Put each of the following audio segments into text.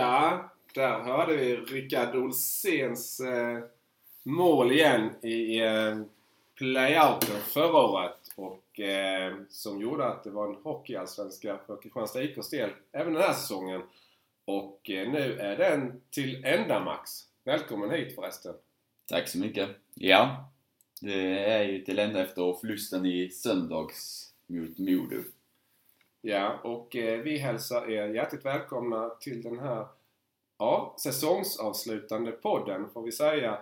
Ja, där hörde vi Rickard Olséns eh, mål igen i eh, playouten förra året. Och eh, som gjorde att det var en hockeyallsvenska för Kristianstad IKs del även den här säsongen. Och eh, nu är den till ända Max. Välkommen hit förresten. Tack så mycket. Ja, det är ju till ända efter förlusten i söndags mot Modo. Ja, och eh, vi hälsar er hjärtligt välkomna till den här ja, säsongsavslutande podden får vi säga.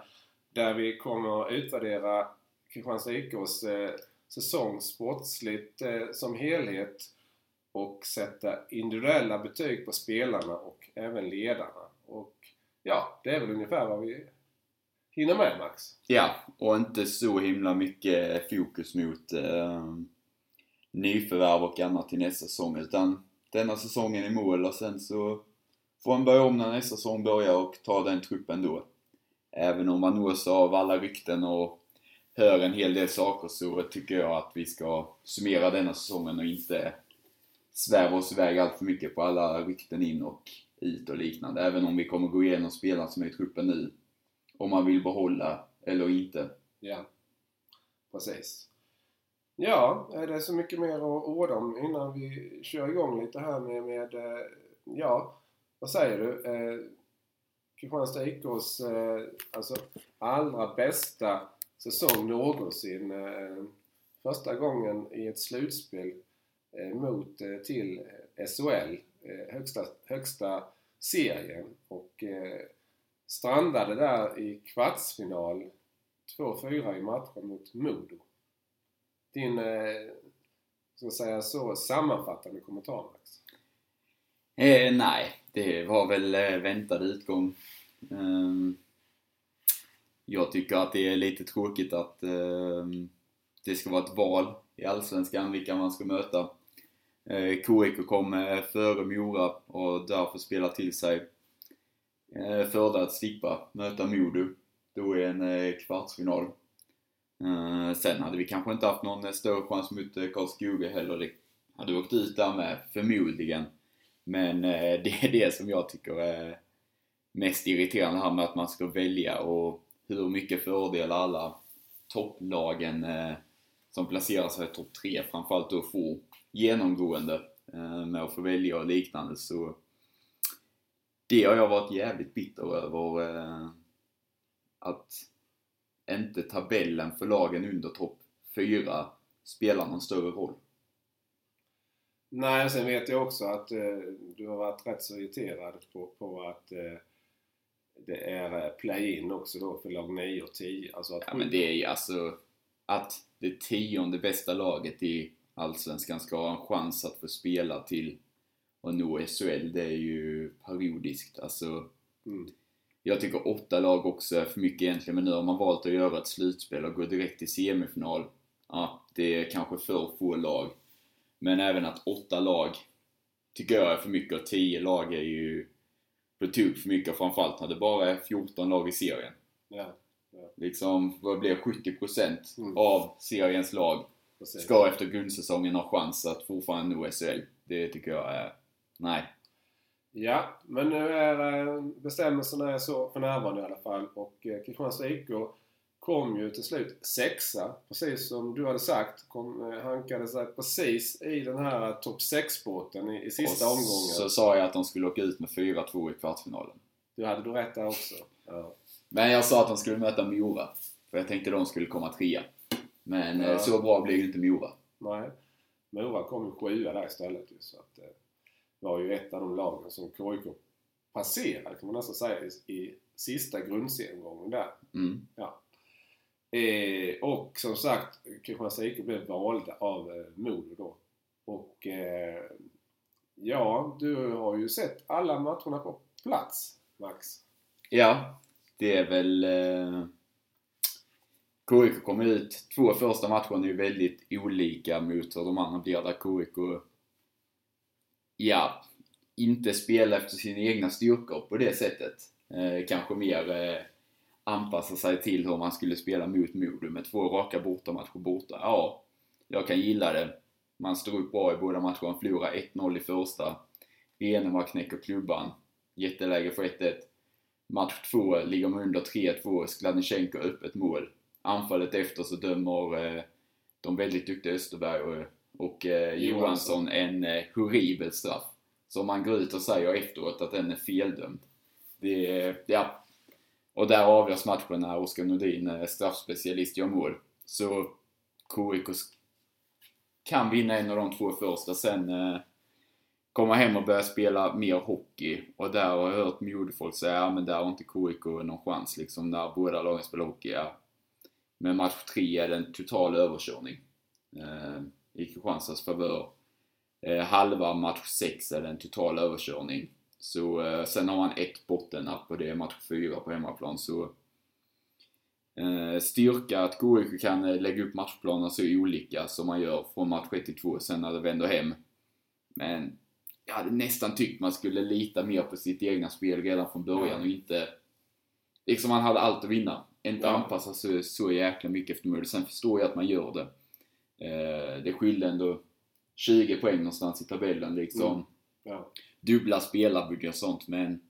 Där vi kommer att utvärdera Kristianstad IKs eh, säsong sportsligt eh, som helhet och sätta individuella betyg på spelarna och även ledarna. Och ja, det är väl ungefär vad vi hinner med Max. Ja, och inte så himla mycket fokus mot eh, nyförvärv och annat till nästa säsong utan denna säsongen i mål och sen så får han börja om när nästa säsong börjar och ta den truppen då. Även om man nås av alla rykten och hör en hel del saker så tycker jag att vi ska summera denna säsongen och inte sväva oss iväg allt för mycket på alla rykten in och ut och liknande. Även om vi kommer gå igenom spelarna som är i truppen nu. Om man vill behålla eller inte. Ja, precis. Ja, är det så mycket mer att orda om innan vi kör igång lite här med, med eh, ja, vad säger du? Eh, Kristianstad IKs eh, alltså, allra bästa säsong någonsin. Eh, första gången i ett slutspel eh, mot eh, till eh, SHL, eh, högsta, högsta serien. Och eh, strandade där i kvartsfinal 2-4 i matchen mot Modo. Din, eh, ska säga så, sammanfattande kommentar Max? Eh, nej, det var väl eh, väntad utgång. Eh, jag tycker att det är lite tråkigt att eh, det ska vara ett val i Allsvenskan vilka man ska möta. Eh, KIK kom eh, före Mora och därför spelar till sig eh, fördel att slippa möta Modo då i en eh, kvartsfinal. Eh, sen hade vi kanske inte haft någon större chans mot eh, Karlskoga heller. Det hade åkt ut där med, förmodligen. Men eh, det är det som jag tycker är mest irriterande här med att man ska välja och hur mycket fördel alla topplagen som placerar sig i topp 3 framförallt då får genomgående med att få välja och liknande så det har jag varit jävligt bitter över att inte tabellen för lagen under topp 4 spelar någon större roll. Nej, sen vet jag också att eh, du har varit rätt så irriterad på, på att eh, det är eh, play-in också då för lag 9 och 10. Alltså att Ja men det är ju alltså att det tionde bästa laget i Allsvenskan ska ha en chans att få spela till och nå SHL, det är ju periodiskt. Alltså, Mm. Jag tycker åtta lag också är för mycket egentligen, men nu har man valt att göra ett slutspel och gå direkt till semifinal. Ja, det är kanske för få lag. Men även att åtta lag tycker jag är för mycket och tio lag är ju på tok för mycket, framförallt när det bara är 14 lag i serien. Ja, Liksom, vad blir 70% Mm. av seriens lag precis. ska efter grundsäsongen ha chans att fortfarande nå SHL. Det tycker jag är... Nej. Ja, men nu är eh, bestämmelserna är så för närvarande i alla fall och eh, Kristianstad IK kom ju till slut sexa, precis som du hade sagt. Kom, eh, hankade sig precis i den här topp 6-båten i, i sista och omgången. så sa jag att de skulle åka ut med 4-2 i kvartsfinalen. Du hade du rätt där också. Ja. Men jag sa att de skulle möta Mora. För jag tänkte de skulle komma trea. Men Ja. så bra blev ju inte Mora. Nej. Mora kom ju sjua där istället så att var ju ett av de lagen som KIK passerade kan man nästan säga i, i sista grundseriengången där. Mm. Eh, och som sagt, Kristianstad IK blev valda av eh, Modo då. Och eh, ja, du har ju sett alla matcherna på plats, Max. Ja, det är väl... Eh, KIK kommer ut. Två första matcherna är ju väldigt olika mot hur de andra blir där KIK ja, inte spela efter sina egna styrkor på det sättet. Eh, kanske mer eh, anpassa sig till hur man skulle spela mot Modo med två raka bortamatcher borta. Ja, jag kan gilla det. Man står upp bra i båda matcherna, förlorar 1-0 i första. Renema knäcker klubban. jätteläge för 1-1. Match 2 ligger man under 3-2, Skladnichenko öppet mål. Anfallet efter så dömer eh, de väldigt duktiga Österberg och, och eh, Johansson en eh, horribel straff. Som man går ut och säger efteråt att den är feldömd. Det är, ja. Och där avgörs matchen när Oskar Nordin, eh, straffspecialist, gör mål. Så KIK kan vinna en av de två första, sen eh, komma hem och börja spela mer hockey. Och där har jag hört Modefolk säga, ja men där har inte KIK någon chans liksom, när båda lagen spelar hockey. Ja. Men match 3 är det en total överkörning. Eh, i Kristianstads favör. Eh, halva match 6 är det en total överkörning. Så eh, sen har man ett bottennapp och det är match 4 på hemmaplan. Så eh, styrka att KIK kan eh, lägga upp matchplanen så olika som man gör från match 1 till 2 sen när det vänder hem. Men jag hade nästan tyckt man skulle lita mer på sitt egna spel redan från början och inte... Liksom man hade allt att vinna. Inte Ja. anpassa sig så jäkla mycket efter mål. Sen förstår jag att man gör det. Eh, det skilde ändå 20 poäng någonstans i tabellen liksom. Mm. Ja. Dubbla spelarbudget och sånt men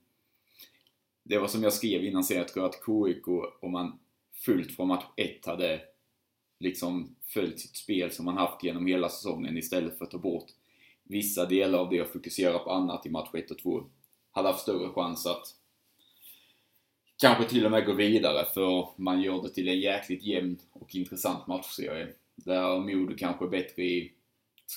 det var som jag skrev innan serien, jag tror att KIK om man fullt från match 1 hade liksom följt sitt spel som man haft genom hela säsongen istället för att ta bort vissa delar av det och fokusera på annat i match 1 och 2 hade haft större chans att kanske till och med gå vidare för man gör det till en jäkligt jämn och intressant matchserie. Där Modo kanske är bättre i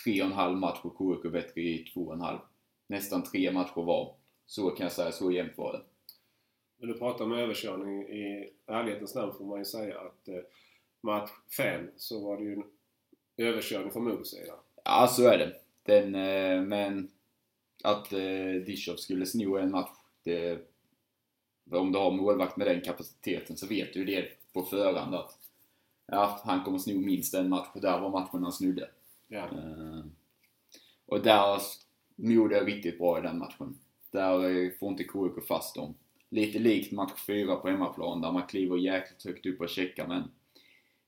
3,5 match och KIK är bättre i 2,5. Nästan tre matcher var. Så kan jag säga, så jämnt var det. Men du pratar om överkörning. I ärlighetens namn får man ju säga att eh, match 5 så var det ju en överkörning från Modos sida. Ja, så är det. Den, eh, men att eh, Dishov skulle sno en match, det, om du har målvakt med den kapaciteten så vet du det på förhand att ja, han kommer sno minst en match och där var matchen han snodde. Ja. Eh, och där Modo är riktigt bra i den matchen. Där får inte KIK fast dem. Lite likt match 4 på hemmaplan där man kliver jäkligt högt upp och checkar men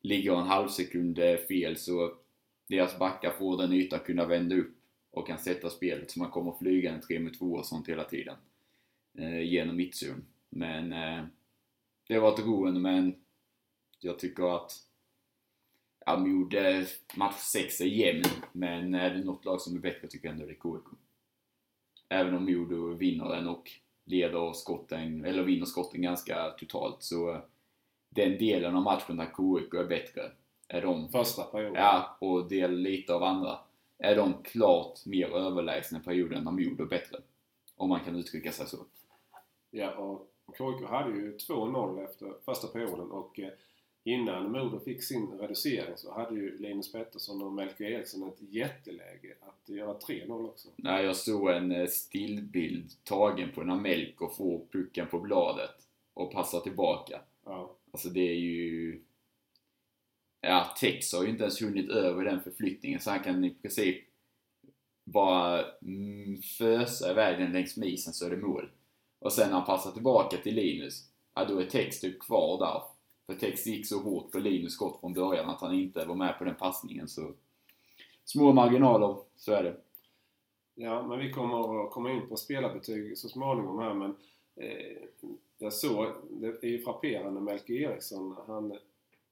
ligger en halv sekund eh, fel så deras backar får den yta kunna vända upp och kan sätta spelet så man kommer flyga en 3 mot 2 och sånt hela tiden. Eh, genom mittzon. Men eh, det var ett roende men jag tycker att Ja, Mode match 6 är jämn, men är det något lag som är bättre tycker jag ändå det är KIK. Även om Modo vinner den och leder skotten, eller vinner skotten ganska totalt så den delen av matchen där KIK är bättre är de, Första perioden. ja, och del lite av andra, är de klart mer överlägsna perioden när Modo är bättre. Om man kan uttrycka sig så. Ja, och KIK hade ju 2-0 efter första perioden och eh, innan Modo fick sin reducering så hade ju Linus Pettersson och Melker Eriksson ett jätteläge att göra 3-0 också. när jag såg en eh, stillbild tagen på när Melker får pucken på bladet och passar tillbaka. Ja. Alltså det är ju... Ja, Tex har ju inte ens hunnit över den förflyttningen så han kan i princip bara mm, fösa iväg den längs med isen så är det mål. Och sen när han passar tillbaka till Linus, ja då är Tex typ kvar där. För Tex gick så hårt på Linus skott från början att han inte var med på den passningen så... Små marginaler, så är det. Ja, men vi kommer att komma in på spelarbetyg så småningom här men eh, jag såg, det är ju frapperande, Melker Eriksson, han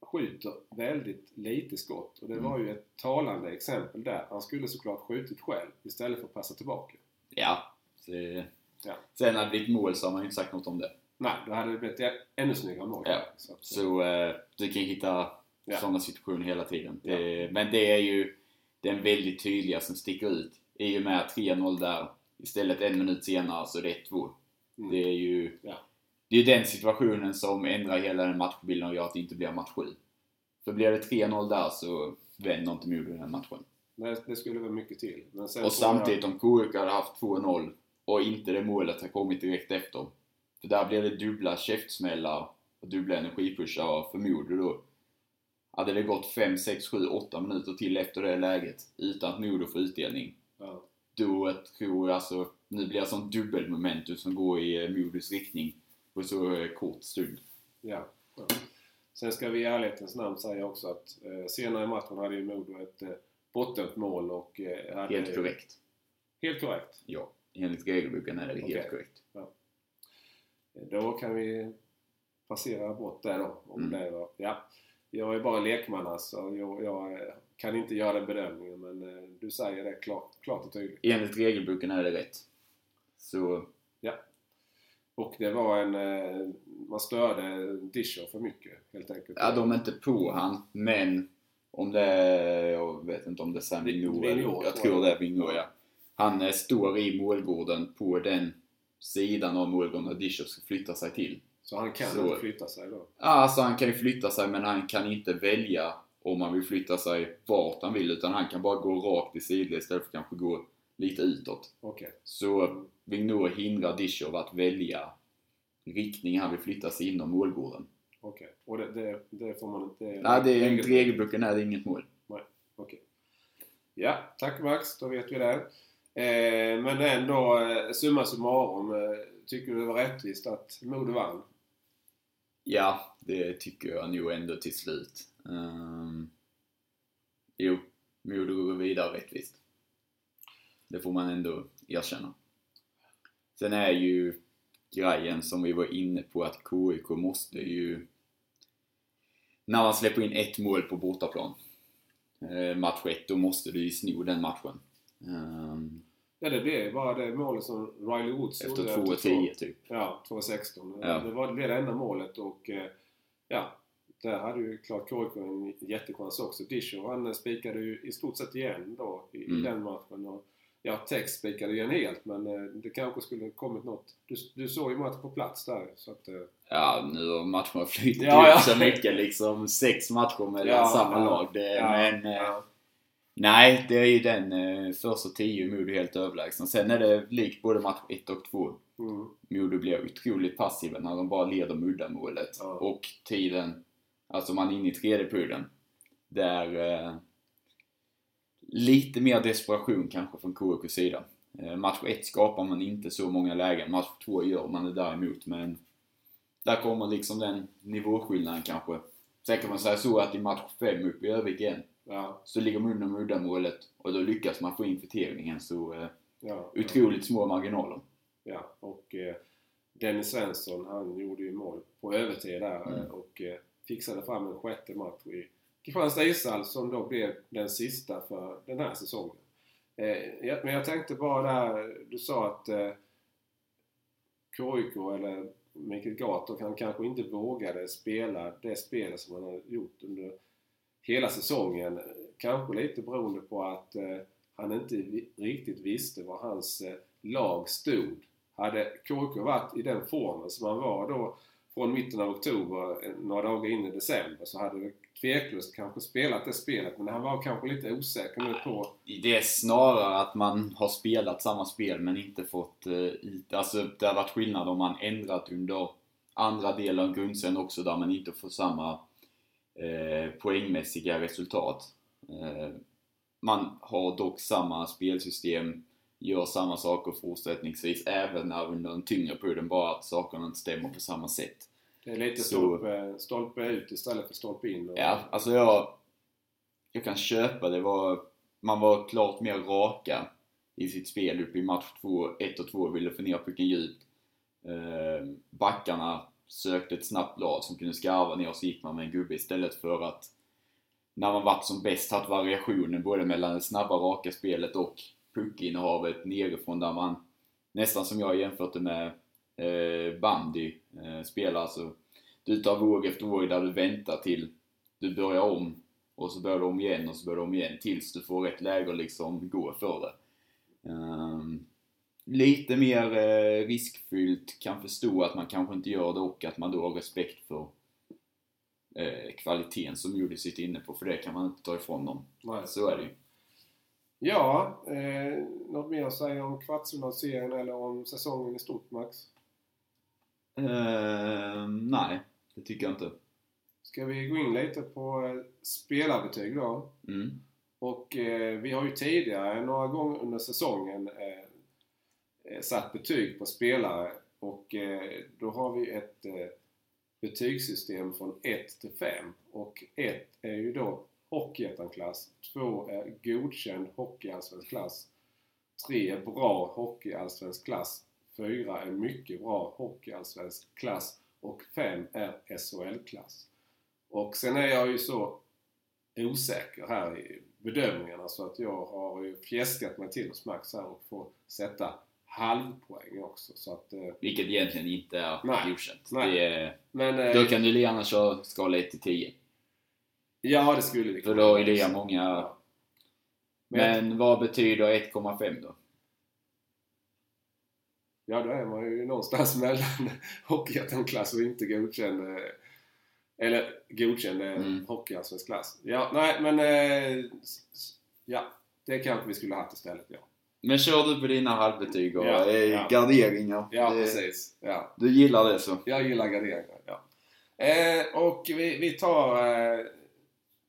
skjuter väldigt lite skott och det var ju ett talande exempel där. Han skulle såklart skjutit själv istället för att passa tillbaka. Ja. Det... Ja. Sen när det blivit mål så har man ju inte sagt något om det. Nej, då hade det blivit ännu snyggare mål. Ja. Så att, Så eh, du kan hitta Ja. sådana situationer hela tiden. Det, Men det är ju den väldigt tydliga som sticker ut. I och med 3-0 där, istället en minut senare så är det 1-2. Mm. Det är ju Ja. det är den situationen som ändrar hela den matchbilden och gör att det inte blir match 7. För blir det 3-0 där så vänder inte Modo den matchen. det, det skulle vara mycket till. Och tror jag- samtidigt om KIK hade haft 2-0 och inte det målet har kommit direkt efter. För där blir det dubbla käftsmällar och dubbla energipushar och för Modo då hade det gått 5, 6, 7, 8 minuter till efter det läget utan att Modo får utdelning. Ja. Då tror jag alltså, nu blir det sånt dubbelmomentum som går i eh, Modos riktning på så eh, kort stund. Ja. ja. Sen ska vi i ärlighetens namn säga också att eh, senare i matchen hade ju Modo ett eh, bottent mål och eh, hade... Helt korrekt. Helt korrekt. Ja, enligt regelboken är det helt Okej. korrekt. Då kan vi passera bort det då. Om Mm. det var, ja. Jag är bara lekman alltså. Jag, jag kan inte göra den bedömningen men eh, du säger det klart, klart och tydligt. Enligt regelboken är det rätt. Så, Och det var en... eh, Man störde Disher för mycket helt enkelt. ja de är inte på han, men om det är, jag vet inte om det är Sam eller- Jag tror det är Vigneault, ja. Han eh, står i målgården på den sidan av målgården där Discher ska flytta sig till. Så han kan Så- inte flytta sig då? Ja, Alltså han kan ju flytta sig men han kan inte välja om han vill flytta sig vart han vill utan han kan bara gå rakt i sidled istället för att kanske gå lite utåt. Okej. Så Vigneault hindrar Discher att välja riktning han vill flytta sig inom målgården. Okej. Och det, det, det får man inte... Nej, det är enligt regelboken är det inget mål. Okej. Ja, tack Max. Då vet vi det. Eh, men ändå, eh, summa summarum. Eh, tycker du det var rättvist att Modo vann? Ja, det tycker jag nog ändå till slut. Um, jo, Modo går vidare rättvist. Det får man ändå erkänna. Sen är ju grejen som vi var inne på att KIK måste ju när man släpper in ett mål på bortaplan eh, match 1, då måste du ju sno den matchen. Ehm, Ja, det blev bara det målet som Riley Woods efter gjorde 2-10 typ. Ja, 2-16. Ja. Det var det, blev det enda målet och eh, ja, där hade ju klart KIK en jättechans också. Discher han spikade ju i stort sett igen då i, Mm. den matchen. Och, ja, Tex spikade igen helt men eh, det kanske skulle kommit något. Du, du såg ju matchen på plats där så att... Eh, Ja, nu har matcherna flyttat Ja, ja. ut så mycket liksom. Sex matcher mellan Ja, samma ja. lag. Det, ja, men ja, nej, det är ju den eh, första tio Modo helt överlägsna. Sen är det likt både match 1 och 2. mm, Modo blir otroligt passiva när de bara leder muddamålet. Ja. Och tiden, alltså man är inne i tredje perioden. Där eh, lite mer desperation kanske från KIKs sida. Eh, match 1 skapar man inte så många lägen. Match 2 gör man det däremot. Men där kommer liksom den nivåskillnaden kanske. Sen kan man säga så att i match 5 uppe i Örnsköldsvik igen ja, så ligger man under muddamålet och då lyckas man få in kvitteringen. Så eh, ja, otroligt små marginaler. ja. Och eh, Dennis Svensson han gjorde ju mål på övertid där Mm. eh, och eh, fixade fram en sjätte match i Kristianstad ishall som då blev den sista för den här säsongen. Eh, men jag tänkte bara där, du sa att eh, KIK eller Mikael Gator han kanske inte vågade spela det spelet som han har gjort under hela säsongen. Kanske lite beroende på att eh, han inte riktigt visste var hans eh, lag stod. Hade KIK varit i den formen som han var då från mitten av oktober, eh, några dagar in i december, så hade det tveklöst kanske spelat det spelet. Men han var kanske lite osäker nu på... Det är snarare att man har spelat samma spel men inte fått ut... Alltså det har varit skillnad om man ändrat under andra delen av grundserien också där man inte får samma eh, poängmässiga resultat. Eh, man har dock samma spelsystem, gör samma saker fortsättningsvis även när under en tyngre perioden, bara att sakerna inte stämmer på samma sätt. Det är lite Så- stolpe, stolpe ut istället för stolpe in. Och, Ja, alltså jag... Jag kan köpa det. Var, man var klart mer raka i sitt spel uppe i match 2, 1 och 2. Ville få ner pucken djupt. Eh, backarna sökte ett snabbt lag som kunde skarva ner och så gick man med en gubbe istället för att när man varit som bäst haft variationen både mellan det snabba raka spelet och puckinnehavet nerifrån där man nästan som jag jämfört det med eh, bandy eh, spelar alltså du tar våg efter våg där du väntar till du börjar om och så börjar du om igen och så börjar du om igen tills du får rätt läge att liksom gå för det. Um, lite mer eh, riskfyllt, kan förstå att man kanske inte gör det och att man då har respekt för eh, kvaliteten som Judy sitter inne på, för det kan man inte ta ifrån dem. Nej. Så är det ju. Ja, eh, något mer att säga om kvartsfinalserien eller om säsongen i stort Max? Ehm, nej, det tycker jag inte. Ska vi gå in lite på eh, spelarbetyg då? Mm. Och eh, vi har ju tidigare några gånger under säsongen eh, eh, Eh, satt betyg på spelare. Och eh, då har vi ett eh, betygssystem från 1 till 5 och 1 är ju då Hockeyettan-klass, 2 är godkänd hockeyallsvensk klass, 3 är bra hockeyallsvensk klass, 4 är mycket bra hockeyallsvensk klass. Och 5 är SHL-klass. Och sen är jag ju så osäker här i bedömningarna så att jag har ju fjäskat mig till hos Max här och får sätta halvpoäng också. Så att, eh, Vilket egentligen inte är Nej. godkänt. Nej. Det är, men, eh, då kan du gärna köra skala 1 till 10. Ja, det skulle vi För då är det många... Ja. Men, Men vad betyder 1,5 då? ja, då är man ju någonstans mellan hockeyettan-klass och inte godkänd eh, eller godkänd Mm. hockeyallsvensk klass. Ja, nej men ja, det kanske vi skulle ha haft istället ja. Men kör du på dina halvbetyg och Ja, eh, ja. garderingar? Ja, Det- precis. Ja. Du gillar det så? Jag gillar garderingar, ja. Eh, och vi, vi tar... Eh,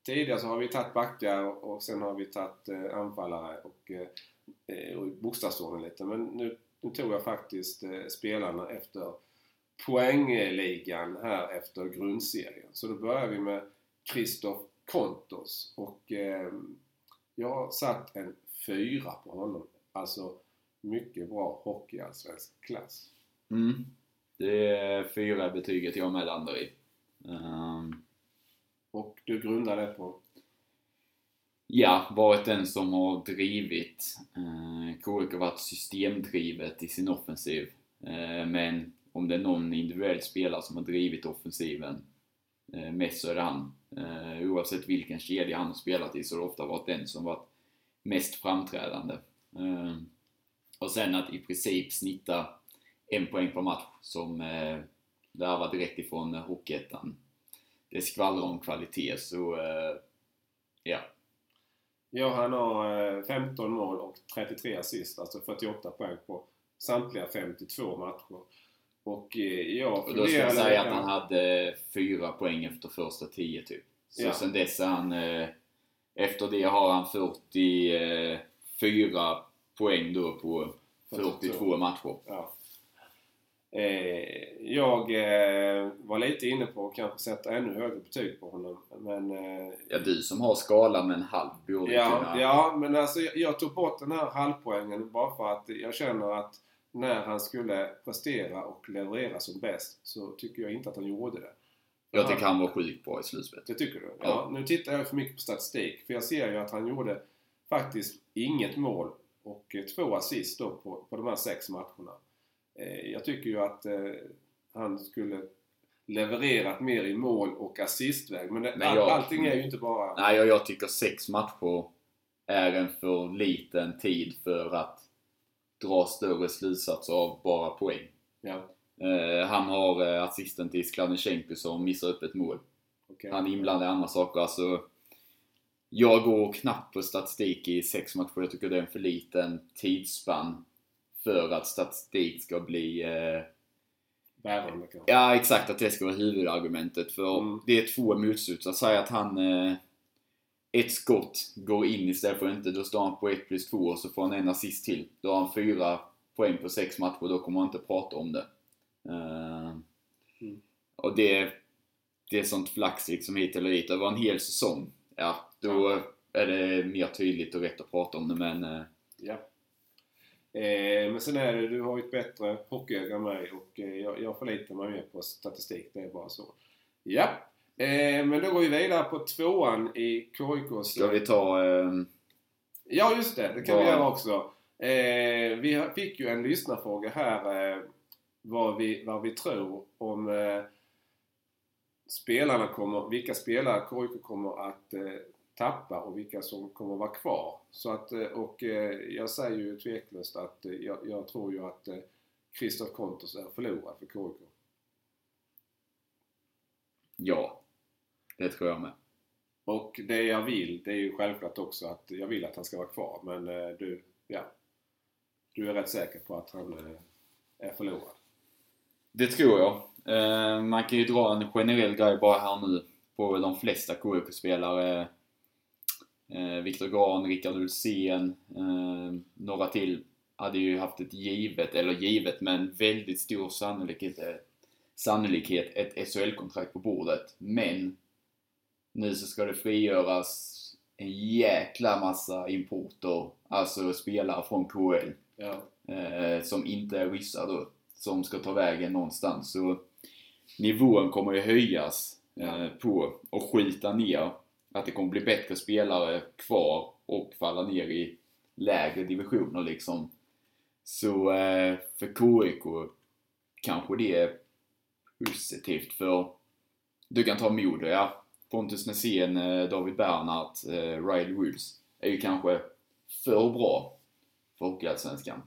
tidigare så har vi tagit backar och, och sen har vi tagit eh, anfallare och, eh, eh, och bokstavsordning lite. Men nu, nu tog jag faktiskt eh, spelarna efter poängligan här efter grundserien. Så då börjar vi med Kristoff Kontos och eh, jag har satt en fyra på honom. Alltså mycket bra hockeyallsvensk klass. Mm. Det är fyra betyget jag med landar i. Ehm, Och du grundar det på? ja, varit den som har drivit. Uh, KIK har varit systemdrivet i sin offensiv. Eh, men om det är någon individuell spelare som har drivit offensiven uh, mest så är det han. Eh, oavsett vilken kedja han har spelat i så har det ofta varit den som varit mest framträdande. Eh, och sen att i princip snitta en poäng per match som eh, direkt ifrån eh, Hockeyettan. Det skvallrar om kvalitet så eh, ja. Ja, han har eh, 15 mål och 33 assist, alltså 48 poäng på samtliga 52 matcher. Och eh, jag Och då ska jag säga att han hade fyra poäng efter första tio typ. Så Ja. sen dess är han, eh, efter det har han 44 poäng då på 42 matcher. Ja. Eh, jag eh, var lite inne på att kanske sätta ännu högre betyg på honom. Men, eh, Ja, du som har skala med en halv borde ja, kunna... ja, men alltså jag, jag tog bort den här halvpoängen bara för att jag känner att när han skulle prestera och leverera som bäst så tycker jag inte att han gjorde det. Jag tycker han var sjukt bra i slutspelet. Det tycker du? Ja. Ja. Nu tittar jag för mycket på statistik. För jag ser ju att han gjorde faktiskt inget mål och eh, två assist då på, på de här sex matcherna. Eh, jag tycker ju att eh, han skulle levererat mer i mål och assistväg. Men, det, Men jag- allting är ju inte bara... Nej, jag, jag tycker sex matcher är en för liten tid för att dra större slutsatser av bara poäng. Ja, Eh, han har assisten till Skladnysjenko som missar upp ett mål. okej. Han är inblandad i andra saker. Alltså, jag går knappt på statistik i sex matcher. Jag tycker det är en för liten tidsspann för att statistik ska bli... Eh, Bärande kanske. ja, exakt att det ska vara huvudargumentet. För Mm. det är två motsutsar. Säg att han... Eh, ett skott går in istället för inte. Då står han på 1 plus 2 och så får han en assist till. Då har han fyra poäng på sex matcher. Då kommer han inte prata om det. Eh, Mm. Och det, det är sånt flax liksom hit eller dit. Över en hel säsong. Ja, då är det mer tydligt och rätt att prata om det. Men eh, Ja. Eh, men sen är det, du har ju ett bättre hockeyöga än mig och eh, jag, jag förlitar mig mer på statistik. Det är bara så. Ja. Eh, men då går vi vidare på tvåan i KIKs... ska vi ta... Eh, Ja, just det. Det kan vi Ja. göra också. Eh, vi fick ju en lyssnarfråga här eh, vad, vi, vad vi tror om spelarna kommer, vilka spelare KIK kommer att eh, tappa och vilka som kommer vara kvar. Så att, eh, och eh, jag säger ju tveklöst att eh, jag, jag tror ju att Christoph Kontos är förlorad för KIK. ja, det tror jag med. Och det jag vill, det är ju självklart också att jag vill att han ska vara kvar. Men du, ja. Du är rätt säker på att han är förlorad. Det tror jag. Man kan ju dra en generell grej bara här nu på de flesta KIK-spelare. Eh, Viktor Grahn, Rickard Ulsén, eh, några till hade ju haft ett givet, eller givet, men väldigt stor sannolikhet, eh, sannolikhet ett SHL-kontrakt på bordet. Men nu så ska det frigöras en jäkla massa importer, alltså spelare från KL. Ja. eh, som inte är ryssar då, som ska ta vägen någonstans. Så nivån kommer ju höjas eh, på och skita ner. Att det kommer bli bättre spelare kvar och falla ner i lägre divisioner liksom. Så eh, för KIK kanske det är positivt för du kan ta Modo, ja. Pontus Nässén, eh, David Bernhardt, eh, Ryle Woods är ju kanske för bra för Hockeyallsvenskan.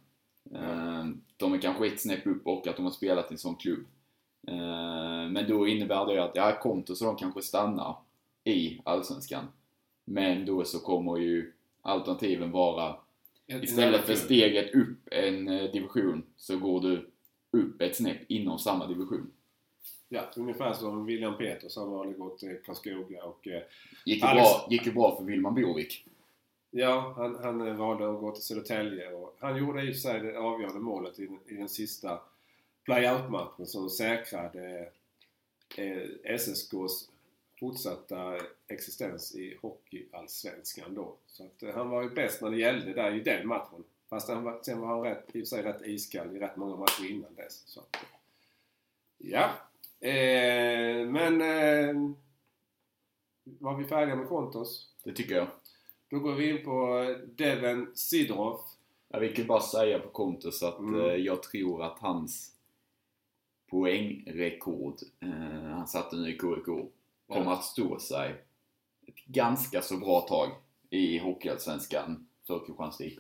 Eh, De är kanske ett snäpp upp och att de har spelat i en sån klubb. Eh, Men då innebär det att, ja, Kontos och de kanske stannar i Allsvenskan. Men då så kommer ju alternativen vara Istället för steget upp en eh, division så går du upp ett snäpp inom samma division. Ja, ungefär som William Peters. Han har gått till Karlskoga och eh, Gick ju, Alex- bra, gick ju bra för Wilman Borvik. Ja, han, han eh, valde att gå till Södertälje och han gjorde i och för sig det avgörande målet i, den- i den sista play-out-matchen som säkrade eh, SSKs fortsatta existens i Hockeyallsvenskan då. Så att eh, han var ju bäst när det gällde där i den matchen. Fast han var, sen var han rätt, i och för sig rätt iskall i rätt många matcher innan dess. Så att, eh, ja. Eh, men eh, var vi färdiga med Kontos? Det tycker jag. Då går vi in på Devin Sidorov. Jag vill bara säga på Kontos att Mm. eh, jag tror att hans poängrekord eh, han satte nu i KIK kommer att stå sig ett ganska så bra tag i Hockeyallsvenskan för Kristianstad IK.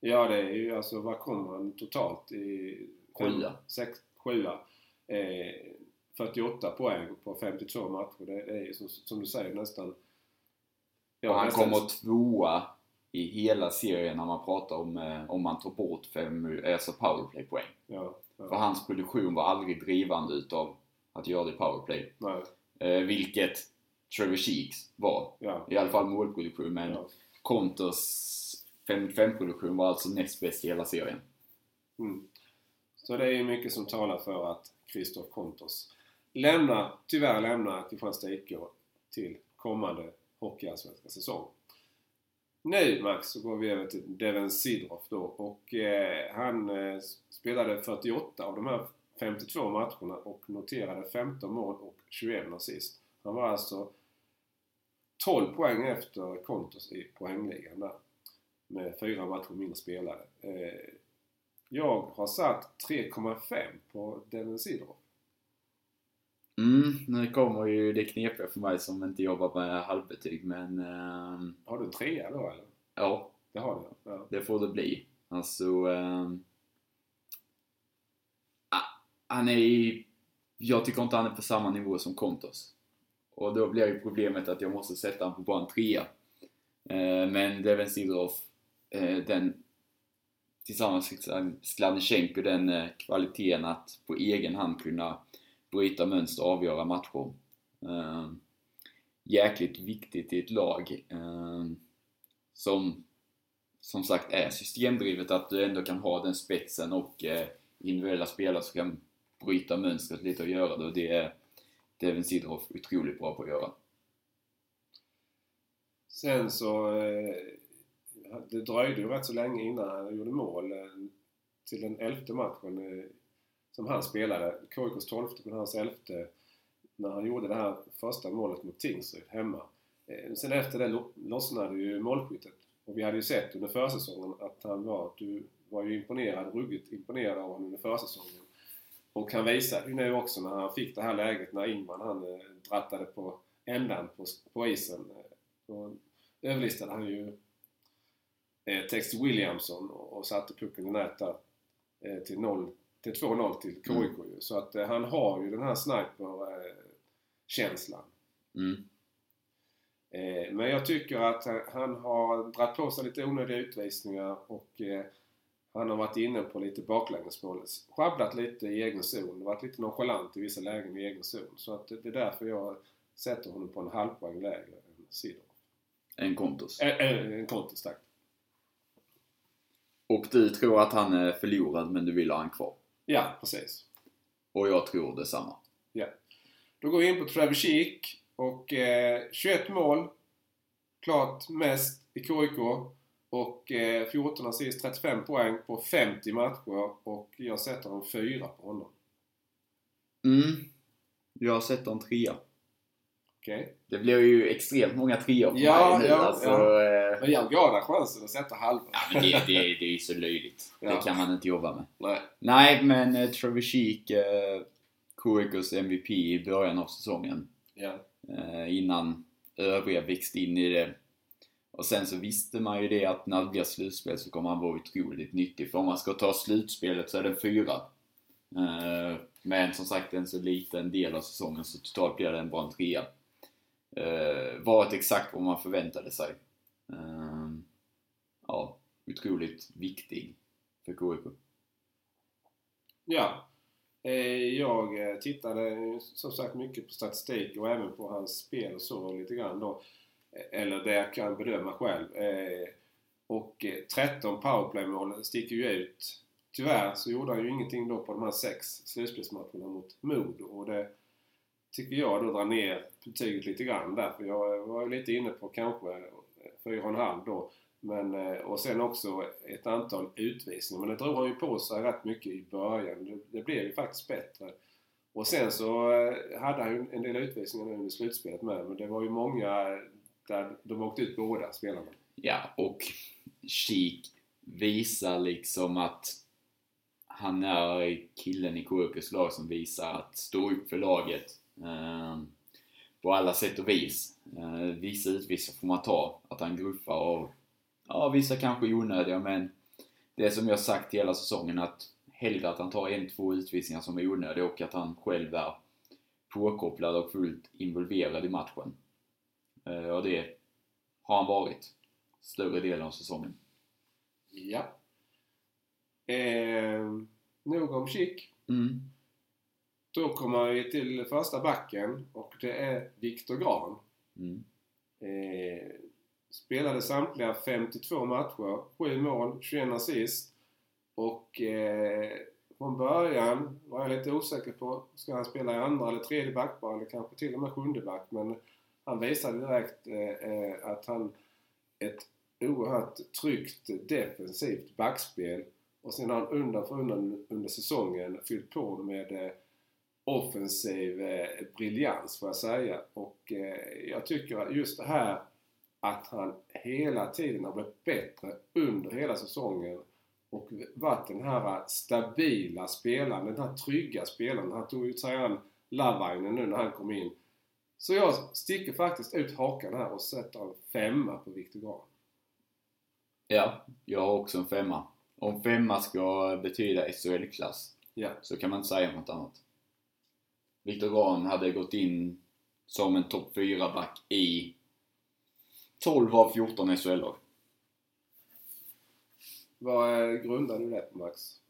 Ja, det är ju alltså, vad kommer han totalt i? Sjua. Sex, sjua. Eh, 48 poäng på 52 matcher. Det, är ju som, som du säger nästan... och han nästan- kommer tvåa i hela serien när man pratar om eh, om man tar bort fem, alltså powerplay-poäng. Ja, För ja, hans produktion var aldrig drivande utav att göra det i powerplay. nej, vilket Trevor Sheeks var. ja, I alla fall målproduktion. Men ja. Kontos 55-produktion var alltså näst bäst i hela serien. Mm. Så det är mycket som talar för att Kristoff Kontos lämnar, tyvärr lämnar Kristianstad IK till kommande Hockeyallsvenska säsong. Nu Max så går vi över till Devin Sidorov då och eh, han eh, spelade 48 av de här 52 matcherna och noterade 15 mål och 21 assist. Han var alltså 12 poäng efter Kontos i poängligan där. Med fyra matcher mindre spelade. Eh, jag har satt 3,5 på Devin Sidorov. Mm, nu kommer ju det knepiga för mig som inte jobbar med halvbetyg men ehm, Har du en trea då eller? ja, Det har du ja. det får det bli. Alltså ah, han är i, jag tycker inte han är på samma nivå som Kontos. Och då blir ju problemet att jag måste sätta honom på bara en trea. Eh, men Devin Sidorov, eh, den tillsammans med Skladnysjenko, den eh, kvaliteten att på egen hand kunna bryta mönster och avgöra matcher. Jäkligt viktigt i ett lag som som sagt är systemdrivet att du ändå kan ha den spetsen och individuella spelare som kan bryta mönstret lite och göra det och det är Devin Sidhoff otroligt bra på att göra. Sen så... Eh, det dröjde ju rätt så länge innan han gjorde mål. Eh, till den elfte matchen eh, som han spelade. KIKs tolfte, men hans elfte. När han gjorde det här första målet mot Tingsryd hemma. Eh, sen efter det lossnade ju målskyttet. Och vi hade ju sett under försäsongen att han var... Du var ju imponerad, ruggigt imponerad av honom under försäsongen. Och han visade ju nu också när han fick det här läget när Ingman han eh, drattade på ändan på, på isen. Eh, då överlistade han ju eh, Tex Williamson och, och satte pucken i nät där eh, till, noll- till 2-0 till KIK ju. Så att eh, han har ju den här sniper-känslan. Mm. Men jag tycker att han, har dragit på sig lite onödiga utvisningar och han har varit inne på lite baklängesmål. Sjabblat lite i egen zon. Varit lite nonchalant i vissa lägen i egen zon. Så att det, är därför jag sätter honom på en halv poäng lägre än Sidor. En Kontos. Äh, äh, en kontis, tack. Och du tror att han är förlorad men du vill ha han kvar. Ja, precis. Och jag tror detsamma. Då går vi in på Trevor Sheek och eh, 21 mål klart mest i KIK. Och eh, 14 assist, 35 poäng på 50 matcher. Och jag sätter en fyra på honom. Mm. Jag sätter en trea. Okej? Det blir ju extremt många treor på Ja, mig nu. ja, alltså, ja. eh, Men jag gav dig chansen att sätta halva. Ja, men det, det, det är ju så löjligt. Ja. Det kan man inte jobba med. Nej. Nej, men eh, Trevor Sheek, eh, KIKs MVP i början av säsongen. Ja. Eh, innan övriga växte in i det. Och sen så visste man ju det att när det blir slutspel så kommer han vara otroligt nyttig. För om man ska ta slutspelet så är det en fyra. Eh, men som sagt en så liten del av säsongen så totalt blir det en bra trea. Eh, Varit exakt vad man förväntade sig. Eh, ja, otroligt viktig för KIK. Ja. Jag tittade som sagt mycket på statistik och även på hans spel och så lite grann då. Eller det jag kan bedöma själv. Eh, och eh, 13 powerplaymål sticker ju ut. Tyvärr så gjorde han ju ingenting då på de här sex slutspelsmatcherna mot Modo och det tycker jag då drar ner betyget lite grann där. För jag var ju lite inne på kanske 4,5 då. Men, eh, och sen också ett antal utvisningar. Men det drog han ju på sig rätt mycket i början. Det, det blev ju faktiskt bättre. Och sen så hade han ju en del utvisningar nu under slutspelet med. Men det var ju många där de åkte ut båda spelarna. Ja, och Sheik visar liksom att han är killen i KUKs lag som visar att stå upp för laget. Eh, på alla sätt och vis. Eh, vissa utvisningar får man ta. Att han gruffar och ja, vissa kanske är onödiga men det är som jag sagt hela säsongen att hellre att han tar en, två utvisningar som är onödiga och att han själv är påkopplad och fullt involverad i matchen. Eh, och det har han varit större delen av säsongen. Ja. Eh, nog om Chic. Mm. Då kommer vi till första backen och det är Viktor Gran. Mm. Eh, spelade samtliga 52 matcher, 7 mål, 21 assist. Och eh, från början var jag lite osäker på, ska han spela i andra eller tredje backpar eller kanske till och med sjunde back. Men han visade direkt eh, eh, att han ett oerhört tryggt defensivt backspel. Och sen har han undan för undan under säsongen fyllt på med eh, offensiv eh, briljans får jag säga. Och eh, jag tycker att just det här att han hela tiden har blivit bättre under hela säsongen och varit den här stabila spelaren, den här trygga spelaren. Han tog ju sig an Lavainen nu när han kom in. Så jag sticker faktiskt ut hakan här och sätter en femma på Viktor Grahn. Ja, jag har också en femma. Om femma ska betyda SHL-klass Ja. så kan man inte säga något annat. Viktor Grahn hade gått in som en topp 4-back i 12 av 14 SHL-lag. Vad grundar du det på Max?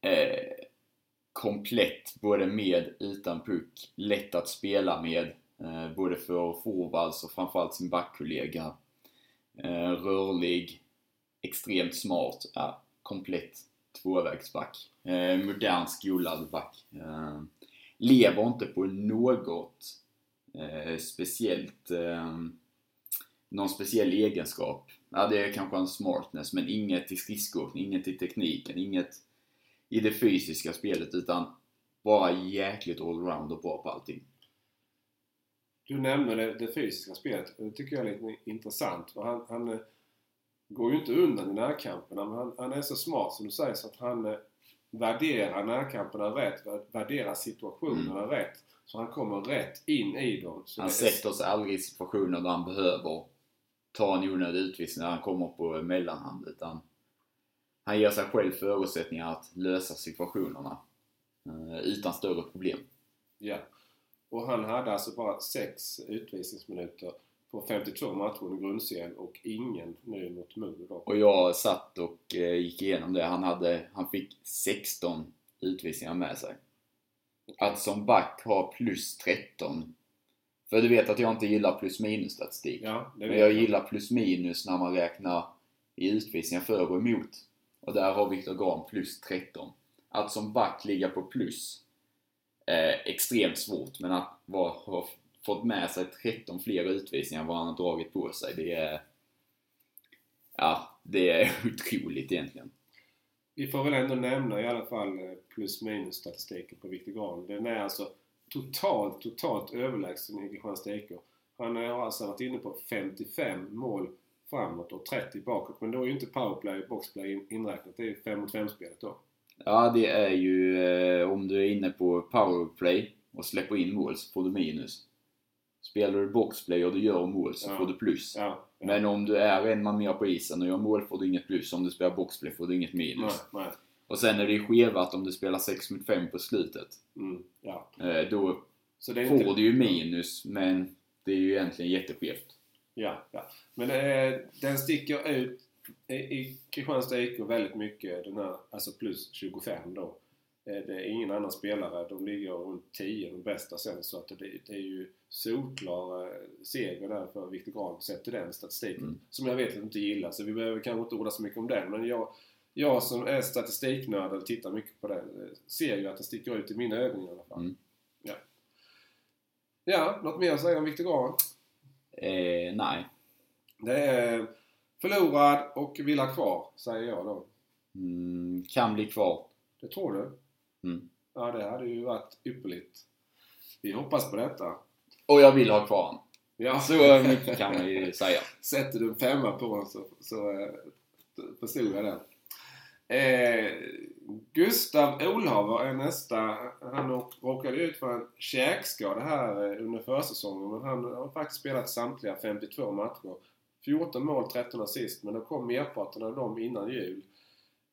Eh, komplett, både med utan puck. Lätt att spela med, Eh, både för forwards och framförallt sin backkollega. Eh, rörlig, extremt smart, ja, komplett tvåvägsback. Eh, modern skolad back. Lever inte på något speciellt, någon speciell egenskap. Ja, det är kanske en smartness, men inget i skridskoåkning, inget i tekniken, inget i det fysiska spelet, utan bara jäkligt allround och bra på allting. Du nämnde det, det fysiska spelet. Det tycker jag är lite intressant. För han, han eh, går ju inte undan i närkamperna. Men han, han är så smart som du säger så att han eh, värderar närkamperna rätt. vär- Värderar situationerna rätt. Så han kommer rätt in i dem. Så Han är- sätter sig aldrig i situationer där han behöver ta en onödig utvisning när han kommer på mellanhand, utan han ger sig själv förutsättningar att lösa situationerna eh, utan större problem. Ja. Och han hade alltså bara sex utvisningsminuter på 52 matcher under grundserien och ingen nu mot Modo då. Och jag satt och eh, gick igenom det. Han, hade, han fick 16 utvisningar med sig. Att som back ha plus 13. För du vet att jag inte gillar plus minus statistik. Ja, Men jag gillar plus minus när man räknar i utvisningar för och emot. Och där har Viktor Grahn plus 13. Att som back ligga på plus Eh, extremt svårt, men att vara, ha fått med sig 13 fler utvisningar än vad han har dragit på sig. Det är... Ja, det är otroligt egentligen. Vi får väl ändå nämna i alla fall eh, plus minus statistiken på Viktor Grahn. Den är alltså totalt, totalt överlägsen i Kristianstad IK. Han har alltså varit inne på 55 mål framåt och 30 bakåt. Men då är ju inte powerplay och boxplay inräknat. Det är ju 5 mot 5 spelet då. Ja, det är ju eh, om du är inne på powerplay och släpper in mål så får du minus. Spelar du boxplay och du gör mål så Ja. får du plus. Ja. ja. Men om du är en man mer på isen och gör mål får du inget plus. Om du spelar boxplay får du inget minus. Nej, nej. Och sen är det ju skevat om du spelar 6 mot 5 på slutet. Mm. Eh, Då får inte... du ju minus, men det är ju egentligen jätteskevt. Ja, ja. Men eh, den sticker ut i, Kristianstad IK väldigt mycket den här, alltså plus 25 då. Eh, det är ingen annan spelare. De ligger runt 10 de bästa sen så att det, det är ju solklar eh, seger där för Viktor Grahn sett till den statistiken. Mm. Som jag vet att du inte gillar så vi behöver kanske inte orda så mycket om den. Men jag, jag som är statistiknörd och tittar mycket på den eh, ser ju att det sticker ut i mina ögon i alla fall. Mm. Ja. ja, något mer att säga om Viktor Grahn? Eh, nej. Det är förlorad och vill ha kvar, säger jag då. Mm, kan bli kvar. Det tror du? Mm. Ja, det hade ju varit ypperligt. Vi hoppas på detta. Och jag vill ha kvar honom. Ja. Så mycket kan man ju säga. Sätter du en femma på honom så, så eh, förstod jag det. Eh, Gustav Olhaver är nästa. Han råkade ut för en käkskada här eh, under försäsongen. Men han har faktiskt spelat samtliga 52 matcher. 14 mål, 13 assist. Men då kom merparten av dem innan jul.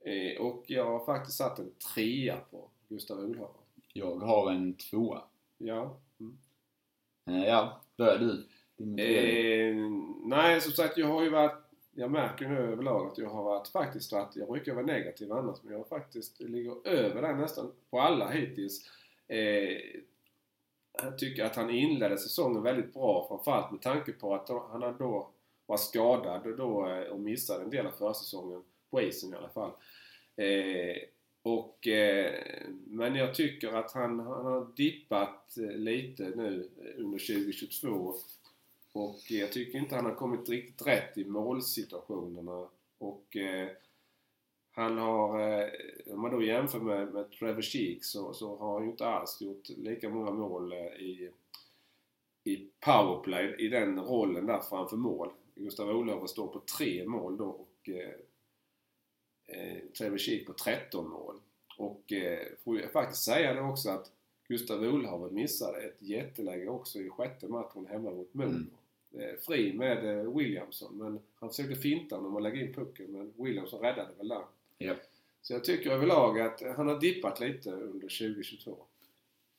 Eh, och jag har faktiskt satt en trea på Gustav Olhaver. Jag har en tvåa. Ja. Mm. Eh, ja, börjar du? Eh, nej, som sagt jag har ju varit jag märker nu överlag att jag har varit faktiskt varit, jag brukar vara negativ annars, men jag har faktiskt, ligger över där nästan på alla hittills. Eh, jag tycker att han inledde säsongen väldigt bra, framförallt med tanke på att han då var skadad då eh, och missade en del av försäsongen, på isen i alla fall. Eh, och, eh, men jag tycker att han, han har dippat eh, lite nu eh, under 2022 och jag tycker inte han har kommit riktigt rätt i målsituationerna. Och eh, han har, eh, om man då jämför med, med Trevor Sheek så, så har han ju inte alls gjort lika många mål i, i powerplay i den rollen där framför mål. Gustav Olöver står på tre mål då och eh, eh, Trevor Sheek på 13 mål. Och eh, får jag faktiskt säga det också att Gustav Olhaver missade ett jätteläge också i sjätte matchen hemma mot Modo. Mm. Eh, fri med eh, Williamson men han försökte finta honom och lägga in pucken men Williamson räddade väl där. Ja. Så jag tycker överlag att han har dippat lite under 2022.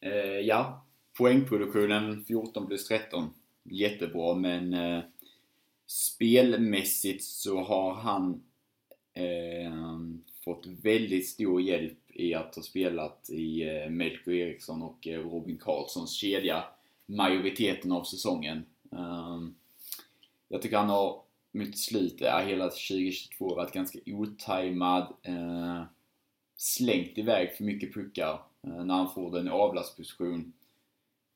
Eh, ja, poängproduktionen 14 plus 13. Jättebra, men eh, spelmässigt så har han eh, fått väldigt stor hjälp i att ha spelat i eh, Melker Eriksson och eh, Robin Karlssons kedja majoriteten av säsongen. Eh, jag tycker han har mot slutet, ja, hela 2022 varit ganska otajmad. Eh, slängt iväg för mycket puckar eh, när han får den i avlastposition.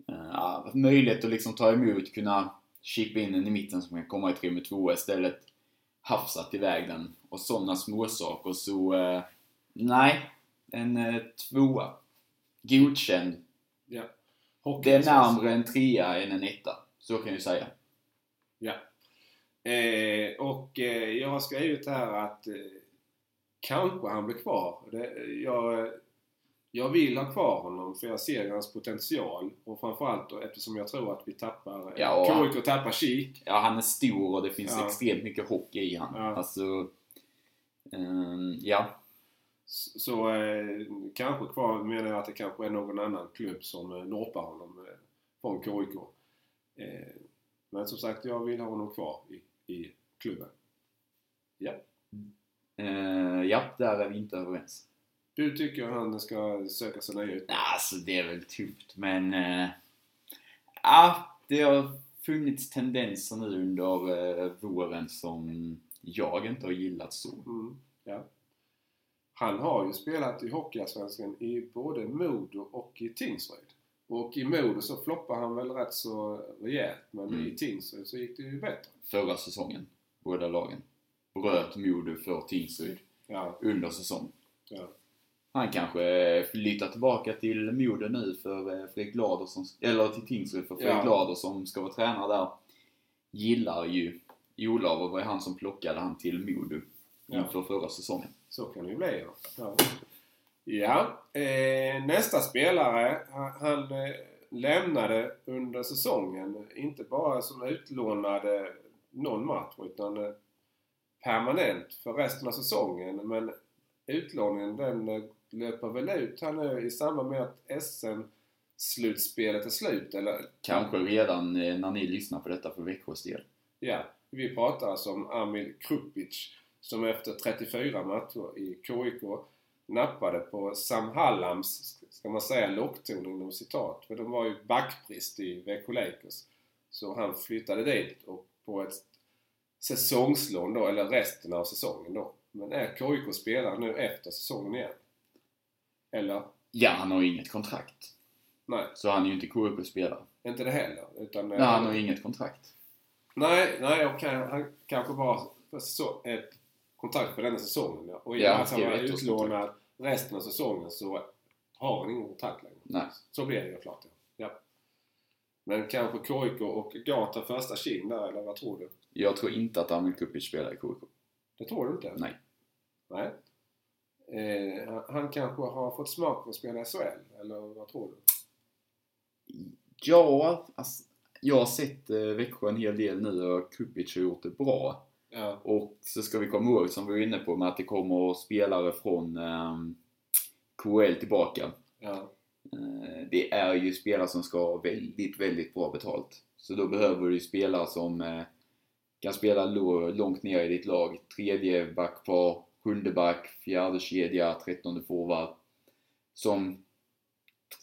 Eh, möjlighet att liksom ta emot, kunna chippa in den i mitten som kan komma i 3 med 2 istället hafsat iväg den och sådana småsaker så eh, nej, en eh, tvåa. Godkänd. Ja. Det är närmare en trea än en etta. Så kan jag säga. Ja. Eh, och eh, jag har skrivit här att eh, kanske han blir kvar. Det, jag, jag vill ha kvar honom för jag ser hans potential. Och framförallt eftersom jag tror att vi tappar... eh, Ja. KIK tappar Kik. Ja, han är stor och det finns Ja. extremt mycket hockey i han. Ja. Alltså, ehm, ja. Så så, eh, kanske kvar menar jag att det kanske är någon annan klubb som eh, norpar honom eh, från KIK. Eh, men som sagt, jag vill ha honom kvar i, i klubben. Ja. Eh, ja, där är vi inte överens. Du tycker han ska söka sig nya ut? Alltså det är väl tufft men... eh, Ja, det har funnits tendenser nu under eh, våren som jag inte har gillat så. Mm, ja. Han har ju spelat i Hockeyallsvenskan i både Modo och i Tingsryd. Och i Modo så floppade han väl rätt så rejält. Men Mm. i Tingsryd så gick det ju bättre. Förra säsongen, båda lagen. Bröt Modo för Tingsryd Ja, under säsong. ja. Han kanske flyttar tillbaka till Modo nu för eh, Fredrik Glader som, eller till Tingsryd för Fredrik Ja. Glader som ska vara tränare där. Gillar ju Olav och var ju han som plockade han till Modo Ja. inför förra säsongen. Så kan det ju bli. Ja. Ja, eh, nästa spelare, han, han eh, lämnade under säsongen. Inte bara som utlånade någon match utan eh, permanent för resten av säsongen. Men utlåningen den löper väl ut här nu i samband med att SM-slutspelet är slut. Eller Kanske redan eh, när ni lyssnar på detta för Växjös del. Ja, vi pratar alltså om Amil Krupic som efter 34 matcher i KIK nappade på Sam Hallams, ska man säga, lockton inom citat. För de var ju backbrist i Växjö Lakers. Så han flyttade dit och på ett säsongslån då, eller resten av säsongen då. Men är KIK spelare nu efter säsongen igen? Eller? Ja, han har ju inget kontrakt. Nej, Så han är ju inte KIK-spelare. inte det heller. Utan, Nej, han har ju inget kontrakt. Nej, nej okej. Han kanske bara så, ett kontrakt för denna säsongen. Ja. Och i och med att han var utlånad resten av säsongen så har han ingen kontrakt längre. Nej. Så blir det ju klart. Ja. ja. Men kanske KIK och Gata första kin där, eller vad tror du? Jag tror inte att Amil Kupic spelar i KIK. Det tror du inte? Nej. Nej. Eh, han, kanske har fått smak på att spela i SHL, eller vad tror du? Ja, alltså, jag har sett eh, Växjö en hel del nu och Kupic har gjort det bra. Ja. Och så ska vi komma ihåg, som vi var inne på, med att det kommer spelare från ehm, KHL tillbaka. Ja. Eh, det är ju spelare som ska ha väldigt, väldigt bra betalt. Så då behöver du ju spelare som eh, kan spela långt ner i ditt lag. Tredje backpar, sjunde back, fjärde kedja, trettonde forward. Som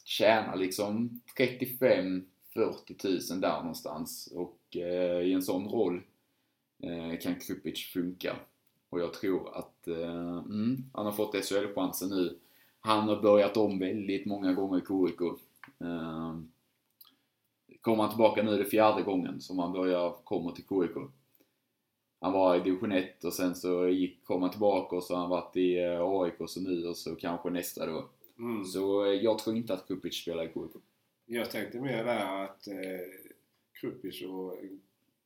tjänar liksom 35 40 000 där någonstans. Och eh, i en sån roll eh, kan Krupic funka. Och jag tror att eh, mm, han har fått SHL-chansen nu. Han har börjat om väldigt många gånger i KIK. Eh, kommer han tillbaka nu är det fjärde gången som han börjar komma till KIK. Han var i division 1 och sen så gick, kom han tillbaka och så har han varit i eh, AIK och så nu och så kanske nästa då. Mm. Så eh, jag tror inte att Kupic spelar i KIK. Jag tänkte mer där att eh, Krupic och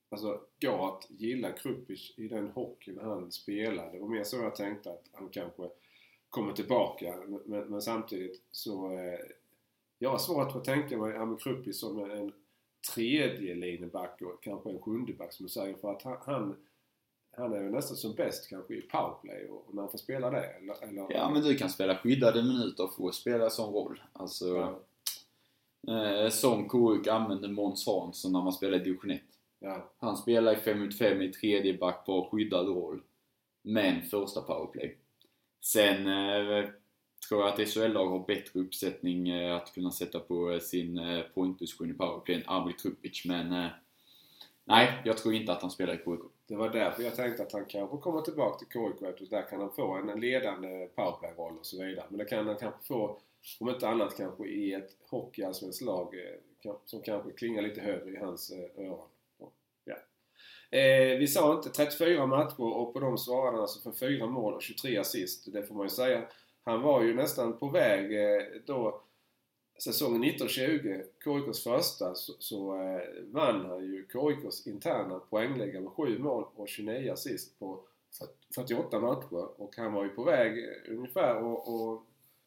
alltså Gat gillar Krupic i den hockeyn han spelade. Det var mer så jag tänkte att han kanske kommer tillbaka. Men, men samtidigt så eh, jag har svårt att tänka mig Amir Krupic som en tredje lineback och kanske en sjunde back som du säger. För att han, han, han är ju nästan som bäst kanske i powerplay och, och när han får spela det. Eller, eller, Ja, men du kan spela skyddade minuter och få spela sån roll. Alltså, ja, eh, som KIK använde Måns Hansson när man spelade i division 1. ja, Han spelar i 5 mot 5 i tredje back på skyddad roll. Men första powerplay. Sen eh, tror jag att SHL-lag har bättre uppsättning eh, att kunna sätta på eh, sin eh, pointposition i powerplay än Amil Krupic. Men eh, nej, jag tror inte att han spelar i KIK. Det var därför jag tänkte att han kanske kommer tillbaka till KIK eftersom där kan han få en ledande powerplay-roll och så vidare. Men det kan han kanske få, om inte annat kanske i ett hockeyallsvenskt lag eh, som kanske klingar lite högre i hans eh, öron. Ja. Eh, vi sa inte 34 matcher och på de svarade han alltså för 4 mål och 23 assist. Det får man ju säga. Han var ju nästan på väg eh, då säsongen 1920, KIKs första, så, så eh, vann han ju KIKs interna poängliga med 7 mål och 29 assist på 48 matcher. Och han var ju på väg eh, ungefär att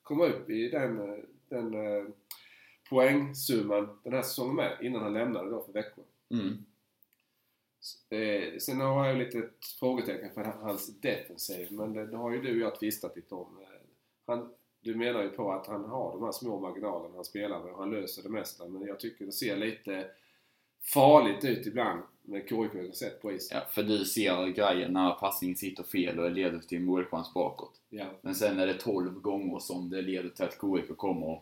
komma upp i den, eh, den eh, poängsumman den här säsongen med innan han lämnade då för Växjö. Mm. Eh, sen har jag lite ett frågetecken för hans defensiv, men det, det har ju du och jag tvistat lite om. Han, du menar ju på att han har de här små marginalerna han spelar med och han löser det mesta, men jag tycker det ser lite farligt ut ibland med KIK sett på isen. Ja, för du ser grejen när passningen sitter fel och det leder till en målchans bakåt. Ja. Men sen är det 12 gånger som det leder till att KIK kommer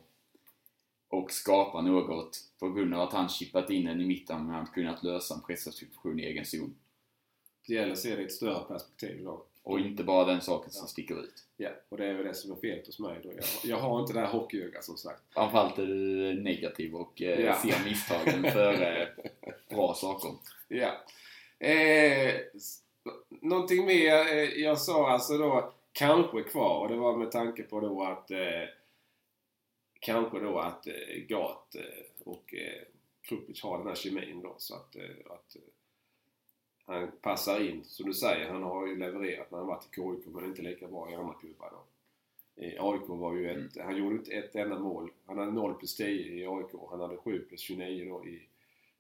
och skapar något på grund av att han chippat in den i mitten men han kunnat lösa en pressningssituation i egen zon. Det gäller att se det i ett större perspektiv då. Och inte bara den saken som sticker ut. Ja, och det är väl det som är felet hos mig då. Jag, jag har inte det här hockeyögat som sagt. Framförallt är du negativ och eh, Ja. ser misstagen före bra saker. Ja. Eh, någonting mer. Eh, jag sa alltså då kanske kvar och det var med tanke på då att eh, kanske då att eh, Gat eh, och eh, Krupic har den här kemin då så att, eh, att eh, han passar in. Som du säger, han har ju levererat när han varit i KIK men inte lika bra i andra klubbar då. I AIK var ju ett, han gjorde inte ett enda mål. Han hade 0 plus 10 i AIK. Han hade 7 plus 29 då i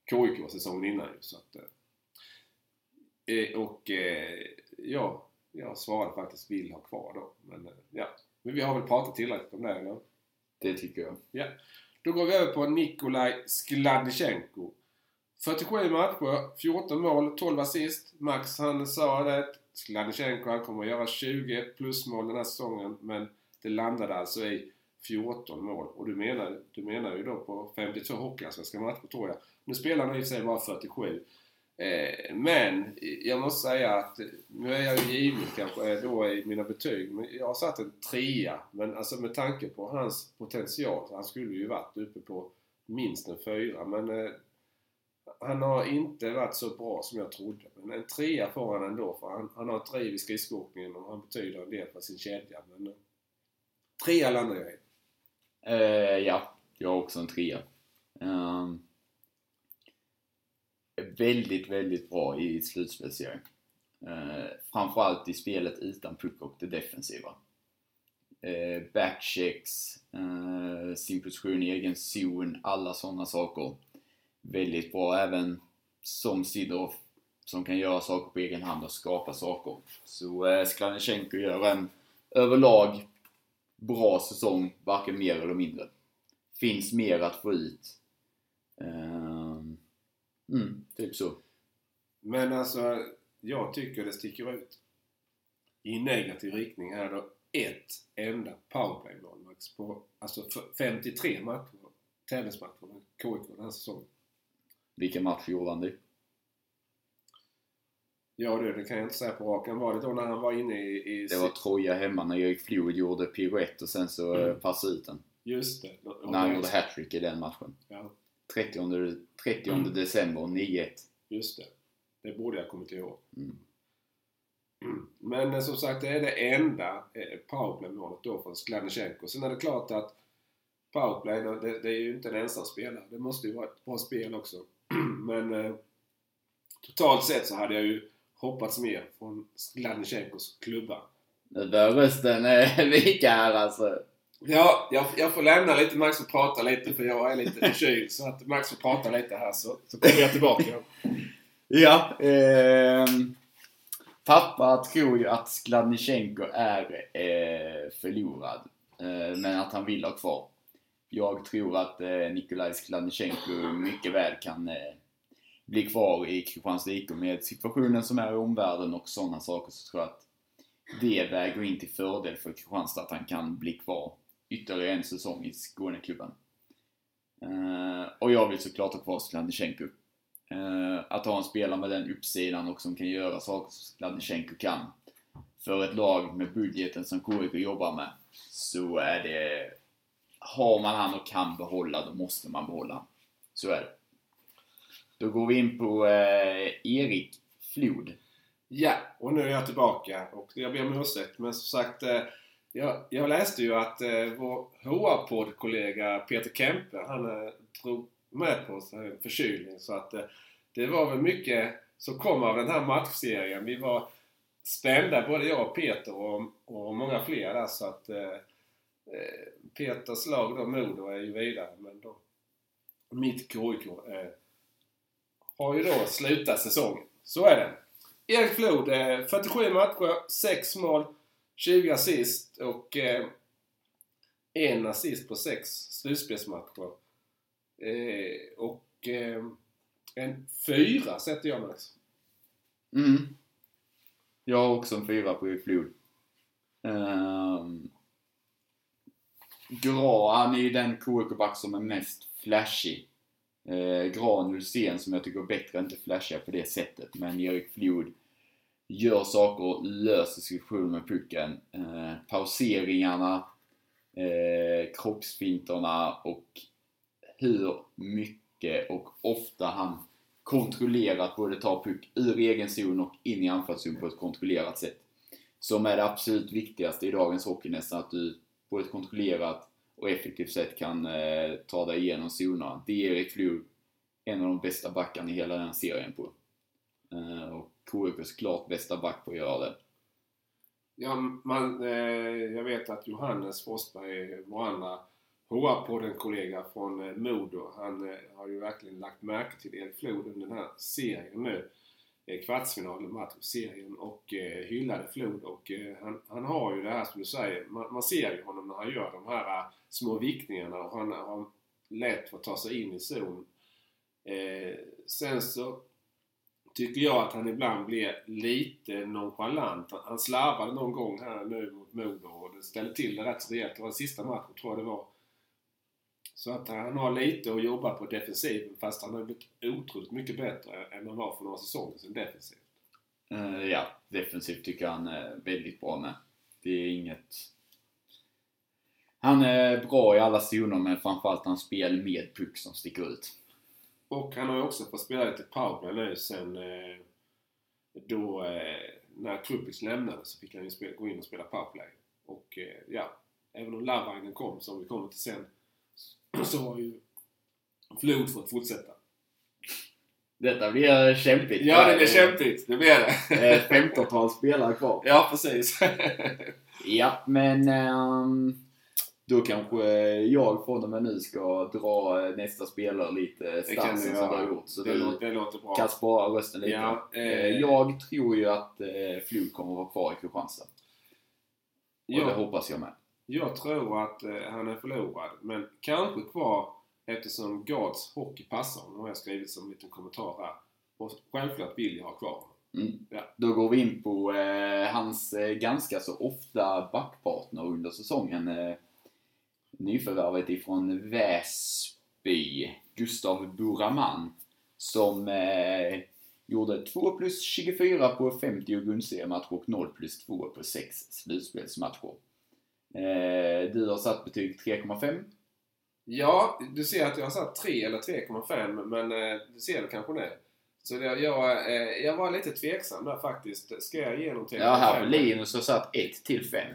KIK säsongen innan ju. Så att, eh, eh, och eh, ja, jag svarade faktiskt vill ha kvar då. Men eh, ja, men vi har väl pratat tillräckligt om det eller? Det tycker jag. Då går vi över på Nikolaj Skladnichenko. 47 matcher, 14 mål, 12 assist. Max han sa det. Skladnichenko han kommer att göra 20 plusmål den här säsongen. Men det landade alltså i 14 mål. Och du menar, du menar ju då på 52 hockeyallsvenska matcher tror jag. Nu spelar han i och för sig bara 47. Eh, men jag måste säga att nu är jag ju given kanske eh, då i mina betyg. Men jag har satt en trea. Men alltså med tanke på hans potential. Han skulle ju varit uppe på minst en fyra. Men eh, han har inte varit så bra som jag trodde. Men en trea får han ändå. För han, han har ett driv i skridskoåkningen och han betyder en del för sin kedja. Men eh, trea landar jag i. Uh, ja, jag har också en trea. Ehm, väldigt, väldigt bra i slutspelsserien. Uh, framförallt i spelet utan puck och det defensiva. Uh, backchecks, uh, sin position i egen zon, alla sådana saker. Väldigt bra även som Sidorov som kan göra saker på egen hand och skapa saker. Så eh, Skladnichenko gör en överlag bra säsong, varken mer eller mindre. Finns mer att få ut. Eh, mm, typ så. Men alltså, jag tycker det sticker ut i negativ riktning här då. Ett enda powerplay-mål Max på alltså 53 matcher, tävlingsmatcher med KIK den här säsongen. Vilken match gjorde han det? Ja du, det kan jag inte säga på raken. Var det då när han var inne i... i Det var Troja hemma när Erik Flood gjorde piruett och sen så Mm. passade ut den. Just det. Och När han gjorde hattrick i den matchen. Ja, 30, 30 Mm. december 9-1. just det. Det borde jag kommit ihåg. Mm. Mm. Men eh, som sagt, det är det enda eh, powerplay-målet då från Skladnichenko. Sen är det klart att powerplay, det, det är ju inte en ensam spelare. Det måste ju vara ett bra spel också. Men eh, totalt sett så hade jag ju hoppats mer från Skladnichenkos klubba. Nu börjar rösten eh, vika här alltså. Ja, jag, jag får lämna lite Max och prata lite för jag är lite förkyld. så att Max får prata lite här så, så kommer jag tillbaka. Ja, ehm, pappa tror ju att Skladnichenko är eh, förlorad. Eh, men att han vill ha kvar. Jag tror att eh, Nikolaj Skladnichenko mycket väl kan eh, bli kvar i Kristianstad IK med situationen som är i omvärlden och sådana saker så tror jag att det väger in till fördel för Kristianstad att han kan bli kvar ytterligare en säsong i Skåneklubben. Eh, och jag vill såklart ha kvar Skladnichenko. Eh, att ha en spelare med den uppsidan och som kan göra saker som Skladnichenko kan. För ett lag med budgeten som KIK jobbar med så är det... Har man han och kan behålla, då måste man behålla han. Så är det. Då går vi in på eh, Erik Flod. Ja, och nu är jag tillbaka och jag ber om ursäkt. Men som sagt, eh, jag, jag läste ju att eh, vår HR-poddkollega Peter Kempe, han eh, drog med på sig en förkylning. Så att eh, det var väl mycket som kom av den här matchserien. Vi var spända, både jag och Peter och, och många fler där. Så att eh, eh, Peters lag då, Modo, är ju vidare. Men då, mitt KIK eh, har ju då slutat säsongen. Så är det. Erik Flod, eh, 47 matcher, 6 mål, 20 assist och eh, en assist på 6 slutspelsmatcher. Eh, och eh, en fyra sätter jag Max. Mm. Jag har också en fyra på Erik Flod. Um, Gra, han är ju den KIK-back som är mest flashig. Eh, Gran Ulsén som jag tycker är bättre, inte flashiga på det sättet. Men Erik Flod gör saker, och löser situationer med pucken. Eh, pauseringarna, eh, kroppsfinterna och hur mycket och ofta han kontrollerat både tar puck ur egen zon och in i anfallszon på ett kontrollerat sätt. Som är det absolut viktigaste i dagens hockey nästan, att du på ett kontrollerat och effektivt sätt kan eh, ta dig igenom zonerna. Det är Erik Flur en av de bästa backarna i hela den serien på. Eh, och KIKs klart bästa back på att göra det. Ja, man, eh, jag vet att Johannes Forsberg, vår andra HR-podden-kollega från eh, Modo, han eh, har ju verkligen lagt märke till Erik Flod under den här serien nu. Eh, kvartsfinalen, serien och eh, hyllade Flod och eh, han, han har ju det här som du säger, man, man ser ju honom när han gör de här uh, små viktningarna och han har lätt för att ta sig in i zon. Eh, sen så tycker jag att han ibland blir lite nonchalant. Han slarvade någon gång här nu mot Modo och det ställde till det rätt så rejält. Det var den sista matchen tror jag det var. Så att han har lite att jobba på defensiven fast han har blivit otroligt mycket bättre än han var för några säsonger sedan defensivt. Uh, ja, defensivt tycker jag han är väldigt bra med. Det är inget... Han är bra i alla zoner men framförallt hans spel med puck som sticker ut. Och han har ju också fått spela lite powerplay nu sen eh, då eh, när Krupis lämnade så fick han ju spela, gå in och spela powerplay. Och eh, ja, även om Lavainen kom som vi kommer till sen så har ju Flod fått fortsätta. Detta blir kämpigt. Ja, det blir kämpigt. Det blir det. Ett 15-tal spelare kvar. Ja, precis. ja, men um, då kanske jag från och med nu ska dra nästa spelare lite stansen som du har gjort. Så det, låter, det låter bra. kan spara rösten lite. Ja, Eh, eh, Jag tror ju att eh, Flug kommer att vara kvar i Kristianstad. Och det ja, hoppas jag med. Jag tror att eh, han är förlorad, men kanske kvar eftersom Gards hockey passar honom, har jag skrivit som en liten kommentar här. Och självklart vill jag ha kvar honom. Mm. Ja. Då går vi in på eh, hans eh, ganska så ofta backpartner under säsongen. Eh, nyförvärvet ifrån Väsby, Gustav Buraman, som eh, gjorde 2 plus 24 på 50 grundseriematcher och 0 plus 2 på 6 slutspelsmatcher. Eh, du har satt betyg 3,5. Ja, du ser att jag har satt 3 eller 3,5 men eh, du ser det kanske nu. Så det, jag, eh, jag var lite tveksam där faktiskt. Ska jag ge någonting? Ja, här på Linus har satt 1 till 5.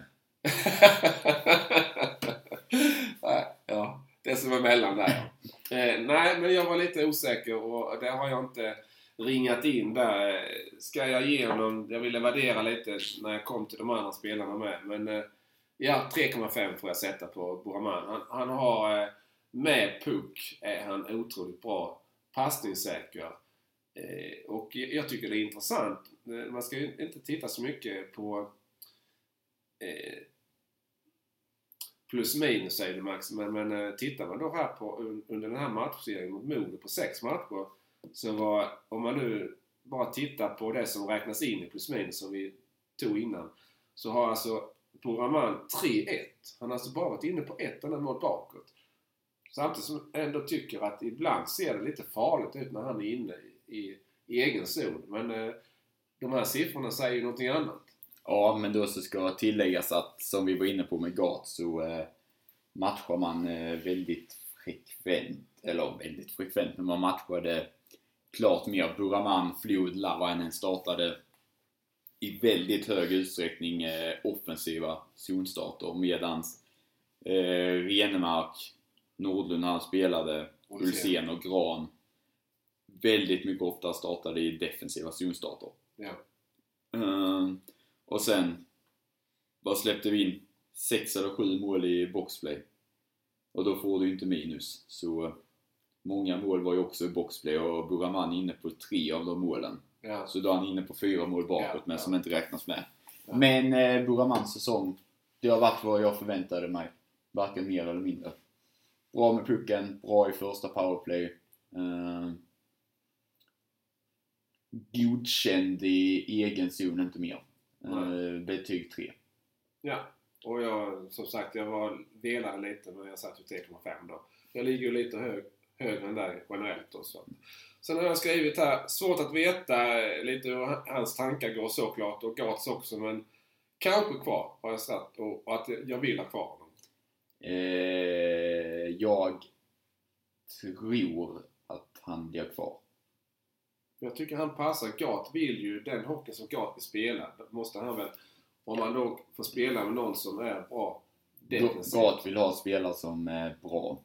Nej, ja, det som är mellan där eh, Nej, men jag var lite osäker och det har jag inte ringat in där. Ska jag ge honom... Jag ville värdera lite när jag kom till de andra spelarna med. Men eh, ja, 3,5 får jag sätta på Buraman. Han, han har... eh, Med puck är han otroligt bra. Passningssäker. Eh, Och jag tycker det är intressant. Eh, man ska ju inte titta så mycket på eh, plus minus säger det, Max, men, men eh, tittar man då här på under den här matchserien mot Modo på sex matcher så var, om man nu bara tittar på det som räknas in i plus minus som vi tog innan så har alltså Buraman 3-1. Han har alltså bara varit inne på ett enda mål bakåt. Samtidigt som jag ändå tycker att ibland ser det lite farligt ut när han är inne i, i, i egen zon. Men eh, de här siffrorna säger ju någonting annat. Ja, men då så ska tilläggas att som vi var inne på med Gart så eh, matchar man eh, väldigt frekvent, eller väldigt frekvent, men man matchade klart mer Buraman, Flod, Lavainen startade i väldigt hög utsträckning eh, offensiva zonstarter medans eh, Renemark, Nordlund han spelade. Ulsén och Gran väldigt mycket ofta startade i defensiva zonstarter. Ja. Ehm, och sen, vad släppte vi in? Sex eller sju mål i boxplay. Och då får du inte minus. Så eh, många mål var ju också i boxplay och Buraman inne på tre av de målen. Ja. Så då är han inne på fyra mål bakåt Ja, men ja. som inte räknas med. Men eh, Buramans säsong, det har varit vad jag förväntade mig. Varken mer eller mindre. Bra med pucken, bra i första powerplay. Eh, godkänd i egen zon, inte mer. Eh, betyg 3. Ja, och jag, som sagt, jag var delade lite men jag satt ju 3,5 då. Jag ligger ju lite hög, högre än dig generellt då. Så, Sen har jag skrivit här, svårt att veta eh, lite hur hans tankar går såklart och Gats också men kanske kvar har jag satt och, och att jag vill ha kvar honom. Eh, jag tror att han blir kvar. Jag tycker han passar. Gat vill ju den hockeyn som Gat vill spela. Måste han väl. Om man då får spela med någon som är bra defensivt. Gat vill ha spelare som är bra.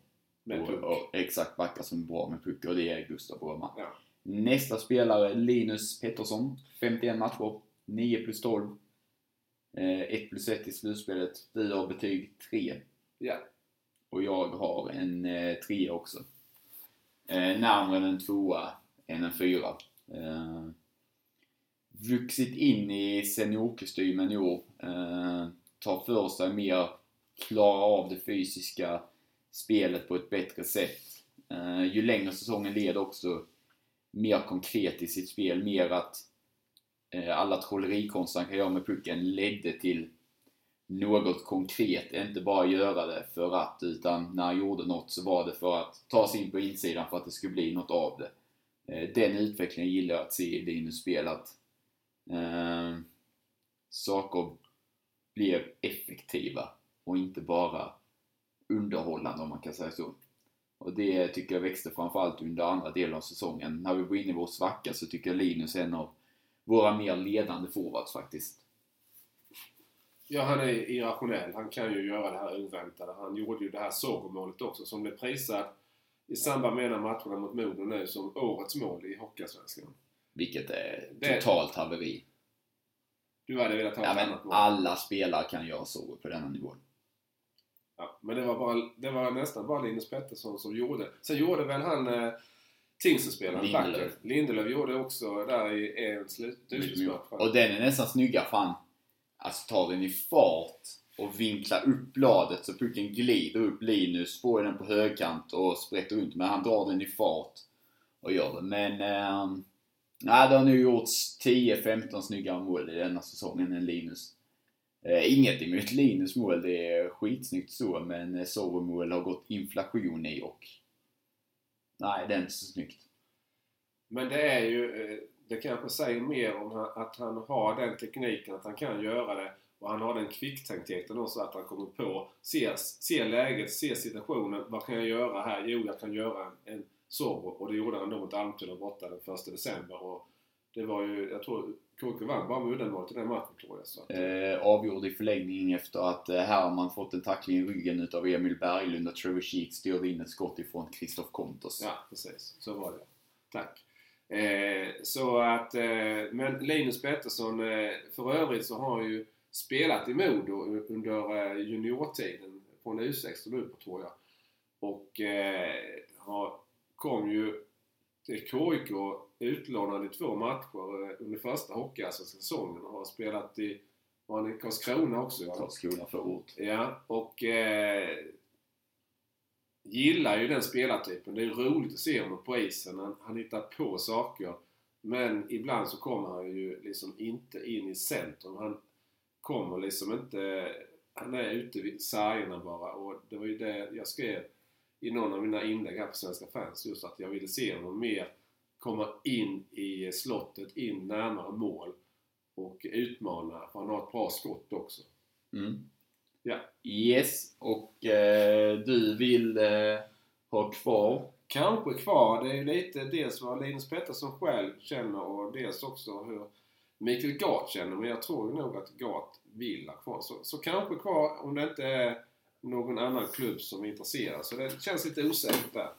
Med och, puck. och, exakt, backar som är bra med puck och det är Gustav Broman. Ja. Nästa spelare, Linus Pettersson. 51 matcher. 9 plus 12. Eh, 1 plus 1 i slutspelet. Du har betyg 3. Ja. Och jag har en eh, 3 också. Eh, närmare en tvåa än en fyra. Eh, vuxit in i seniorkostymen i år. Eh, tar för sig mer, klarar av det fysiska spelet på ett bättre sätt. Eh, ju längre säsongen led också mer konkret i sitt spel. Mer att eh, alla trollerikonster han kan göra med pucken ledde till något konkret. Inte bara göra det för att, utan när han gjorde något så var det för att ta sig in på insidan för att det skulle bli något av det. Eh, Den utvecklingen gillar jag att se i Linus spel. Att eh, saker blev effektiva och inte bara underhållande om man kan säga så. Och det tycker jag växte framförallt under andra delen av säsongen. När vi var inne i vår svacka så tycker jag Linus är en av våra mer ledande forwards faktiskt. Ja, han är irrationell. Han kan ju göra det här oväntade. Han gjorde ju det här Zorro-målet också som blev prisad i samband med en av matcherna mot Modo nu som årets mål i Hockeyallsvenskan. Vilket är Det- totalt haveri. Du hade velat ha Ja, ett annat mål. alla spelare kan göra så på denna nivån. Ja, men det var, bara, det var nästan bara Linus Pettersson som gjorde. Sen gjorde väl han eh, Tingsryd-spelaren, Lindelöf. backen. Lindelöf gjorde också där i en slut- slutspelsmatch. Och den är nästan snygga fan. Alltså tar den i fart och vinklar upp bladet så pucken glider upp Linus, får den på högkant och sprätter runt. Men han drar den i fart och gör det. Men... Eh, nej, det har nu gjorts 10-15 snyggare mål i denna säsongen än Linus. Eh, inget emot Linus mål, det är skitsnyggt så. Men eh, Zorro-mål har gått inflation i och... Nej, det är inte så snyggt. Men det är ju, eh, det kanske säger mer om att han har den tekniken, att han kan göra det. Och han har den kvicktänktheten också, att han kommer på, ser, ser läget, ser situationen. Vad kan jag göra här? Jo, jag kan göra en, en Zorro. Och det gjorde han då mot Almtuna borta den 1 december. Och det var ju, jag tror, KK vann bara med uddamålet i den matchen tror jag. Så att, eh, avgjord i förlängning efter att eh, Herman fått en tackling i ryggen utav Emil Berglund och Trevor Sheek styrde in ett skott ifrån Kristoff Kontos. Ja, precis. Så var det. Tack. Eh, så att, eh, men Linus Pettersson, eh, för övrigt så har ju spelat i Modo under eh, juniortiden från U16 nu på tror jag. Och eh, har, kom ju till KIK utlånad i två matcher eh, under första hockeyallsvenska säsongen och har spelat i, var han i Karlskrona också? Ja. Karlskrona förort. Ja, och eh, gillar ju den spelartypen. Det är roligt att se honom på isen. Han, han hittar på saker. Men ibland så kommer han ju liksom inte in i centrum. Han kommer liksom inte... Han är ute vid sargerna bara. Och det var ju det jag skrev i någon av mina inlägg här på Svenska fans. Just att jag ville se honom mer komma in i slottet, in närmare mål. Och utmana. För han har ett bra skott också. Mm. Ja. Yes, och eh, du vill eh, ha kvar Kanske kvar. Det är lite dels vad Linus Pettersson själv känner och dels också hur Mikael Gart känner. Men jag tror nog att Gart vill ha kvar. Så, så kanske kvar om det inte är någon annan klubb som är intresserad. Så det känns lite osäkert där.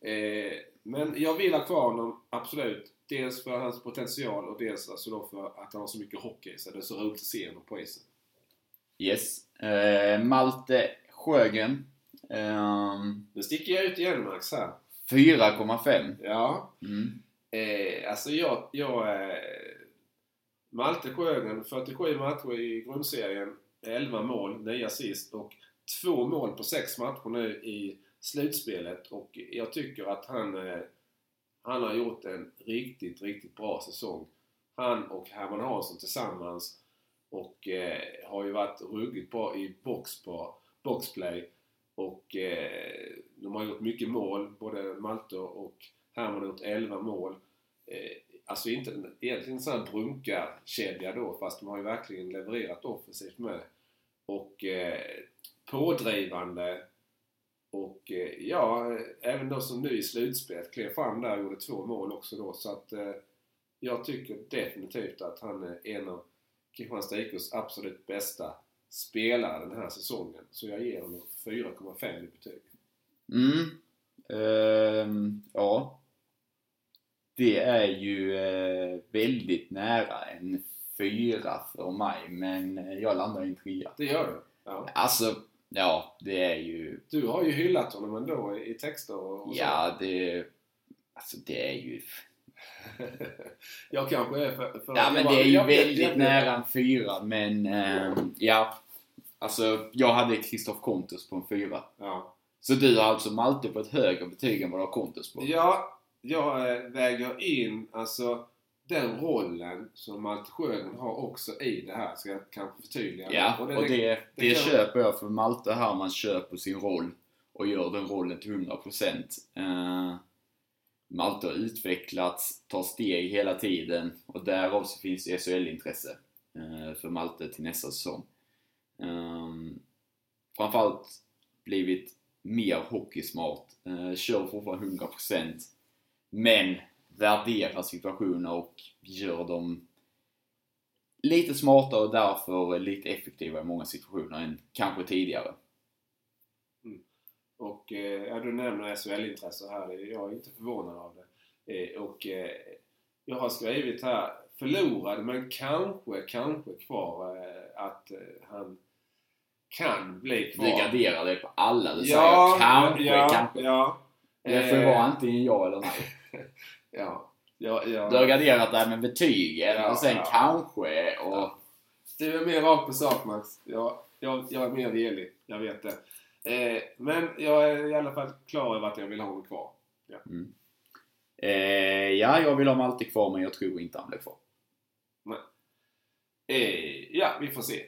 Eh, men jag vill ha kvar honom, absolut. Dels för hans potential och dels alltså då för att han har så mycket hockey sig. Det är så roligt att se honom på isen. Yes. Eh, Malte Sjögren. ehm, Nu sticker jag ut igen Max här. 4,5. Ja. Mm. Eh, alltså jag... jag eh, Malte Sjögren, 47 matcher i grundserien, 11 mål, 9 assist och två mål på sex matcher nu i slutspelet. Och jag tycker att han, eh, han har gjort en riktigt, riktigt bra säsong. Han och Herman Hansson tillsammans och eh, har ju varit ruggigt bra i box på, boxplay. Och eh, de har gjort mycket mål, både Malte och Herman har gjort 11 mål. Eh, alltså inte en, egentligen en sån här brunkarkedja då, fast de har ju verkligen levererat offensivt med. Och eh, pådrivande. Och eh, ja, även då som nu i slutspelet klev fram där och gjorde två mål också då. Så att eh, jag tycker definitivt att han är en av Kristianstad IKs absolut bästa spelare den här säsongen. Så jag ger honom 4,5 i betyg. Mm. Ehm, ja. Det är ju eh, väldigt nära en fyra för mig, men jag landar i en trea. Det gör du? Ja. Alltså, ja, det är ju... Du har ju hyllat honom ändå i texter och, och Ja, det... Alltså det är ju... jag kanske är för... för Ja, men det är ju jag- jag- väldigt jag- nära en fyra, men ehm, ja. Alltså, jag hade Kristoff Kontus på en fyra. Ja. Så du har alltså Malte på ett högre betyg än vad du har Kontus på? Ja, jag eh, väger in alltså den rollen som Malte Sjögren har också i det här. Ska jag kanske förtydliga. Ja, Och och det, det, det kan- köper jag för Malte Herman köper sin roll och gör den rollen till 100%. Uh, Malte har utvecklats, tar steg hela tiden och därav så finns det SHL-intresse eh, för Malte till nästa säsong. Um, framförallt blivit mer hockeysmart, uh, kör fortfarande 100% men värderar situationer och gör dem lite smartare och därför lite effektivare i många situationer än kanske tidigare. Och eh, ja, du nämner SHL-intresse här. Jag är inte förvånad av det. Eh, och eh, jag har skrivit här förlorad men kanske, kanske kvar eh, att eh, han kan bli Du kvar. garderar dig på alla. Du ja, säger kanske, ja, kanske. Ja, Det får ju Eh, vara antingen ja eller nej. ja, ja, ja. Du har garderat dig med betygen Ja, och sen ja. kanske och... Ja. Du är mer rakt på sak Max. Jag, jag, jag är mer velig. Jag vet det. Eh, men jag är i alla fall klar över att jag vill ha honom kvar. Eh, ja, jag vill ha Malte kvar men jag tror inte han blir kvar. Eh, ja, vi får se.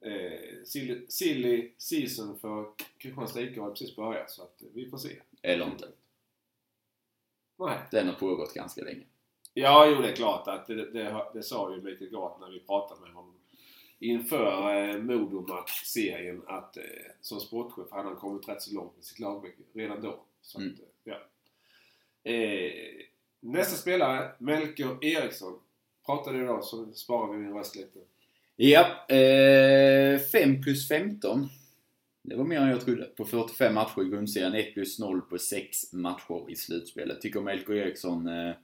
Eh, silly, silly season för Kristianstad IK har precis börjat så att eh, vi får se. Eller inte. Nej. Den har pågått ganska länge. Ja, jo det är klart att det, det, det sa ju Mikael Gart när vi pratade med honom inför eh, Modomatch-serien att eh, som sportchef hade han kommit rätt så långt med sitt lagbygge redan då. Så Mm. att, eh, ja. eh, nästa spelare, Melker Eriksson. Pratade du då så sparar vi min röst lite. Ja, eh, 5 plus 15. Det var mer än jag trodde. På 45 matcher i grundserien, 1 plus 0 på 6 matcher i slutspelet. Tycker Melker Eriksson eh,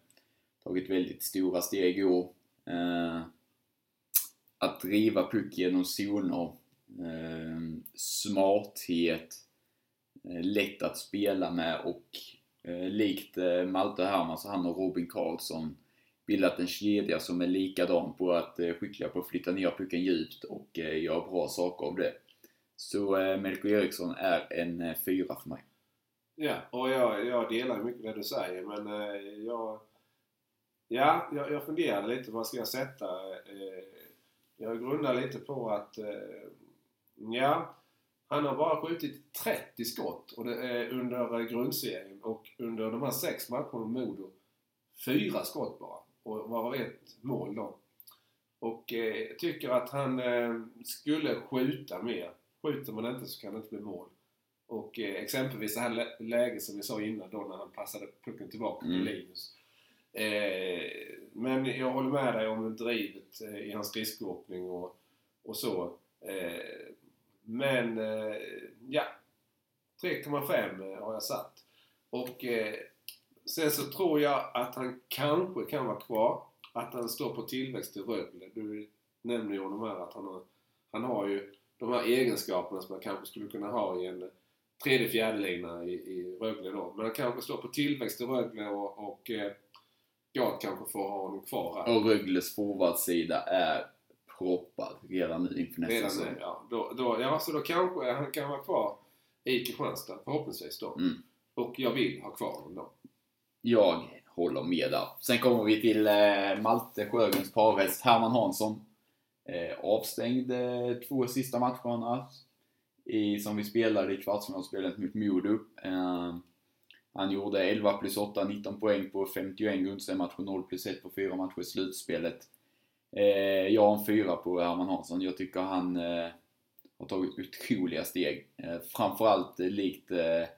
tagit väldigt stora steg i år. Eh, att driva puck genom zoner, eh, smarthet, eh, lätt att spela med och eh, likt eh, Malte Herman så han och Robin Karlsson bildat en kedja som är likadan på att eh, skickliga på att flytta ner pucken djupt och eh, göra bra saker av det. Så eh, Melker Eriksson är en eh, fyra för mig. Ja, och jag, jag delar mycket det du säger men eh, jag... Ja, jag, jag funderar lite vad ska jag sätta. Eh, jag grundar lite på att... Eh, ja, han har bara skjutit 30 skott och det är under eh, grundserien och under de här sex matcherna med Modo fyra skott bara och varav ett mål då. Och eh, tycker att han eh, skulle skjuta mer. Skjuter man inte så kan det inte bli mål. Och eh, exempelvis det här lä- läget som vi sa innan då när han passade pucken tillbaka Mm. till Linus. Eh, men jag håller med dig om drivet eh, i hans skridskoåkning och, och så. Eh, men eh, ja, 3,5 eh, har jag satt. Och sen så tror jag att han kanske kan vara kvar. Att han står på tillväxt i Rögle. Du nämner ju honom här att han har, han har ju de här egenskaperna som man kanske skulle kunna ha i en tredje fjärdelina i, i Rögle då. Men han kanske står på tillväxt i Rögle och, och eh, jag kanske får ha honom kvar här. Och Rögles forwardsida är proppad redan nu inför nästa Redan säsong. nu, ja. Då, då, ja, så då kanske han kan vara kvar i Kristianstad, förhoppningsvis då. Mm. Och jag vill ha kvar honom då. Jag håller med där. Sen kommer vi till eh, Malte Sjögrens parhäst Herman Hansson. Eh, avstängd eh, två sista matcherna i, som vi spelade i kvartsfinalspelet mot Modo. Eh, Han gjorde 11 plus 8, 19 poäng på 51 grundseriematcher, 0 plus 1 på 4 matcher i slutspelet. Eh, jag har en 4 på Herman Hansson. Jag tycker han eh, har tagit otroliga steg. Eh, framförallt eh, likt eh,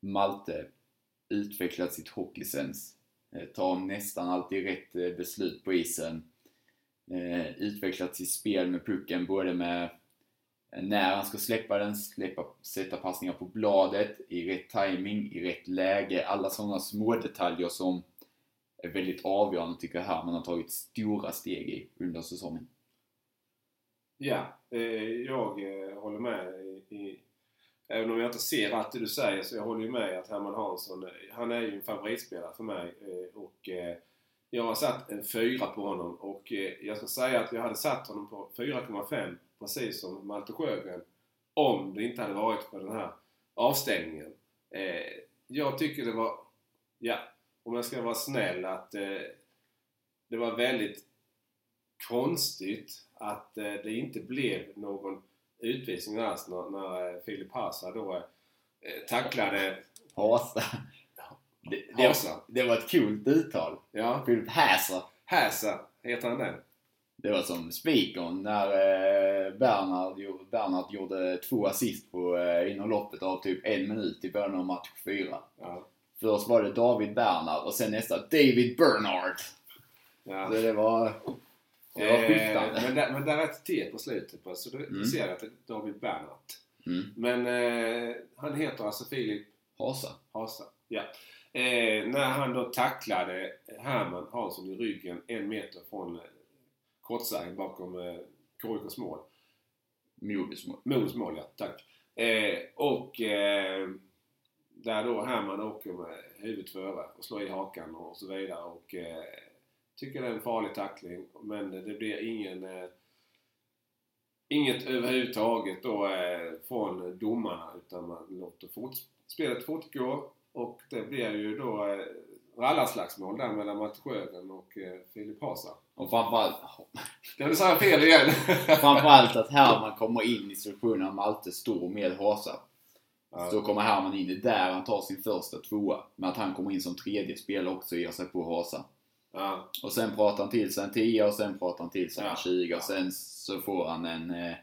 Malte utvecklat sitt hockeysens. Eh, tar nästan alltid rätt eh, beslut på isen. Eh, utvecklat sitt spel med pucken både med eh, när han ska släppa den, släppa, sätta passningar på bladet, i rätt timing, i rätt läge. Alla sådana små detaljer som är väldigt avgörande tycker jag här man har tagit stora steg i under säsongen. Ja, eh, jag eh, håller med. I, även om jag inte ser allt det du säger så jag håller ju med att Herman Hansson, eh, han är ju en favoritspelare för mig. Eh, och eh, jag har satt en fyra på honom och eh, jag ska säga att jag hade satt honom på 4,5 precis som Malte Sjögren. Om det inte hade varit för den här avstängningen. Eh, jag tycker det var, ja, om jag ska vara snäll, att eh, det var väldigt konstigt att det inte blev någon utvisning alls när, när Filip Hasa då tacklade Hasa. Det, det, Hasa. det var ett coolt uttal. Ja, Philip Hasa. Hasa heter han det? Det var som spikern när eh, Bernhard, Bernhard gjorde två assist på, eh, inom loppet av typ en minut i början av match fyra. Ja. Först var det David Bernhard och sen nästa David Bernhard. ja. Så det var, det var Eh, skiftande. men, där, men där är ett T på slutet på, så du, Mm. du ser att det är David Bernhardt. Mm. Men eh, han heter alltså Filip Hasa. Hasa. Ja. Eh, när han då tacklade Herman Hansson i ryggen en meter från eh, kortsargen bakom eh, KIKs mål. Modis mål. Modos mål, ja. Tack. Eh, och eh, där då Herman åker med huvudet före och slår i hakan och så vidare. Och eh, tycker det är en farlig tackling. Men det blir ingen... Eh, inget överhuvudtaget då eh, från domarna utan man låter fort, spelet fortgå. Och det blir ju då eh, rallarslagsmål där mellan Matte Sjögren och eh, Filip Hasa. Och framförallt, Kan du säga fel igen? framförallt att Herman kommer in i situationen när Malte står med Hasa. Ja. Så kommer Herman in, det är där han tar sin första tvåa. Men att han kommer in som tredje spelare också och ger sig på Hasa. Ja. Och sen pratar han till sig en 10 och sen pratar han till sig en Ja. 20 och sen så får han en eh,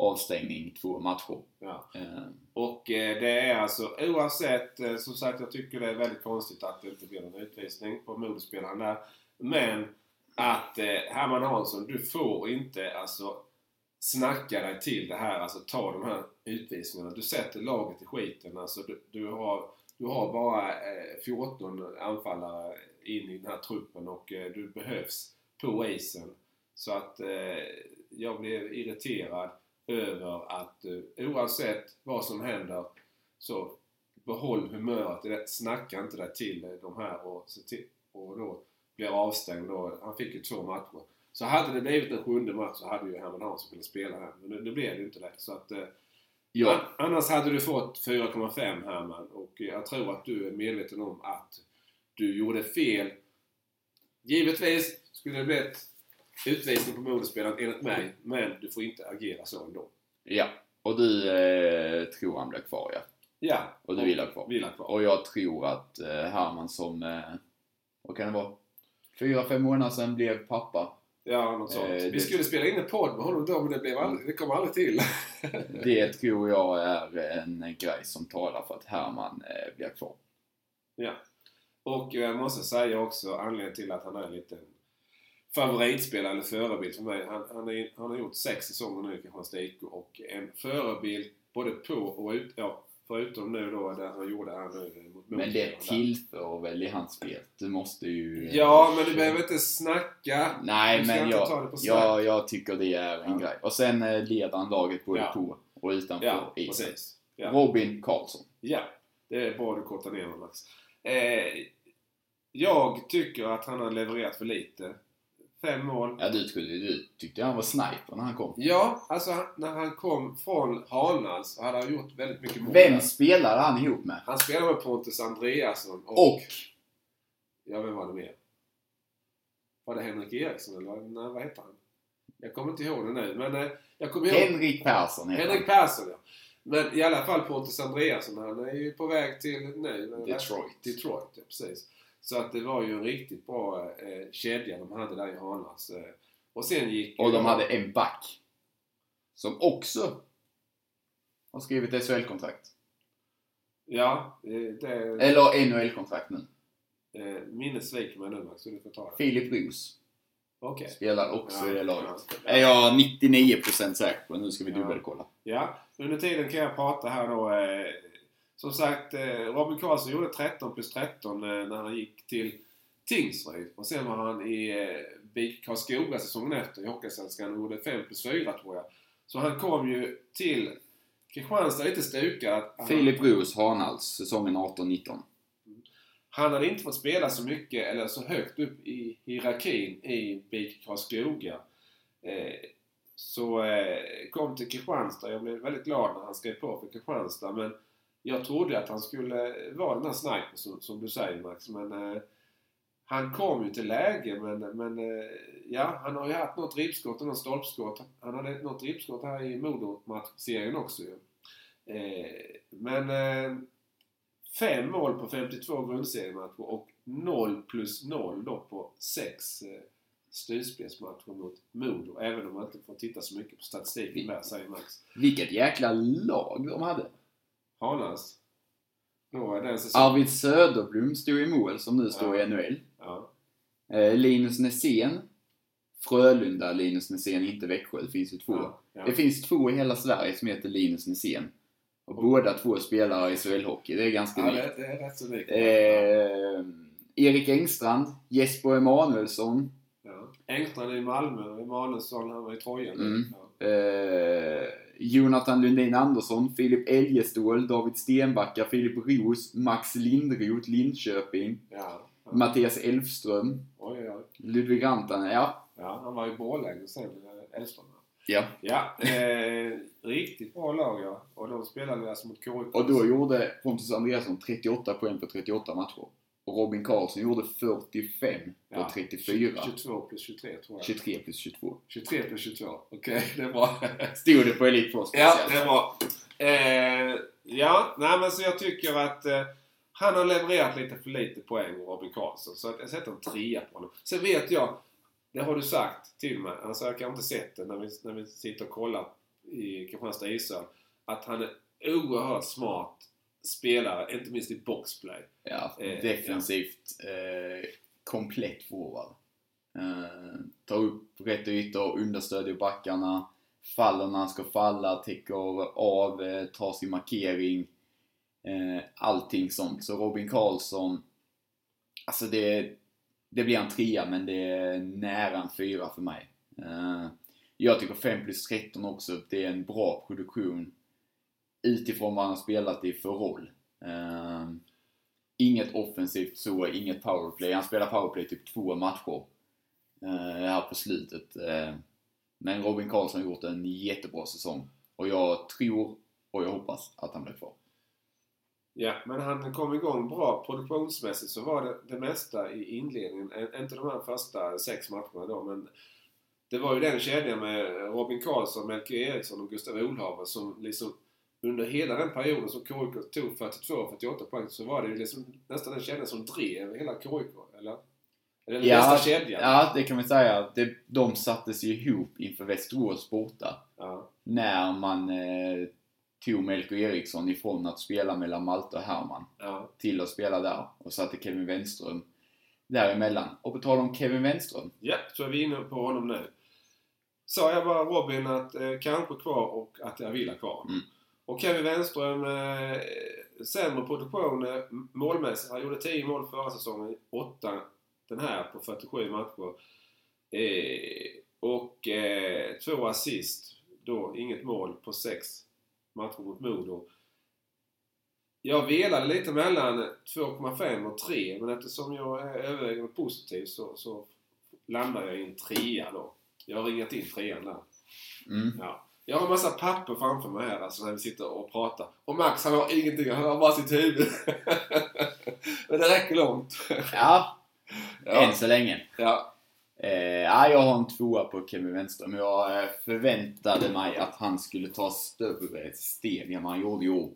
avstängning två matcher. Ja. Eh, Och eh, det är alltså oavsett, eh, som sagt jag tycker det är väldigt konstigt att det inte blir någon utvisning på modespelaren där. Men att Herman Hansson, du får inte alltså snacka dig till det här, alltså ta de här utvisningarna. Du sätter laget i skiten. Alltså du, du, har, du har bara eh, 14 anfallare in i den här truppen och du behövs på isen. Så att jag blev irriterad över att eh, oavsett vad som händer så behåll humöret. Det- Snacka inte dig till eh, de här och, till, och då blir avstängd. Då. Han fick ju två matcher. Så hade det blivit en sjunde match så hade ju Herman Hansson kunnat spela här. Men det, det blev ju inte det. Så att, eh, ja, an- Annars hade du fått 4,5 Herman. Och jag tror att du är medveten om att du gjorde fel. Givetvis skulle det blivit utvisning på modespelaren enligt mig. Men du får inte agera så ändå. ja. Och du eh, tror han blir kvar ja. Ja. Och du vill ha kvar. Vill ha kvar. Och jag tror att eh, Herman som, eh, vad kan det vara? Fyra, fem månader sedan blev pappa. Ja, något sånt. Eh, Vi det- skulle spela in en podd med honom då, men det, blev aldrig, det kom aldrig till. Det tror jag är en grej som talar för att Herman eh, blir kvar. ja. Och jag måste säga också anledningen till att han är lite en favoritspelare eller förebild för mig. Han, han, är, han har gjort sex säsonger nu i Kristianstad IK och en förebild både på och ut, ja, förutom nu då det han gjorde här nu mot Men det tillför väl i hans spel. Du måste ju... eh, Ja, men du behöver inte snacka. Nej, men jag, jag, jag tycker det är en Ja. grej. Och sen eh, leder han laget både Ja. på och utanför Ja, isen. precis. Ja. Robin Karlsson. Ja, det är bra du kortar ner honom Max. Eh, jag tycker att han har levererat för lite. Fem mål. Ja, du, trodde, du tyckte han var sniper när han kom. Ja, alltså han- när han kom från Hanals så hade han gjort väldigt mycket mål. Vem spelade han ihop med? Han spelade med Pontus Andreasson och... Och Ja, vem var det mer? Var det Henrik Eriksson eller nej, vad heter han? Jag kommer inte ihåg det nu, men eh, jag kommer ihåg... Henrik Persson heter Henrik Persson, ja. Men i alla fall Pontus Andreasson, han är ju på väg till nu. Detroit. Detroit, ja, precis. Så att det var ju en riktigt bra eh, kedja de hade där i Hanals. Eh. Och sen gick... Och de hade en back. Som också har skrivit SHL-kontrakt. Ja, det... det Eller NHL-kontrakt nu. eh, minnet sviker mig nu Max, så du får ta det. Filip Roos Okej. spelar också i det laget. Ja. Är jag 99% säker på. Nu ska vi Ja. dubbelkolla. Ja, under tiden kan jag prata här då. Eh, som sagt, eh, Robin Karlsson gjorde 13 plus 13 eh, när han gick till Tingsryd. Och sen var han i eh, BIK Karlskoga säsongen efter i Hockeyallsvenskan och gjorde 5 plus 4 tror jag. Så han kom ju till Kristianstad lite stukad. Filip Roos, Hanhals, säsongen 18-19. Han hade inte fått spela så mycket eller så högt upp i hierarkin i BIK Karlskoga. Eh, så eh, kom till Kristianstad. Jag blev väldigt glad när han skrev på för Kristianstad. Men jag trodde att han skulle vara den här snipern som, som du säger Max. Men eh, han kom ju till läge men, men eh, ja, han har ju haft något ribbskott och något stolpskott. Han hade något ribbskott här i Modo-serien också ju. Eh, men eh, fem mål på 52 grundseriematcher och 0 plus 0 då på 6 eh, slutspelsmatcher mot Modo. Även om man inte får titta så mycket på statistiken där, säger Max. Vilket jäkla lag de hade. Hanas. Då är den säsongen. Arvid Söderblom stod i mål, som nu står Ja. i NHL. Ja. Eh, Linus Nässén. Frölunda Linus Nässén, inte Växjö. Det finns ju två. Ja. Ja. Det finns två i hela Sverige som heter Linus Nässén. Och båda två spelar i SHL-hockey. Det är ganska ja, unikt. det, är rätt så unikt. Eh, Erik Engstrand, Jesper Emanuelsson, Ja. Engstrand i Malmö, Emanuelsson han var i Trojan. Mm. Eh, Jonathan Lundin Andersson, Filip Eljestål, David Stenbacka, Filip Roos, Max Lindroth, Linköping, Ja. Ja. Mattias Elfström, Oj, oj. Ludvig Rantanen. Ja. Ja, han var i Borlänge sen, Elfström. ja. Ja, eh, riktigt bra lag ja. Och de spelade alltså mot KIK. Och då gjorde Pontus Andreasson 38 poäng på 38 matcher. Och Robin Karlsson gjorde 45 på Ja, 34. 22 plus 23 tror jag. 23 plus 22. 23 plus 22. Okej, det är bra. Stod det på Elite Four ja, det är bra. Eh, ja, nej men så jag tycker att eh, han har levererat lite för lite poäng, Robin Karlsson. Så jag sätter en trea på honom. Sen vet jag, det har du sagt till mig, alltså jag har kanske inte sett det när vi, när vi sitter och kollar i Kristianstad ishall, att han är oerhört smart spelare, inte minst i boxplay. Ja, Eh, defensivt eh, komplett forward. Eh, tar upp rätt ytor, understödjer backarna, faller när han ska falla, täcker av, eh, tar sin markering. Eh, allting sånt. Så Robin Karlsson, alltså det, det blir en trea men det är nära en fyra för mig. Eh, jag tycker 5 plus 13 också, det är en bra produktion utifrån vad han har spelat i för roll. Eh, inget offensivt så, inget powerplay. Han spelar powerplay typ två matcher uh, här på slutet. Uh, men Robin Karlsson har gjort en jättebra säsong. Och jag tror och jag hoppas att han blir kvar. Ja, men han kom igång bra produktionsmässigt så var det det mesta i inledningen. Inte de här första sex matcherna då, men det var ju den kedjan med Robin Karlsson, Melker Eriksson och Gustav Olhaver som liksom under hela den perioden som KIK tog 42-48 poäng så var det ju liksom nästan den kedjan som drev hela KIK, eller? Eller Ja, bästa kedjan. Ja, det kan man säga. Det, de sattes ju ihop inför Västerås borta. Ja. När man eh, tog Melker Eriksson ifrån att spela mellan Malte och Herman ja. till att spela där och satte Kevin Wenström däremellan. Och på tal om Kevin Wenström. Ja, så är vi inne på honom nu. Sa jag bara Robin att eh, kanske kvar och att jag vill ha kvar. Mm. Och Kevin Wenström, eh, sämre produktion eh, målmässigt. Han gjorde 10 mål förra säsongen, 8 den här på 47 matcher. Eh, och eh, två assist. Då inget mål på 6 matcher mot Modo. Jag velade lite mellan 2,5 och 3 men eftersom jag är övervägande positiv så, så landar jag i en trea då. Jag har ringat in trean där. Mm. Ja. Jag har en massa papper framför mig här alltså när vi sitter och pratar. Och Max han har ingenting, han har bara sitt huvud. Men det räcker långt. Ja, Ja. än så länge. ja. Eh, ja, jag har en tvåa på Kevin Wenström. Jag eh, förväntade mig att han skulle ta större steg än vad han gjorde i år.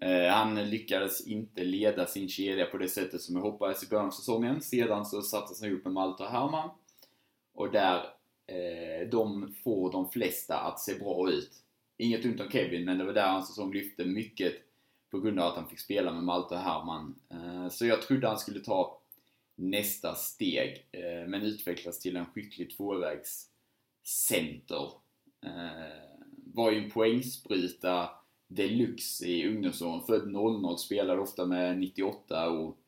Eh, han lyckades inte leda sin kedja på det sättet som jag hoppades i början av säsongen. Sedan så satte sig upp med Malte Herman. Och där eh, de får de flesta att se bra ut. Inget ont om Kevin, men det var där alltså hans säsong lyfte mycket på grund av att han fick spela med Malte och Herman. Eh, så jag trodde han skulle ta nästa steg, eh, men utvecklas till en skicklig tvåvägscenter. Eh, var ju en poängspruta deluxe i ungdomsåren. Född 00, spelade ofta med 98 och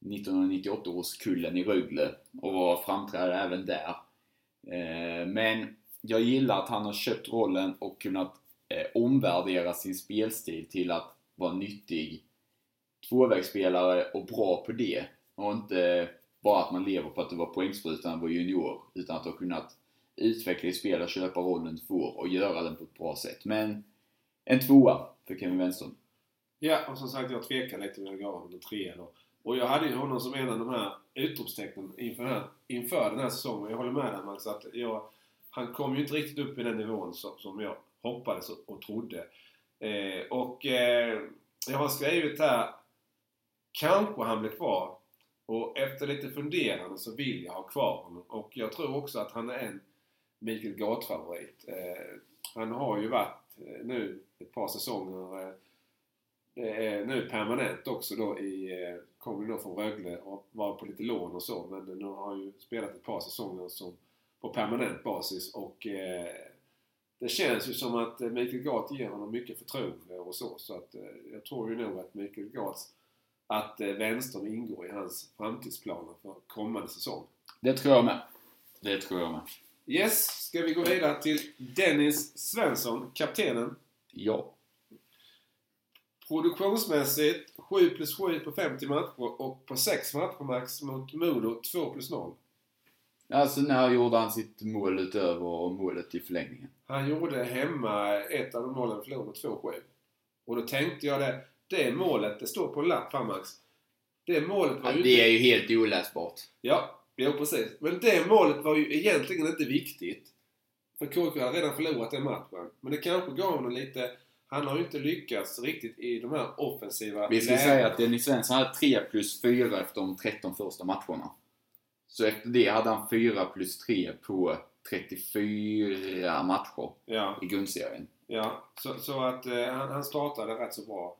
1998-årskullen i Rögle och var framträdande även där. Eh, men jag gillar att han har köpt rollen och kunnat eh, omvärdera sin spelstil till att vara nyttig tvåvägsspelare och bra på det. Och inte bara att man lever på att det var poängsprutan när var junior, utan att ha kunnat utveckla i spel och köpa rollen du får och göra den på ett bra sätt. Men en tvåa för Kevin Wenström. Ja, och som sagt jag tvekar lite med att gå honom en trea då. Och jag hade ju honom som en av de här utropstecknen inför den här, inför den här säsongen. Jag håller med dig Max att jag, han kom ju inte riktigt upp i den nivån som, som jag hoppades och, och trodde. Eh, och eh, jag har skrivit här Kanske han blir kvar. Och efter lite funderande så vill jag ha kvar honom. Och jag tror också att han är en Mikael Gart-favorit. Eh, han har ju varit eh, nu ett par säsonger eh, eh, nu permanent också då i, eh, kommer då från Rögle och var på lite lån och så men nu har ju spelat ett par säsonger som, på permanent basis och eh, det känns ju som att Mikael Gart ger honom mycket förtroende och så så att eh, jag tror ju nog att Mikael Garts att eh, Wenström ingår i hans framtidsplaner för kommande säsong. Det tror jag med. Det tror jag med. Yes, ska vi gå vidare till Dennis Svensson, kaptenen. Ja. Produktionsmässigt 7 plus 7 på 50 matcher och på 6 matcher max mot Modo 2 plus 0. Alltså när gjorde han sitt mål utöver målet i förlängningen? Han gjorde hemma ett av de målen förlorade 2-7. Och då tänkte jag det, det målet, det står på en lapp här Max. Det målet var Ja, ju det är ju helt oläsbart. Ja, ja precis. Men det målet var ju egentligen inte viktigt. För KK hade redan förlorat den matchen. Men det kanske gav honom lite... Han har ju inte lyckats riktigt i de här offensiva Vi ska lägena. säga att Dennis Svensson hade 3 plus 4 efter de 13 första matcherna. Så efter det hade han 4 plus 3 på 34 matcher Ja, i grundserien. ja. Så, så att eh, han, han startade rätt så bra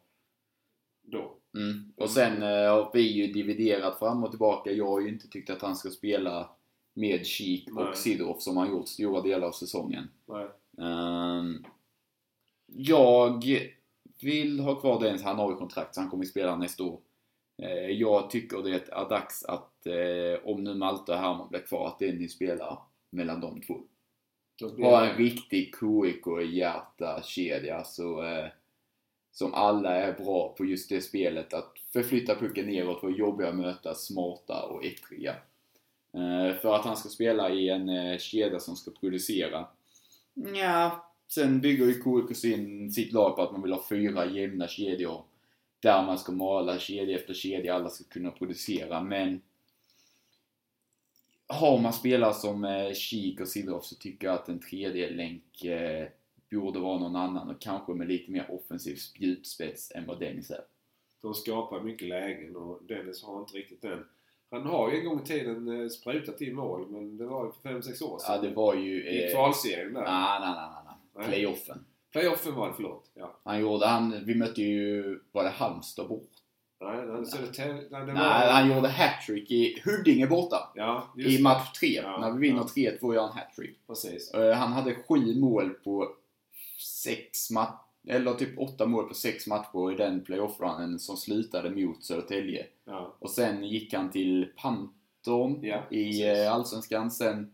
då. Mm. Och sen eh, har vi ju dividerat fram och tillbaka. Jag har ju inte tyckt att han ska spela med Kik och Sidorov som han gjort stora delar av säsongen. Nej. Jag vill ha kvar Dennis. Han har ju kontrakt så han kommer att spela nästa år. Eh, jag tycker det är dags att, eh, om nu Malte och Herman blir kvar, att Dennis spelar mellan de två. Ha en riktig KIK-hjärta-kedja så, eh, som alla är bra på just det spelet. Att förflytta pucken neråt, vara jobbiga att möta, smarta och ettriga. Eh, för att han ska spela i en eh, kedja som ska producera. Ja, sen bygger ju KIK sin, sitt lag på att man vill ha fyra jämna kedjor. Där man ska mala kedja efter kedja, alla ska kunna producera. Men har man spelare som eh, Kik och Silverhoff så tycker jag att en tredje länk eh, borde vara någon annan och kanske med lite mer offensiv spjutspets än vad Dennis är. De skapar mycket lägen och Dennis har inte riktigt den. Han har ju en gång i tiden eh, sprutat i mål men det var ju för 5-6 år sedan. Ja, det var ju... I Eh, kvalserien där. nej, nej, nej, nej. Playoffen. Playoffen var det, förlåt. Ja. Han gjorde, han, vi mötte ju, var det Halmstad bort? Nej, nej, Södertälje... Nej, han gjorde hattrick i Huddinge borta. Ja, I match 3. Ja, när vi vinner ja. 3-2 gör han hattrick. Precis. Eh, Han hade sju mål på sex matcher, eller typ åtta mål på sex matcher i den playoff-runnen som slutade mot Södertälje. Ja. Och sen gick han till Panton i precis. eh, Allsvenskan, sen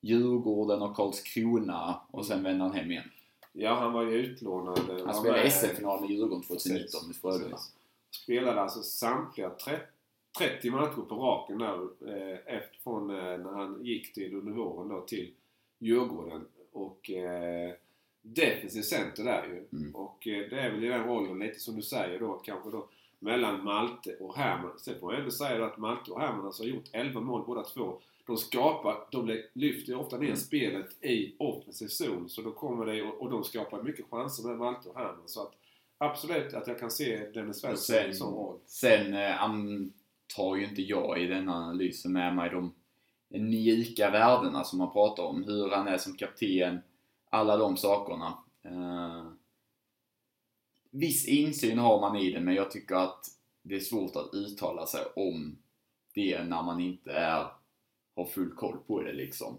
Djurgården och Karlskrona och sen vände han hem igen. ja, han var ju utlånad. Han spelade SM-final med Djurgården 2019 Precis, med Frölunda. Spelade alltså samtliga 30, 30 matcher på raken där eh, efter, från eh, när han gick till under våren då till Djurgården. Och eh, defensiv center där ju. Mm. Och eh, det är väl i den rollen lite som du säger då kanske då mellan Malte och Herman. Sen får jag ändå säga att Malte och Herman alltså har gjort 11 mål båda två de skapar, de lyfter ofta ner Mm. spelet i offensiv zon. Så då kommer det, och, och de skapar mycket chanser med Malte och Herman. Så att absolut att jag kan se Dennis Svensson i sån roll. sen eh, antar ju inte jag i denna analysen med mig de mjuka värdena som man pratar om. Hur han är som kapten, alla de sakerna. Eh, viss insyn har man i det, men jag tycker att det är svårt att uttala sig om det när man inte är, har full koll på det liksom.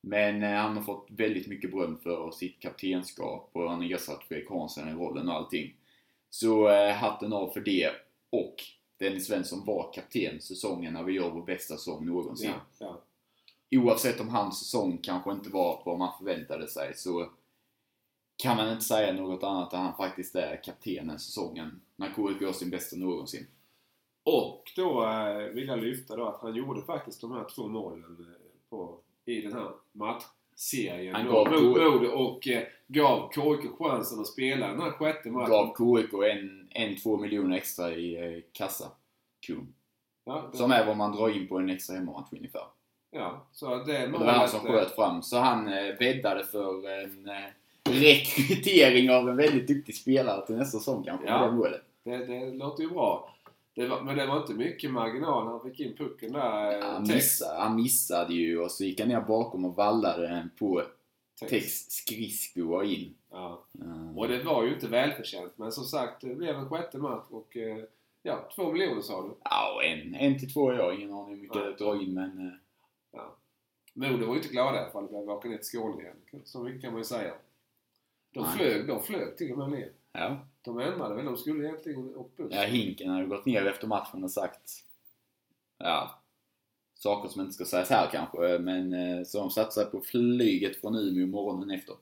Men eh, han har fått väldigt mycket beröm för sitt kaptenskap och han har ersatt Fredrik Hansen i rollen och allting. Så eh, hatten av för det. Och Dennis Svensson var kapten säsongen när vi gör vår bästa säsong någonsin. Ja, ja. Oavsett om hans säsong kanske inte var vad man förväntade sig så kan man inte säga något annat än att han faktiskt är kaptenen säsongen när KIK gör sin bästa någonsin. Och då eh, vill jag lyfta då att han gjorde faktiskt de här två målen eh, på, i den här matchserien. Han gav Modo och eh, gav KIK chansen att spela den här sjätte matchen. Gav KIK en, en, två miljoner extra i eh, kassa. Kul. Ja, det, Som är vad man drar in på en extra hemmamatch ungefär. ja, så det Och det var han som sköt fram. Så han eh, bäddade för en eh, rekrytering av en väldigt duktig spelare till nästa säsong kanske. Ja. Det. Det, det låter ju bra. Det var, men det var inte mycket marginal när han fick in pucken där. eh, Han missade, han missade ju och så gick han ner bakom och vallade den på Tex. Tex skridsko och in. Ja. Eh, Och det var ju inte välförtjänt. Men som sagt, det blev en sjätte match och eh, ja, två miljoner sa du. Ja, en, en till två jag har ingen aning hur mycket Nej. det drar in men... eh, Modo var ju inte glada i alla fall. De åka ner till Skåne igen. Så mycket kan man ju säga. De flög, de flög till och med ner. Ja. De ändrade väl. De skulle egentligen åkt buss. ja, Hinken hade gått ner efter matchen och sagt... Ja. Saker som inte ska sägas här kanske, men eh, så de satsade på flyget från Umeå morgonen efter.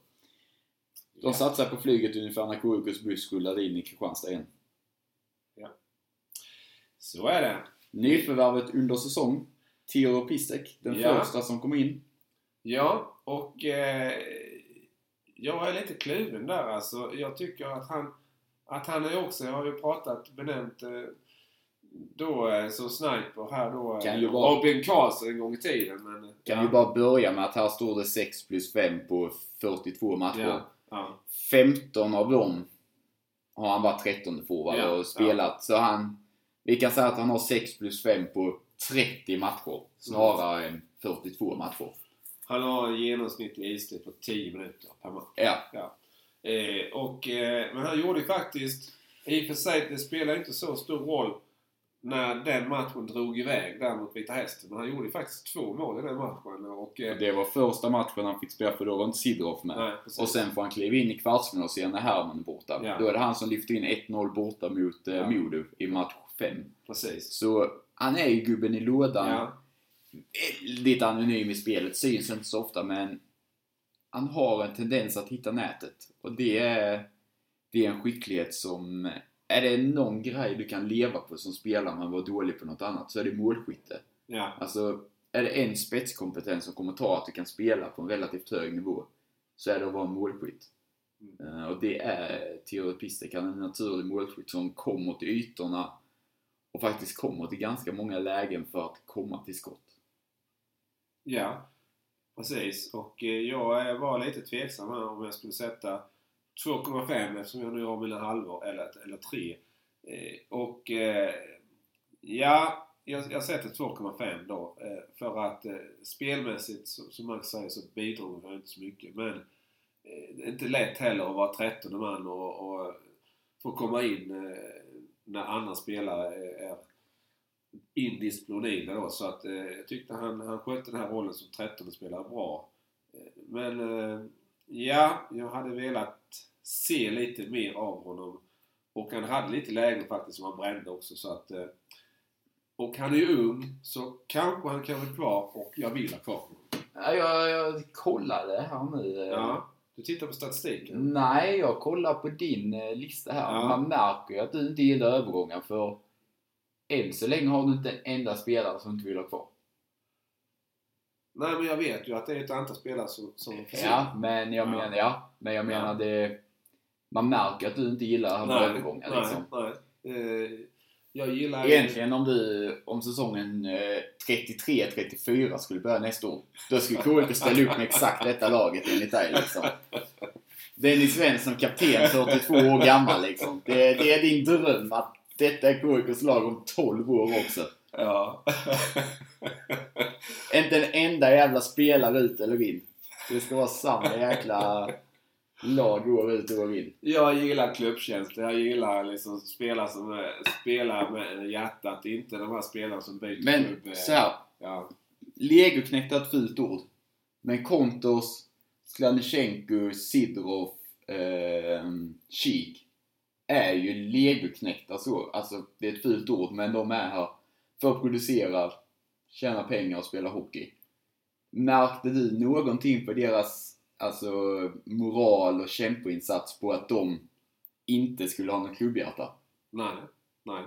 De Ja. satsade på flyget ungefär när KIKs buss rullade in i Kristianstad igen. Så är det. Nyförvärvet under säsong, Theodor Pisek, den Ja. första som kom in. Ja, och eh, jag är lite kluven där alltså. Jag tycker att han, att han är också, jag har ju pratat, benämnt eh, då eh, som sniper här då. eh, Kan ju vara- Robin Karlsson en gång i tiden. Men, Kan ja, ju bara börja med att här står det 6 plus 5 på 42 matcher. Ja, ja. 15 av dem har han varit 13 forward Ja, och spelat. Så han, vi kan säga att han har 6 plus 5 på 30 matcher. Snarare än 42 matcher. Han har en genomsnittlig istid på 10 minuter per match. Ja, Eh, och, eh, men han gjorde ju faktiskt, i och för sig, det spelar inte så stor roll när den matchen drog iväg där mot Vita Hästen. Men han gjorde ju faktiskt två mål i den matchen. Och, eh, det var första matchen han fick spela för då var inte Sidorov med. nej. Och sen får han kliva in i kvartsfinalserien när Herman är borta. Ja. Då är det han som lyfter in 1-0 borta mot eh, Ja. Modo i match 5. Precis. Så han är ju gubben i lådan. Ja. Väldigt anonym i spelet, syns inte så ofta men han har en tendens att hitta nätet. Och det är, det är en skicklighet som... Är det någon grej du kan leva på som spelare men vara dålig på något annat så är det målskytte. Ja. Alltså, är det en spetskompetens som kommer ta att du kan spela på en relativt hög nivå så är det att vara målskytt. Mm. Eh, och det är Theodor Pistek, han är en naturlig målskytt som kommer till ytorna och faktiskt kommer till ganska många lägen för att komma till skott. Ja, precis. Och eh, jag eh, var lite tveksam här om jag skulle sätta 2,5 eftersom jag nu har mina halvor eller, eller 3. Eh, och ja, jag, jag sätter 2,5 då. För att spelmässigt, som Max säger, så bidrog jag inte så mycket. Men det är inte lätt heller att vara 13 man och, och få komma in när andra spelare är indisponibla då. Så att eh, jag tyckte han, han skötte den här rollen som 13 spelare bra. Eh, Men eh, ja, jag hade velat se lite mer av honom. Och han hade lite lägen faktiskt som han brände också så att eh, och han är ju ung så kanske han kan vara kvar och jag vill ha kvar honom. Ja, jag, jag kollade här nu. eh, Ja, du tittar på statistiken? Nej, jag kollar på din eh, lista här. Ja. Man märker ju att du inte gillar övergångar för än så länge har du inte en enda spelare som inte vill ha kvar. Nej men jag vet ju att det är ett antal spelare som, som försvinner. Ja, men jag Ja. menar, ja, men jag menar det... Man märker att du inte gillar övergångar nej, liksom. nej. Eh, Jag gillar Egentligen om du, om säsongen eh, 33-34 skulle börja nästa år. Då skulle KIK ställa upp med exakt detta laget enligt dig liksom. Dennis Svensson, kapten, 42 år gammal liksom. Det, det är din dröm att detta är KIKs lag om 12 år också. Ja. Inte en enda jävla spelare ut eller in. Det ska vara samma jäkla lag år ut och år in. Jag gillar klubbtjänster. Jag gillar liksom spelare som spelar med hjärtat. Inte de här spelarna som byter Men klubb. så här, Ja. Legoknekt är ett fult ord. Men Kontos, Slanichenko, Sidorov, eh, är ju legoknektar så. Alltså, det är ett fult ord, men de är här för att producera, tjäna pengar och spela hockey. Märkte du någonting för deras alltså, moral och kämpinsats på att de inte skulle ha något klubbhjärta? Nej, nej.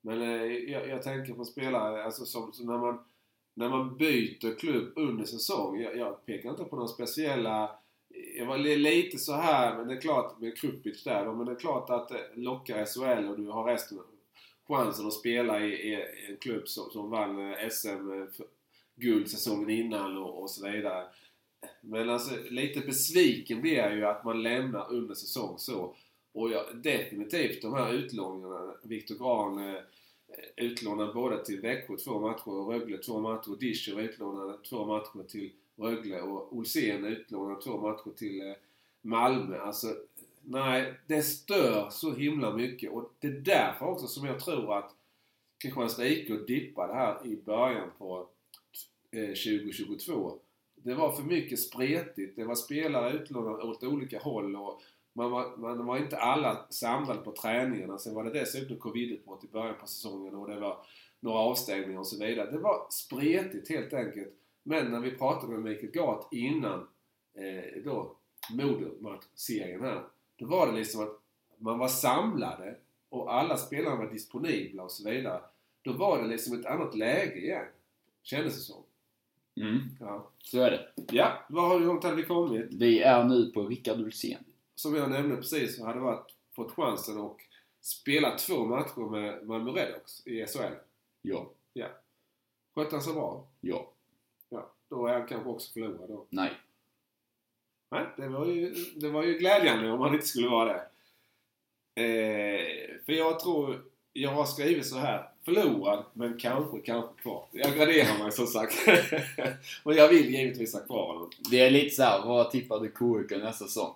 Men eh, jag, jag tänker på spelare, alltså som, som när man när man byter klubb under säsong. Jag, jag pekar inte på några speciella... Jag var lite så här, men det är klart med Krupic där då, men det är klart att det lockar SHL och du har resten chansen att spela i, i en klubb som, som vann eh, SM-guld eh, säsongen innan och, och så vidare. Men alltså lite besviken blir jag ju att man lämnar under säsong så. Och jag, definitivt de här utlåningarna. Viktor Grahn eh, utlånad både till Växjö två matcher och Rögle två matcher. Discher utlånade två matcher till Rögle och Olsén utlånad två matcher till eh, Malmö. Alltså, nej, det stör så himla mycket och det är därför också som jag tror att Kristianstad IK dippade här i början på eh, 2022. Det var för mycket spretigt. Det var spelare utlånade åt olika håll och man var, man var inte alla samlade på träningarna. Sen var det dessutom covidutbrott i början på säsongen och det var några avstängningar och så vidare. Det var spretigt helt enkelt. Men när vi pratade med Mikael Gart innan eh, då Modo-serien här. Då var det liksom att man var samlade och alla spelarna var disponibla och så vidare. Då var det liksom ett annat läge igen. Kändes det som. Mm, Ja. så är det. Ja, vad hur långt hade vi kommit? Vi är nu på Rickard Ulsén. som jag nämnde precis så hade varit, fått chansen att spela två matcher med Malmö Redhawks i SHL. Ja. Skötte han sig bra? Ja. Då är han kanske också förlorad då. Nej. Nej, det var ju, det var ju glädjande om han inte skulle vara det. Eh, för jag tror, jag har skrivit så här. Förlorad, men kanske, kanske kvar. Jag graderar mig som sagt. men jag vill givetvis ha kvar honom. Det är lite såhär, vad tippar du KIK nästa säsong?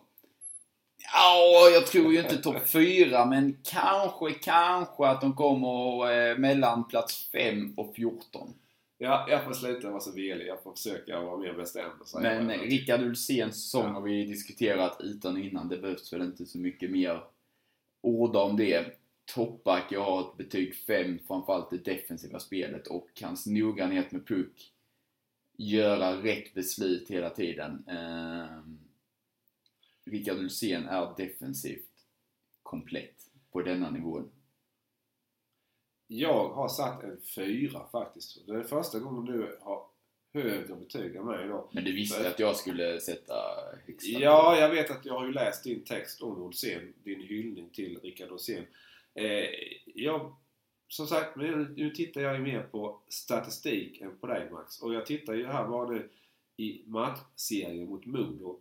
Ja, jag tror ju inte topp 4, men kanske, kanske att de kommer eh, mellan plats 5 och 14. Ja, jag får sluta vara så velig. Jag får försöka vara mer bestämd. och säga Men vad. Rickard Ulséns säsong Ja. har vi diskuterat utan och innan. Det behövs väl inte så mycket mer ord om det. Toppback, jag har ett betyg 5, framförallt det defensiva spelet och hans noggrannhet med puck. Göra rätt beslut hela tiden. Eh, Rickard Ulsén är defensivt komplett på denna nivån. Jag har satt en fyra faktiskt. Det är första gången du har högre betyg än mig idag. Men du visste att jag skulle sätta högsta. Ja, jag vet att jag har ju läst din text om Olsén. Din hyllning till Rickard Olsén. Eh, jag, som sagt, men nu tittar jag ju mer på statistik än på dig Max. Och jag tittar ju här bara nu i matchserien mot Modo.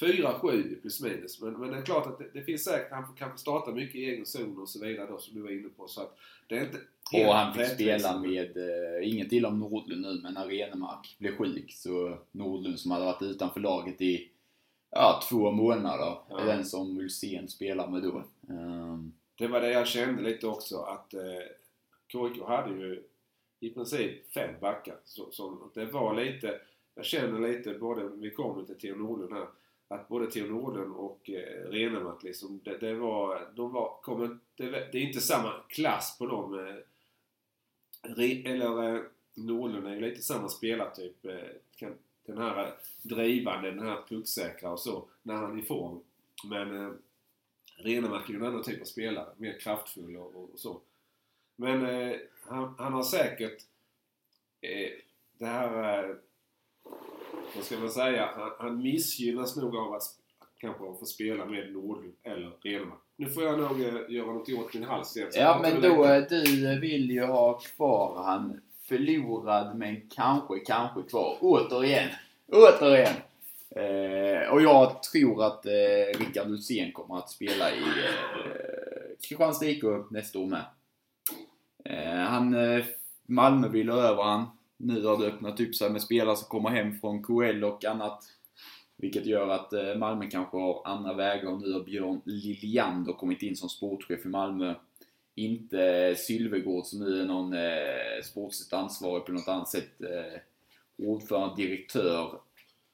4-7 plus minus. Men, men det är klart att det, det finns säkert, han kanske starta mycket i egen zon och så vidare då som du var inne på. Så att det är inte helt Och han fick spela med, eh, inget illa om Nordlund nu, men när Renemark blev sjuk så Nordlund som hade varit utanför laget i ja, två månader, Ja. är den som Ulsén spelar med då. Ehm, Det var det jag kände lite också att eh, KIK hade ju i princip fem backar. Så, som, det var lite, jag känner lite både, vi kommer till Theo Nordlund här, att både Theo Nordlund och eh, Renemark liksom, det, det var, de var, kommer, det, det är inte samma klass på dem. Eh, Re, eller eh, Nordlund är ju lite samma spelartyp. Eh, kan, den här eh, drivande, den här pucksäkra och så, när han är i form. Men eh, Renemark är ju en annan typ av spelare. Mer kraftfull och, och, och så. Men eh, han, han har säkert eh, det här... Eh, Eh, vad ska man säga? Han, han missgynnas nog av att kanske få spela med Nordlund eller Renemark. Nu får jag nog eh, göra något åt min hals igen. Ja, men då, lite. eh, du vill ju ha kvar han förlorad men kanske, kanske kvar. Återigen. Återigen. Eh, och jag tror att eh, Rickard Ulfsén kommer att spela i eh, Kristianstad IK nästa år med. Eh, han, eh, Malmö vill ha över han. Nu har det öppnat upp sig med spelare som kommer hem från KL och annat. Vilket gör att eh, Malmö kanske har andra vägar och nu har Björn Liljander kommit in som sportchef i Malmö. Inte Sylvegård som nu är någon eh, sportsligt ansvarig på något annat sätt. Eh, ordförande, direktör.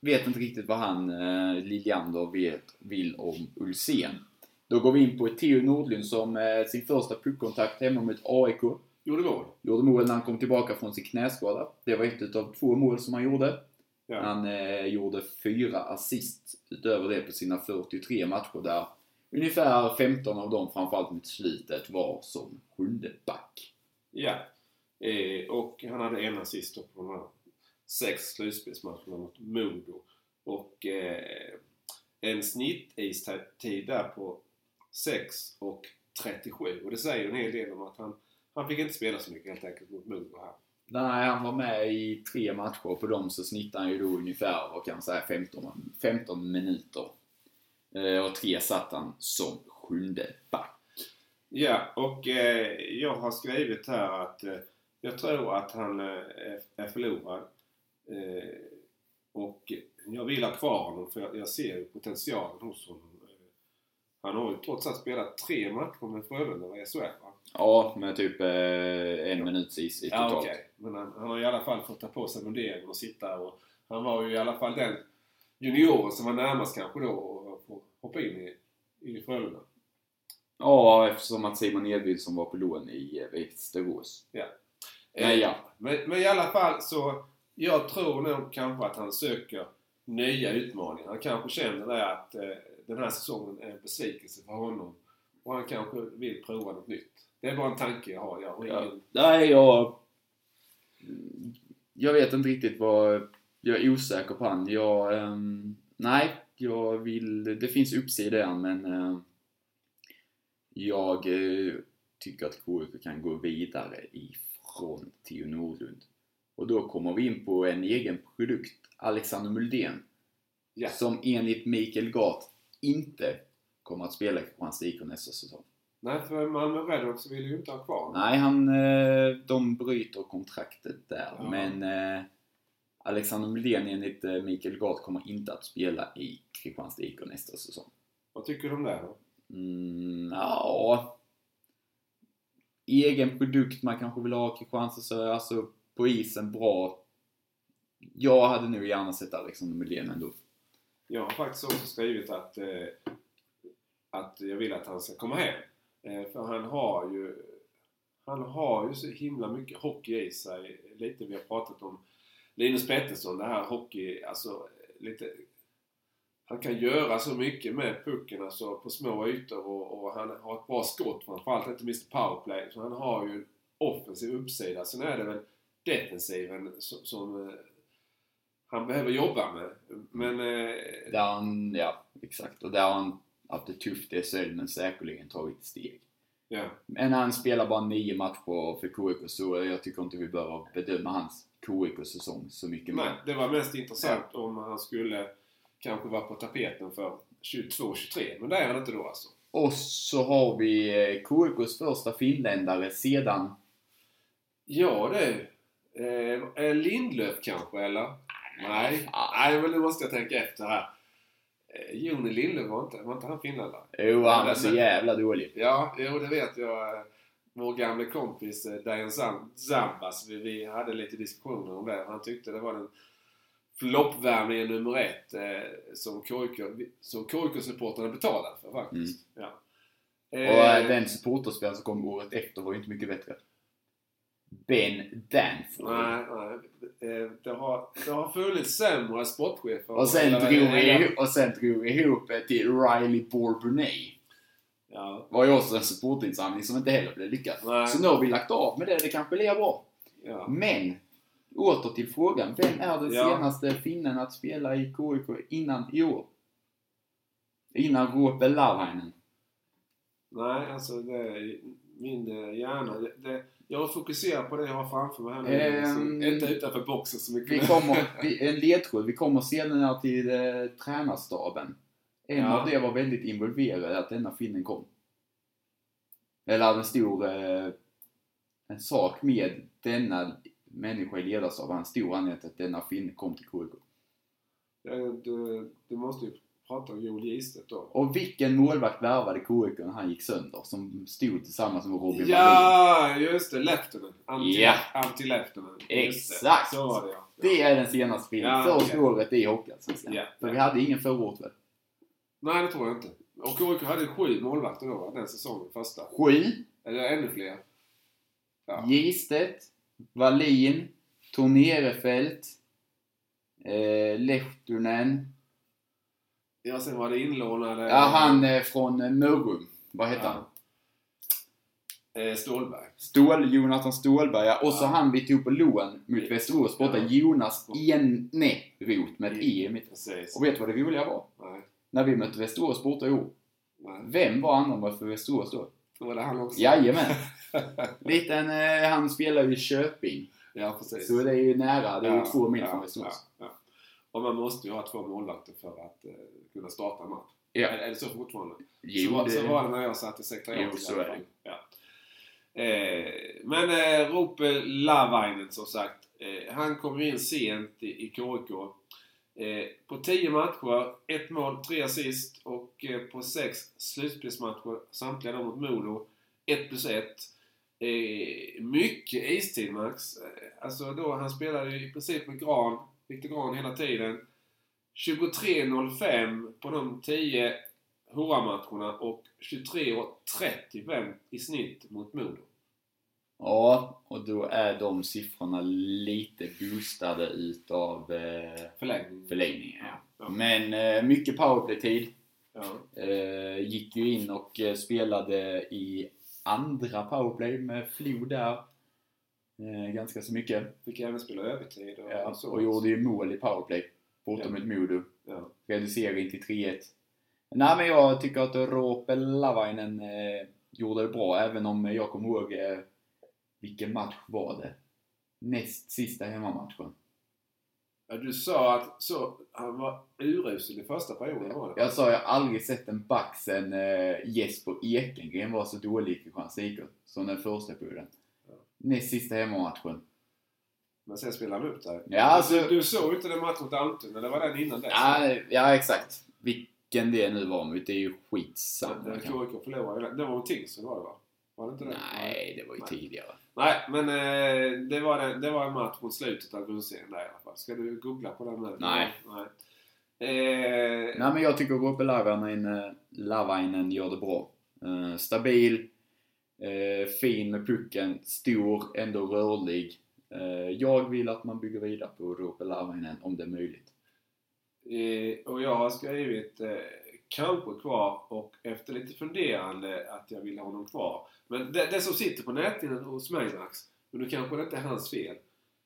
Vet inte riktigt vad han, eh, Liljander, vet, vill om Ulsen. Då går vi in på Theo Nordlund som eh, sin första puckkontakt hemma mot AIK. Gjorde mål. Gjorde mål när han kom tillbaka från sin knäskada. Det var ett utav två mål som han gjorde. Ja. Han eh, gjorde fyra assist utöver det på sina 43 matcher där ungefär 15 av dem, framförallt mot slutet, var som sjunde back. Ja. Eh, och han hade en assist på de här sex slutspelsmatcherna mot Modo. Och eh, en snittistid där på 6 och 37. Och det säger en hel del om att han, han fick inte spela så mycket helt enkelt mot Modo här. Nej, han var med i tre matcher på dem så snittade han ju då ungefär, vad kan man säga, 15, 15 minuter. Eh, och tre satt han som sjunde back. Ja, och eh, jag har skrivit här att eh, jag tror att han eh, är, förlorad. Eh, och jag vill ha kvar honom för jag, jag ser ju potentialen hos honom. Eh, Han har ju trots allt spelat tre matcher med Frölunda i SHL? Ja, med typ eh, en minuts is i Ja, totalt. okej. Men han, han har i alla fall fått ta på sig munderingen och sitta och han var ju i alla fall den junioren som var närmast kanske då att hoppa in i, i Frölunda. Ja, eftersom att Simon Edvinsson var på lån i eh, Västerås. Eh, Ja, ja. Men, men i alla fall så, jag tror nog kanske att han söker nya utmaningar. Han kanske känner det att eh, den här säsongen är en besvikelse för honom. Och han kanske vill prova något nytt. Det är bara en tanke jag har. Jag har Ja. ingen... Nej, jag... Jag vet inte riktigt vad... Jag är osäker på han. Jag... ehm, nej, jag vill... Det finns uppsida han, men... ehm, jag eh, tycker att KIK kan gå vidare ifrån Theo Nordlund. Och då kommer vi in på en egen produkt, Alexander Muldén. Ja. Som enligt Mikael Gart inte kommer att spela i Kristianstad IK nästa säsong. Nej, för Malmö Redhawks vill ju inte ha kvar. Nej, han, eh, de bryter kontraktet där. Ja. Men eh, Alexander Muldén enligt eh, Mikael Gard kommer inte att spela i Kristianstad IK nästa säsong. Vad tycker du om det då? Mm, ja... Egen produkt man kanske vill ha Kristianstad så alltså på isen bra. Jag hade nog gärna sett Alexander Muldén ändå. Jag har faktiskt också skrivit att, att jag vill att han ska komma hem. Eh, för han har ju han har ju så himla mycket hockey i sig. Lite vi har pratat om Linus Pettersson, det här hockey, alltså lite han kan göra så mycket med pucken alltså på små ytor och, och han har ett bra skott framförallt, inte minst powerplay. Så han har ju en offensiv uppsida. Sen är det väl defensiven som, som eh, han behöver jobba med. Men eh, Där han, ja exakt. Och där har han haft det tufft i SHL men säkerligen tagit steg. ja. Men han spelar bara nio matcher för KIK så jag tycker inte vi behöver bedöma hans KIK-säsong så mycket Nej, mer. det var mest intressant om han skulle kanske vara på tapeten för 22-23. Men det är han inte då alltså. Och så har vi eh, KIKs första finländare sedan... Ja du. Eh, är Lindlöf kanske eller? Nej. Nej, men nu måste jag tänka efter här. Eh, Joni Lindlöf var inte, var inte han finländare? Jo, han var så jävla dålig. Ja, jo det vet jag. Vår gamle kompis eh, Zam- Zambas, vi, vi hade lite diskussioner om det. Han tyckte det var den floppvärmningen nummer ett eh, som KIK, som KIK-supportrarna betalade för faktiskt. Ja. Och eh, den supporterspelaren som kom året efter var ju inte mycket bättre. Ben Danford. Nej, nej. Eh, Det har, det har funnits sämre sportchefer. Och sen, drog ihop- och sen drog ihop till Riley Bourbonnais. Ja, var ju också en supportinsamling som inte heller blev lyckad. Nej. Så nu har vi lagt av med det, det kanske blir bra. ja. Men, åter till frågan. Vem är den Ja. senaste finnen att spela i KIK innan i år? Innan Roope Lavainen. Nej, alltså det är min eh, hjärna. Det, det, jag fokuserar på det jag har framför mig här nu. Ehm, inte utanför boxen så mycket. Vi kommer, vi, en ledtråd, vi kommer senare till eh, tränarstaben. En Ja. av det var väldigt involverad att denna finnen kom. Eller hade en stor, eh, en sak med denna människa i ledarstaben. En stor anledning till att denna finne kom till KIK. Ja, du, du måste ju prata om Joel Gistedt då. Och vilken målvakt värvade KIK när han gick sönder? Som stod tillsammans med Robin Wallin. Ja, just det. Leftonen. Anti, Ja. anti Leftonen. Exakt. Så var det ja. Det är den senaste filmen. Ja, Första okej. året i Hockeyallsvenskan. Ja. För vi hade ingen förra året väl? Nej, det tror jag inte. Och KIK hade sju målvakter då, den säsongen. Första. Sju. Eller ännu fler. Ja. Gistedt, Wallin, Tornerefelt, eh, Lehtonen. Ja, sen var det inlånade... Ja, han eh, från eh, Mörrum. Vad heter Ja. han? Eh, Stålberg. Stål, Jonathan Stålberg, ja. Och så Ja. han vi tog på lån mot Västerås borta, Ja. Jonas Eneroth med ett E i mitten. Och vet du vad det roliga var? Nej. När vi mötte Västerås borta i år. Nej. Vem var andra för Västerås då? Då var det han också. Jajamän! Liten, eh, han spelar ju i Köping. ja, precis. Så det är ju nära, det är ju Ja, två mil ja, från Västerås. Ja, ja. Och man måste ju ha två målvakter för att eh, kunna starta en match. Ja. Är, är det så fortfarande? Jo, så, det- så var det när jag satt i sekretariatet Jo, så är det. Ja. Eh, men eh, Rope Lavainen som sagt. Eh, han kom in sent i, i KIK. Eh, på 10 matcher, ett mål, tre assist och eh, på sex slutspelsmatcher, samtliga då mot Modo, 1 plus 1. Eh, mycket istid Max. Eh, Alltså då, han spelade ju i princip med Gran, Viktor Gran hela tiden. 23.05 på de 10 Hurra-matcherna och 23.35 i snitt mot Modo. Ja, och då är de siffrorna lite boostade utav eh, Förlängning. förlängningen. Ja. Ja. Men eh, mycket powerplay-tid. Ja. Eh, gick ju in och eh, spelade i andra powerplay med Flo där. Eh, ganska så mycket. Fick även spela övertid och, Ja, så. och gjorde ju mål i powerplay. Borta mot Modo. Ja. Reducering till 3-1. Nej men jag tycker att Roope Lavainen eh, gjorde det bra även om jag kommer ihåg eh, vilken match var det? Näst sista hemmamatchen. Ja, du sa att så, han var urusel i första perioden var det? Jag sa jag har aldrig sett en back sen eh, Jesper Ekengren var så dålig i Kristianstad IK som den första perioden. Ja. Näst sista hemmamatchen. Men sen spelade han ut där. Ja, alltså- du, du såg inte den matchen mot Almtuna, eller var den innan dess? Ja, ja exakt. Vilken det nu var mot, det är ju skitsamma. KIK förlorade ju. Det var mot Tingsryd var det va? Var det inte det? Nej, det var ju Nej. tidigare. Nej, men eh, det, var den, det var en match mot slutet av grundserien där i alla fall. Ska du googla på den nu? Nej. Nej. Eh, Nej men jag tycker Roope Lavainen, eh, Lavainen gör det bra. Eh, stabil, eh, fin med pucken, stor, ändå rörlig. Eh, jag vill att man bygger vidare på Roope Lavainen om det är möjligt. Eh, och jag har skrivit eh, kanske kvar och efter lite funderande att jag vill ha honom kvar. Men det, det som sitter på näthinnan hos mig Max, men nu kanske det inte är hans fel.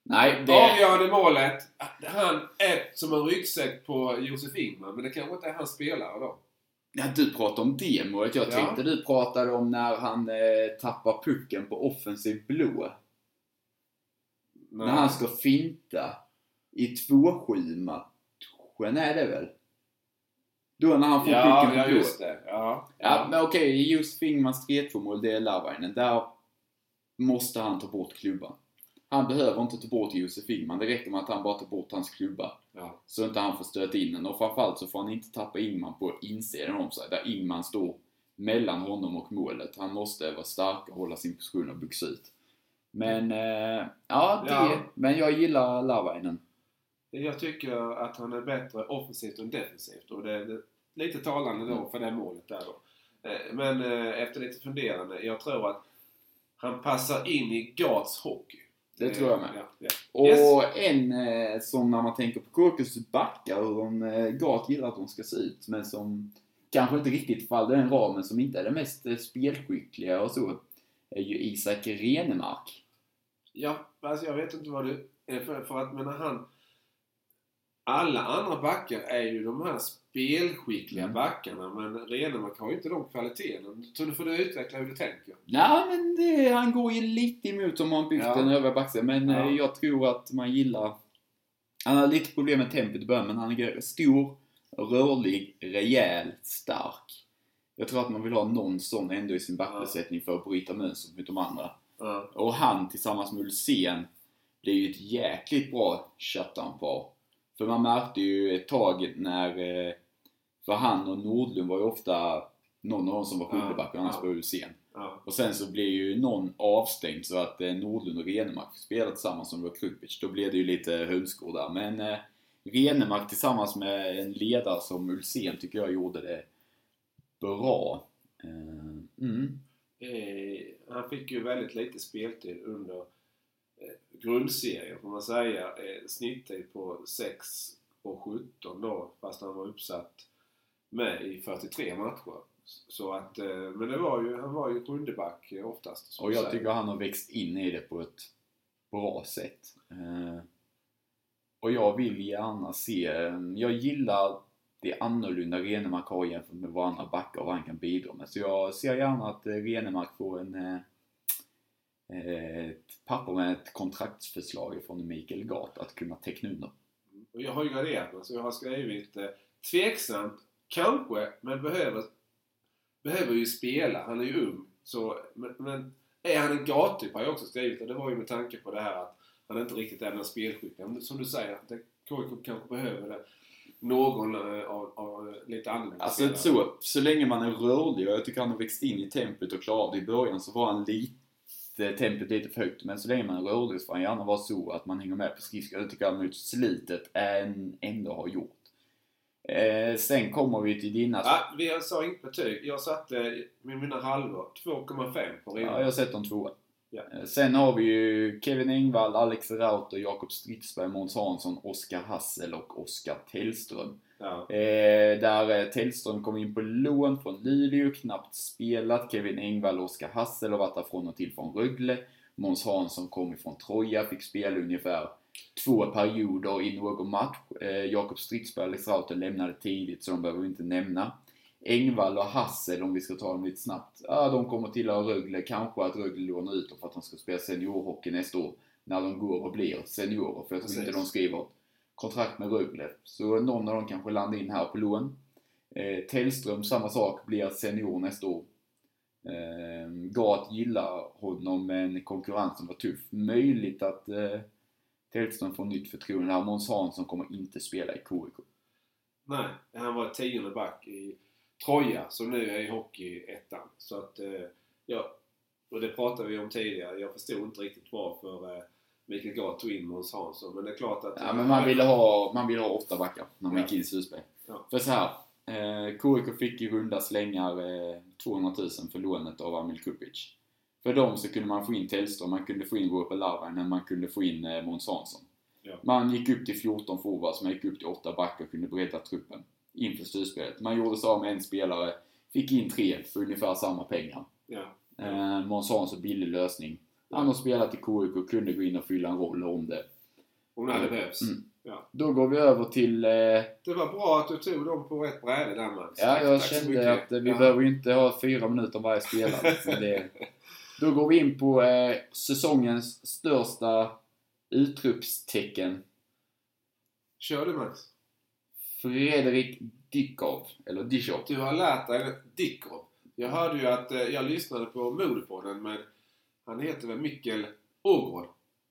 Nej, det... Avgörande målet, att han är som en ryggsäck på Josef Ingman, men det kanske inte är hans spelare då. Ja, du pratar om det målet. Jag Ja. tänkte du pratade om när han eh, tappar pucken på offensiv blå. Nej. När han ska finta i 2-7 matchen är det väl? Då när han får Ja, pucken på ja just det. Ja, Ja, men okej, just Fingmans 3-2 mål, det är Lavainen. Där måste han ta bort klubban. Han behöver inte ta bort Josef Ingman. Det räcker med att han bara tar bort hans klubba. ja. Så inte han får stöta in den. Och framförallt så får han inte tappa Ingman på insidan om sig. Där Ingman står mellan honom och målet. Han måste vara stark och hålla sin position och byggs ut. Men, eh, ja, det. Ja. Men jag gillar Lavainen. Jag tycker att han är bättre offensivt än defensivt och det är lite talande Mm. då för det målet där då. Eh, Men eh, efter lite funderande, jag tror att han passar in i Gats hockey. Det tror jag med. Ja, ja. Och Yes. en eh, som när man tänker på Kåkus backar, hur eh, Gat gillar att de ska se ut, men som kanske inte riktigt faller den ramen, som inte är det mest spelskickliga och så, är ju Isak Renemark. Ja, alltså jag vet inte vad du för, för att men han alla andra backar är ju de här spelskickliga Mm. backarna men Renemark har ju inte de kvaliteterna. Så nu får du utveckla hur du tänker. Ja, men det, han går ju lite emot om man byggt Ja. en övre backsida. Men Ja. eh, jag tror att man gillar... Han har lite problem med tempot i början, men han är stor, rörlig, rejäl, stark. Jag tror att man vill ha någon sån ändå i sin backbesättning för att bryta mönstret mot de andra. Ja. Och han tillsammans med Ulsén blir ju ett jäkligt bra shutdown-par. För man märkte ju ett tag när... eh, För han och Nordlund var ju ofta någon av dem som var Ja, skiljeback och annars var Ulsén. Ja. Och sen så blev ju någon avstängd så att eh, Nordlund och Renemark fick spela tillsammans som det var Krupic. Då blev det ju lite hönsgård där. Men eh, Renemark tillsammans med en ledare som Ulsén tycker jag gjorde det bra. Eh, mm. Eh, han fick ju väldigt lite speltid under eh, grundserien får man säga. Eh, snitttid på 6 och 17 då fast han var uppsatt med i 43 matcher. Så att, eh, men det var ju, han var ju sjunde back eh, oftast. Och jag säger. tycker han har växt in i det på ett bra sätt. Eh, och jag vill gärna se, jag gillar det annorlunda Renemark har jämfört med vad andra backar och vad han kan bidra med. Så jag ser gärna att eh, Renemark får en eh, eh, ett papper med ett kontraktsförslag från Mikael Gat att kunna teckna under. Och jag har ju graderat mig så jag har skrivit eh, tveksamt, kanske, men behöver, behöver ju spela. Han är ju ung. Så, men, men är han en gattyp har jag också skrivit och det var ju med tanke på det här att han inte riktigt är den spelskickliga. Som du säger, KIK kanske behöver det. Någon eh, av, av lite annorlunda Alltså så, så länge man är rörlig och jag tycker han har växt in i tempot och klarat det i början så var han lite, tempot lite för högt. Men så länge man är rörlig så får han gärna vara så att man hänger med på skridskor. Det tycker jag mot slutet än ändå har gjort. Eh, sen kommer vi till dina... Ja, vi sa inte betyg. Jag satte med mina halvor 2,5 på Ja, Renemark. jag sett en tvåa. Eh, Sen har vi ju Kevin Engvall, Alex Rauter, Jakob Stridsberg, Måns Hansson, Oskar Hassel och Oskar Tellström. Ja. Eh, där eh, Tellström kom in på lån från Luleå, knappt spelat. Kevin Engvall och Oskar Hassel har varit där från och till från Rögle. Måns Hansson kom ifrån Troja, fick spela ungefär två perioder i någon match. Eh, Jakob Stridsberg och Alex Rauter lämnade tidigt, så de behöver vi inte nämna. Engvall och Hassel, om vi ska ta dem lite snabbt. Ja, de kommer tillhöra Rögle. Kanske att Rögle lånar ut dem för att de ska spela seniorhockey nästa år. När de går och blir seniorer. För jag tror inte de skriver kontrakt med Rögle. Så någon av dem kanske landar in här på lån. Eh, Tellström, samma sak, blir senior nästa år. Eh, Gat gillar honom, men konkurrensen var tuff. Möjligt att eh, Tellström får nytt förtroende här. Måns Hansson kommer inte spela i KIK. Nej, han var tionde back i Troja som nu är i Hockeyettan. Så att, eh, ja, och det pratade vi om tidigare. Jag förstod inte riktigt varför eh, Mikael Gard tog in Måns Hansson. Men det är klart att... Ja, men man ville ha, man ville ha åtta backar när man Ja. gick in i slutspel. Ja. För så här, eh, KIK fick i runda slängar eh, 200 000 för lånet av Amil Kupic. För dem så kunde man få in Tellström, man kunde få in Roope Larvainen, man kunde få in eh, Måns Hansson. Ja. Man gick upp till 14 forwards, man gick upp till 8 backar och kunde bredda truppen inför slutspelet. Man gjorde sig av med en spelare, fick in tre för ungefär samma pengar. Ja. Eh, Måns Hansson, billig lösning. Han har spelat i KIK och kunde gå in och fylla en roll om det. Om det hade behövts. Mm. Ja. Då går vi över till... Eh, Det var bra att du tog dem på rätt bräde där Max. ja, jag Tack kände att vi Ja. behöver inte ha fyra minuter om varje spelare. det, då går vi in på eh, säsongens största utropstecken. Kör du Max. Fredrik Dykov, eller Dishov. Du har lärt dig Dickov. Jag hörde ju att eh, jag lyssnade på Modepodden med han heter väl Mikkel Ågård.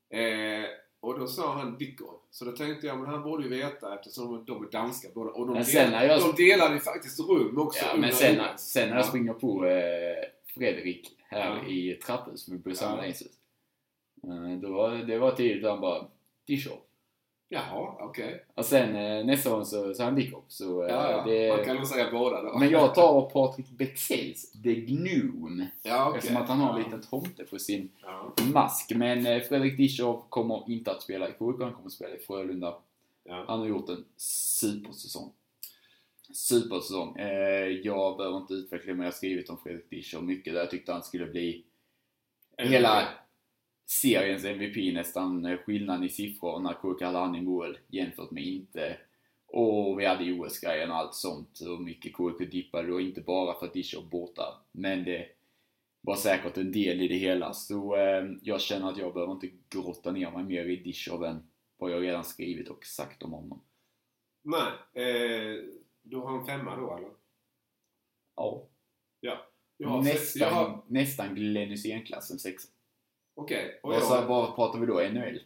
Eh, och då sa han Dickov. Så då tänkte jag, men han borde ju veta eftersom de är danska båda. Och de, Men sen delar, jag- de delade ju faktiskt rum också. Ja, men sen, sen när jag Ja. springer på eh, Fredrik här Ja. i trapphus med Bruce Ja. Eh, då var, det var tidigt då han bara Dishov. Jaha, okej. Och sen eh, nästa gång så sa han Dikov. Så eh, Ja, ja. det... Man kan nog säga båda då. Men jag tar Patrik Bexells The Gnome. Ja, okej. Eftersom att han har en liten tomte på sin mask. Men eh, Fredrik Dishov kommer inte att spela i KIK, han kommer att spela i Frölunda. Han har gjort en supersäsong. Supersäsong. Eh, jag behöver inte utveckla men jag har skrivit om Fredrik Dishov mycket där jag tyckte han skulle bli hela... seriens MVP nästan eh, skillnaden i siffror när KK hade han i mål jämfört med inte. Och vi hade OS-grejen och allt sånt. Hur mycket KK dippade och inte bara för att Dishov borta. Men det var säkert en del i det hela. Så eh, jag känner att jag behöver inte grotta ner mig mer i Dishov än vad jag redan skrivit och sagt om honom. Nej, eh, du har en femma då eller? Ja. Ja. Jag har Nästan, jag har, nästan Glenn Hysén-klassen sexa. Okej. och Vad, jag- sa- vad pratar vi då? NHL?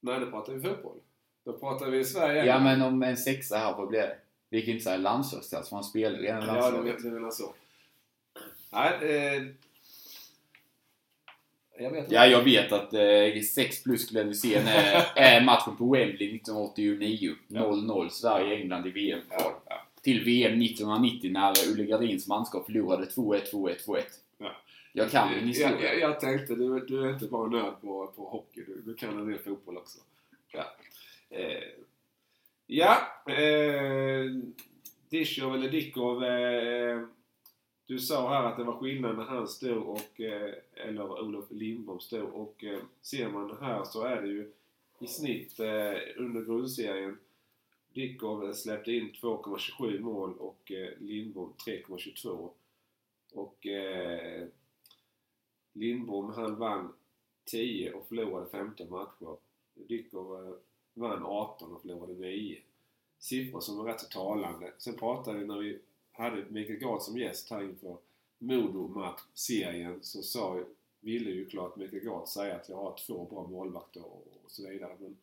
Nej, då pratar vi fotboll. Då pratar vi Sverige. Ja men om en sexa här, vad blir det? Vi kan inte säga landslagsklass, för han spelar redan i Ja, du landslaget. menar så. Nej, eh, jag vet inte. Ja, jag vet att eh, 6 plus Glenn Hysén är, är matchen på Wembley 1989. 0-0 Sverige-England i VM Ja, ja. Till VM 1990 när Olle Gardins manskap förlorade 2-1, 2-1, 2-1. Ja. Jag kan min jag, historia. jag, jag tänkte, du, du är inte bara nörd på, på hockey, du, du kan en del fotboll också. Ja, eh, ja eh, Dishov eller Dickov. Eh, du sa här att det var skillnad när han stod och, eh, eller Olof Lindbom stod och eh, ser man här så är det ju i snitt eh, under grundserien Dickov släppte in 2,27 mål och eh, Lindbom 3,22. Och eh, Lindbom han vann 10 och förlorade 15 matcher. Dycker eh, vann 18 och förlorade 9. Siffror som är rätt så talande. Sen pratade vi när vi hade Mikael Gard som gäst här inför Modo-serien så sa, ville ju klart Mikael Gard säga att jag har två bra målvakter och, så vidare. Men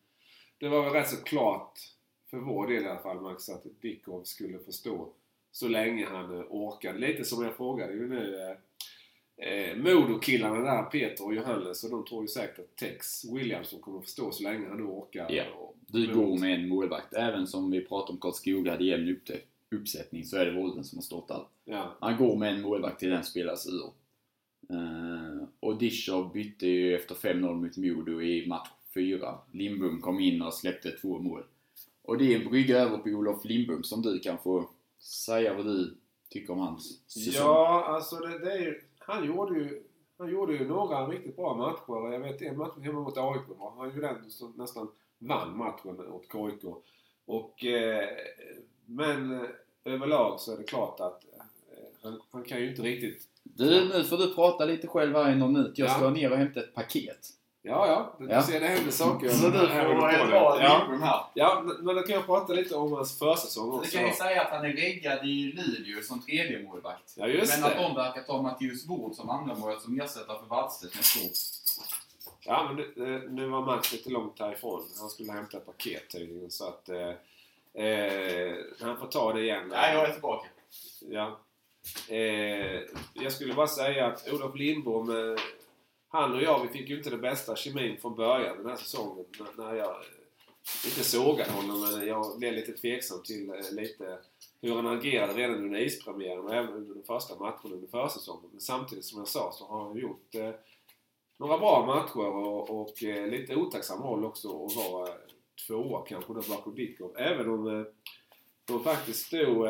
det var väl rätt så klart för vår del i alla fall Max att Dickov skulle förstå så länge han eh, orkade. Lite som jag frågade ju nu eh, eh, eh, Modo-killarna där, Peter och Johannes, och de tror ju säkert att Tex Williamson kommer förstå så länge han nu orkar. Ja. Och, Du går med en målvakt. Även som vi pratade om Karlskoga hade jämn uppte- uppsättning så är det Volden som har stått där. Ja, Han går med en målvakt till den spelas ur. Uh, och Dishov bytte ju efter 5-0 mot Modo i match 4. Lindbom kom in och släppte två mål. Och det är en brygga över på Olof Lindbom som du kan få säga vad du tycker om hans säsong. ja alltså det, det är ju, han gjorde ju han gjorde ju några riktigt bra matcher. Jag vet en match hemma mot AIK var han ju den som nästan vann matchen åt KIK. Och, eh, men eh, överlag så är det klart att eh, han, han kan ju inte riktigt Du, nu får du prata lite själv här i någon minut. Jag ska Ja. ner och hämta ett paket. Ja, ja. Du Ja. ser det händer saker. Så du får dra ja. Lindbom här. ja, men- då kan jag prata lite om hans försäsong Du också. kan ju säga att han är reggad i Luleå som tredje målvakt. Ja, just Men att de verkar ta Mattias Wård som andra målvakt som ersättare för Wallstedt nästa år. Ja, men nu, eh, nu var Max lite långt härifrån. Han skulle hämta ett paket tydligen. Så att... Eh, eh, han får ta det igen. Nej, jag är tillbaka. Ja. Eh, jag skulle bara säga att Olof Lindbom, eh, han och jag, vi fick ju inte den bästa kemin från början den här säsongen. När, jag eh, inte sågade honom, men jag blev lite tveksam till eh, lite hur han agerade redan under ispremiären och även under de första matcherna under försäsongen. Men samtidigt som jag sa så har han gjort eh, några bra matcher och, och eh, lite otacksam roll också att vara eh, tvåa kanske då bakom Dickov. Även om eh, de faktiskt stod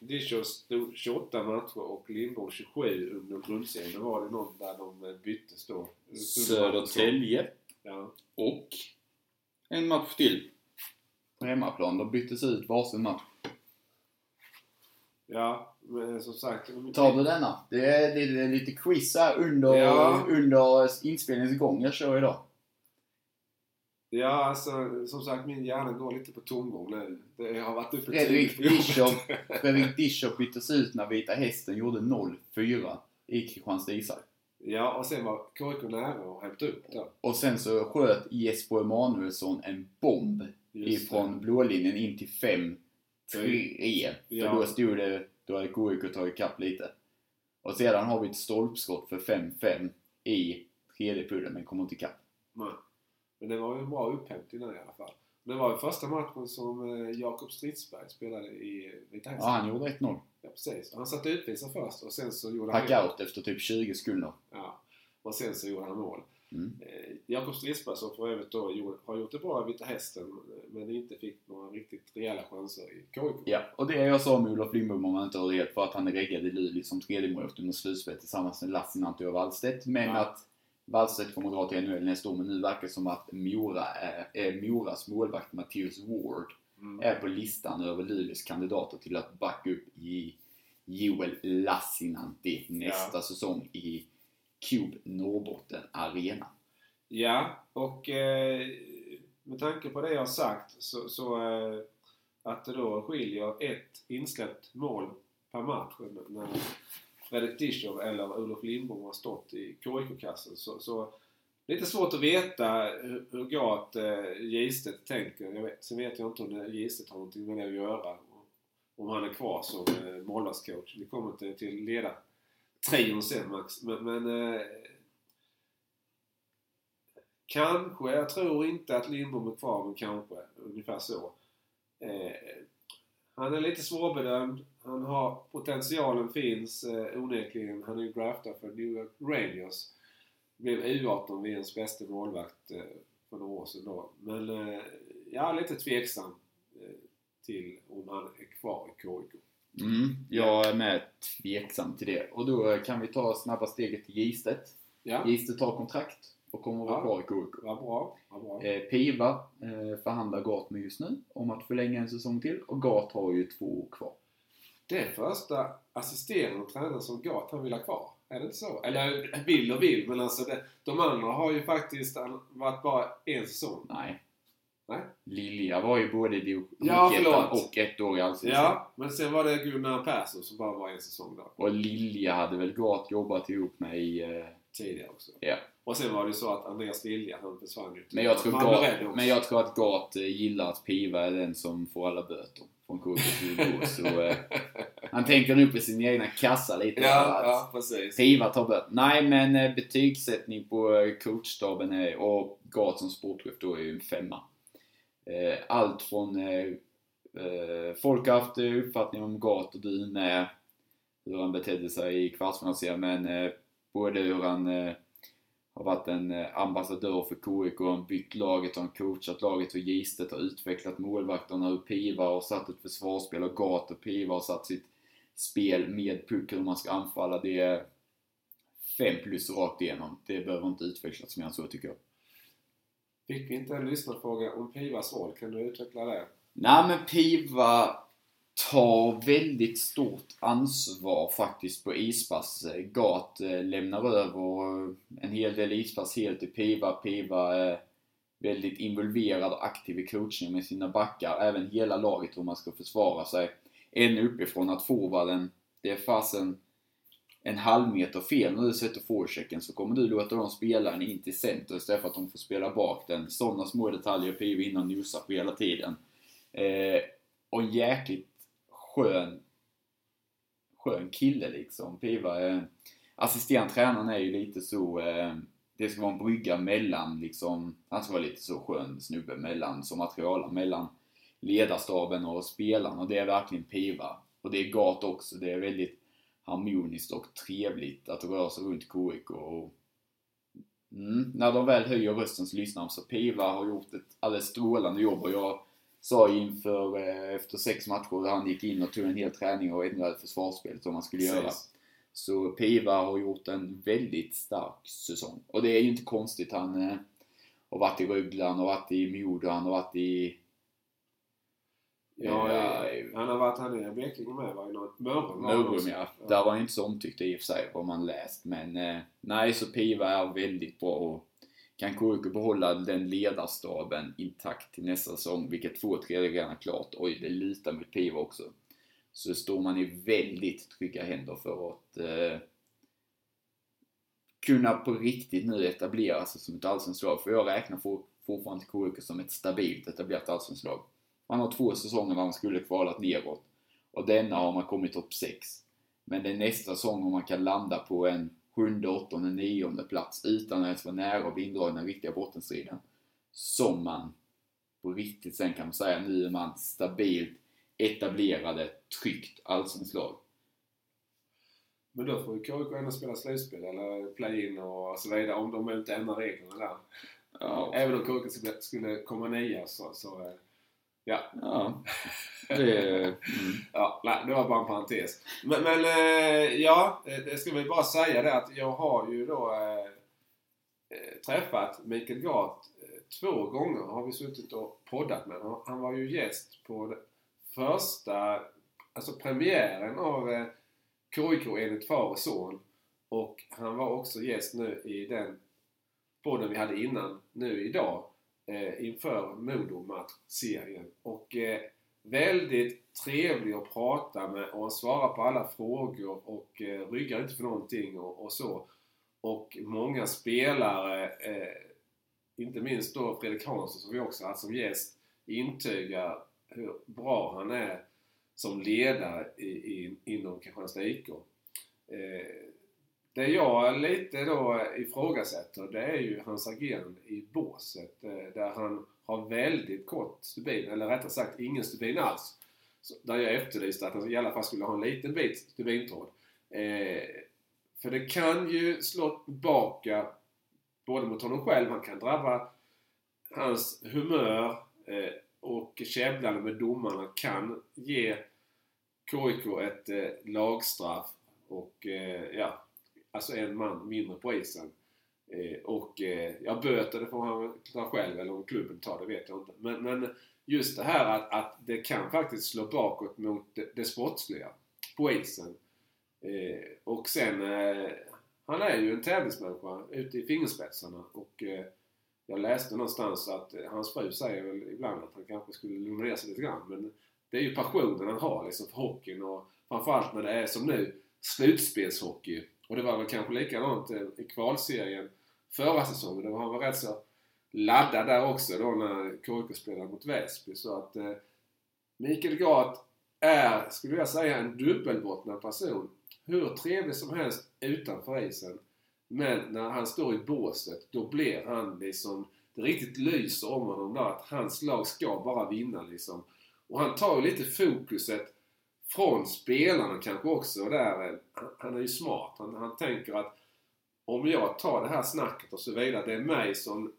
Dishov stod 28 matcher och Lindborg 27 under grundserien. Då var det någon där de eh, byttes då. Södertälje Ja. och en match till på hemmaplan. De byttes ut varsin match. Ja, men som sagt. Tar du denna? Det är, det är lite quiz här under, Ja. under inspelningens gång jag kör idag. Ja, alltså som sagt min hjärna går lite på tomgång nu. Det har varit uppe Fredrik. Dishov, Fredrik Dishov byttes ut när Vita Hästen gjorde 0-4 i Kristianstad ishall. Ja, och sen var KIK nära att hämta upp då. Och sen så sköt Jesper Emanuelsson en bomb Just ifrån blålinjen in till 5-3. För Ja. då stod det, då hade KIK tagit kapp lite. Och sedan har vi ett stolpskott för 5-5 i tredje pudden, men kommer inte ikapp. Nej. Men det var ju en bra upphämtning där i alla fall. Det var ju första matchen som eh, Jakob Stridsberg spelade i Vita Ja, Hästen. han gjorde 1-0. Ja, precis. Han satt utvisad först och sen så gjorde han... Pack out efter typ 20 sekunder. Ja. Och sen så gjorde han mål. Mm. Eh, Jakob Stridsberg som för övrigt då har gjort det bra i Vita Hästen men inte fick några riktigt rejäla chanser i KIK. Ja, och det jag sa med Olof Lindbom om man inte har rätt för att han är reggad i Luleå som tredje målvakt under slutspelet tillsammans med Lassinantti och Wallstedt. Men Ja. att Wallstedt kommer dra till NHL nästa år, men nu verkar det som att Mora är, är Moras målvakt Mattias Ward Mm. är på listan över Luleås kandidater till att backa upp i Joel Lassinantti nästa säsong i Cube Norrbotten Arena. Ja, och eh, med tanke på det jag har sagt så, så eh, att det då skiljer ett insläppt mål per match när Fredrik Dischow eller Olof Lindbom har stått i KIK-kassen så, så lite svårt att veta hur, hur Gat eh, Gistet tänker. Jag vet, sen vet jag inte om Gistet har någonting med det att göra. Om han är kvar som eh, målvaktscoach. Vi kommer till, till leda trion sen Max. Men, men eh, Kanske, jag tror inte att Lindbom är kvar, men kanske. Ungefär så. Eh, han är lite svårbedömd. Han har, potentialen finns eh, onekligen. Han är ju draftad för New York Rangers. Blev U18 VMs bästa målvakt eh, för några år sedan då. Men eh, jag är lite tveksam eh, till om han är kvar i KIK. Mm, jag är med tveksam till det. Och då kan vi ta snabba steget till Gistet. Ja, Gistet tar kontrakt och kommer att vara kvar i KIK. vad bra. Vad bra. Eh, Piva eh, förhandlar Gat med just nu om att förlänga en säsong till och Gat har ju två år kvar. Det är första assisterande tränaren som Gat han vill ha kvar. Är det inte så? Eller vill och vill, men alltså det, de andra har ju faktiskt varit bara en säsong. Nej. Nej. Lilja var ju både i Ja, förlåt. och ett år i Allsvenskan. Ja, men sen var det Gunnar Persson som bara var en säsong då. Och Lilja hade väl Gat jobbat ihop med i... Eh, Tidigare också. ja. Och sen var det ju så att Andreas Lilja, han försvann ju. Men jag, tror men jag att Gat eh, gillar att Piva är den som får alla böter från KIK så eh, Han tänker nu på sin egna kassa lite. Ja, ja, precis. Piva tar böter. Nej, men eh, betygssättning på eh, coachstaben är, och Gat som sportchef då är ju en femma. Eh, Allt från eh, eh, Folk har haft uppfattning om Gat och du med hur han betedde sig i kvartsfinalserien men både hur han har varit en eh, ambassadör för KIK, han byggt laget, han coachat laget hur Gistet har utvecklat målvakterna, hur Piva har satt ett försvarsspel och Gat och Piva har satt sitt spel med puck, hur man ska anfalla. Det är fem plus rakt igenom. Det behöver inte utvecklas mer än så tycker jag. Fick vi inte en lyssnarfråga om Pivas roll? Kan du utveckla det? Nej men Piva tar väldigt stort ansvar faktiskt på ispass. Gat eh, lämnar över eh, en hel del ispass helt till Piva. Piva är väldigt involverad och aktiv i coachningen med sina backar. Även hela laget hur man ska försvara sig. En uppifrån att forwarden, det är fasen en halv meter fel när du sätter forechecken så kommer du låta dem spela den in till center istället för att de får spela bak den. Sådana små detaljer Piva innan nosar på hela tiden. Eh, och en jäkligt skön, skön kille liksom. Piva, eh, assisterande tränaren är ju lite så, eh, det ska vara en brygga mellan liksom, han ska vara lite så skön snubbe mellan, som material mellan ledarstaben och spelarna och det är verkligen Piva. Och det är Gat också, det är väldigt harmoniskt och trevligt att röra sig runt KIK och mm, när de väl höjer rösten så lyssnar de. Så Piva har gjort ett alldeles strålande jobb och jag sa inför, eh, efter sex matcher, han gick in och tog en hel träning och ändrade försvarsspelet som man skulle göra. Precis. Så Piva har gjort en väldigt stark säsong. Och det är ju inte konstigt. Han eh, har varit i Rögle, han har varit i Modo, han har varit i... Ja, eh, han har varit här i Blekinge med va? Mörrum? han Mörrum ja. Där var han inte så omtyckt i och för sig, vad man läst. Men eh, nej, så Piva är väldigt bra och kan KIK behålla den ledarstaben intakt till nästa säsong, vilket två tredjedelar är klart. Oj, det lutar mot Piva också. Så står man i väldigt trygga händer för att eh, kunna på riktigt nu etablera sig som ett allsvenskt lag. För jag räknar for, fortfarande KIK som ett stabilt etablerat allsvenskt lag. Man har två säsonger där man skulle kvalat neråt. Och denna har man kommit topp 6. Men det är nästa säsong om man kan landa på en sjunde, åttonde, nionde plats utan att ens vara nära att bli indragen i den riktiga bottenstriden. Som man på riktigt sen kan man säga, nu är man stabilt etablerade, tryggt allsvenskt lag. Men då får ju KIK ändå spela slutspel eller play-in och så vidare om de inte ändrar reglerna där. Ja, Även om KIK skulle, komma nia så, så eh, Ja. Ja. Det, mm. Ja, nej, det var bara en parentes. Men, men eh, ja, eh, det ska vi bara säga det att jag har ju då eh, träffat Mikael Gart två gånger har vi suttit och poddat med honom. Han var ju gäst på första, alltså premiären av KIK enligt far och son. Och han var också gäst nu i den podden vi hade innan, nu idag, eh, inför Modo-serien. Och eh, väldigt trevlig att prata med och han svarar på alla frågor och eh, ryggar inte för någonting och, och så. Och många spelare, eh, inte minst då Fredrik Hansson som vi också haft som gäst, intygar hur bra han är som ledare i, i, inom Kristianstad IK. Eh, det jag lite då ifrågasätter det är ju hans agerande i båset eh, där han har väldigt kort stubin, eller rättare sagt ingen stubin alls. Så, där jag efterlyste att han i alla fall skulle ha en liten bit stubintråd. Eh, för det kan ju slå tillbaka både mot honom själv, han kan drabba hans humör eh, och käbblandet med domarna kan ge KIK ett eh, lagstraff och eh, ja, alltså en man mindre på isen. Eh, och eh, ja, böter det får han ta själv eller om klubben tar det vet jag inte. Men, men just det här att, att det kan faktiskt slå bakåt mot det, det sportsliga på isen. Eh, och sen, eh, han är ju en tävlingsmänniska ute i fingerspetsarna och eh, jag läste någonstans att eh, hans fru säger väl ibland att han kanske skulle lugna ner sig lite grann. Men det är ju passionen han har liksom för hockeyn och framförallt när det är som nu slutspelshockey. Och det var väl kanske likadant eh, i kvalserien förra säsongen. Då var han var rätt så laddad där också då när KIK spelade mot Väsby. Så att eh, Mikael Gart är, skulle jag säga, en dubbelbottnad person. Hur trevlig som helst utanför isen. Men när han står i båset, då blir han liksom... Det riktigt lyser om honom där att hans lag ska bara vinna liksom. Och han tar ju lite fokuset från spelarna kanske också. Där, eh, han är ju smart. Han, han tänker att om jag tar det här snacket och så vidare, det är mig som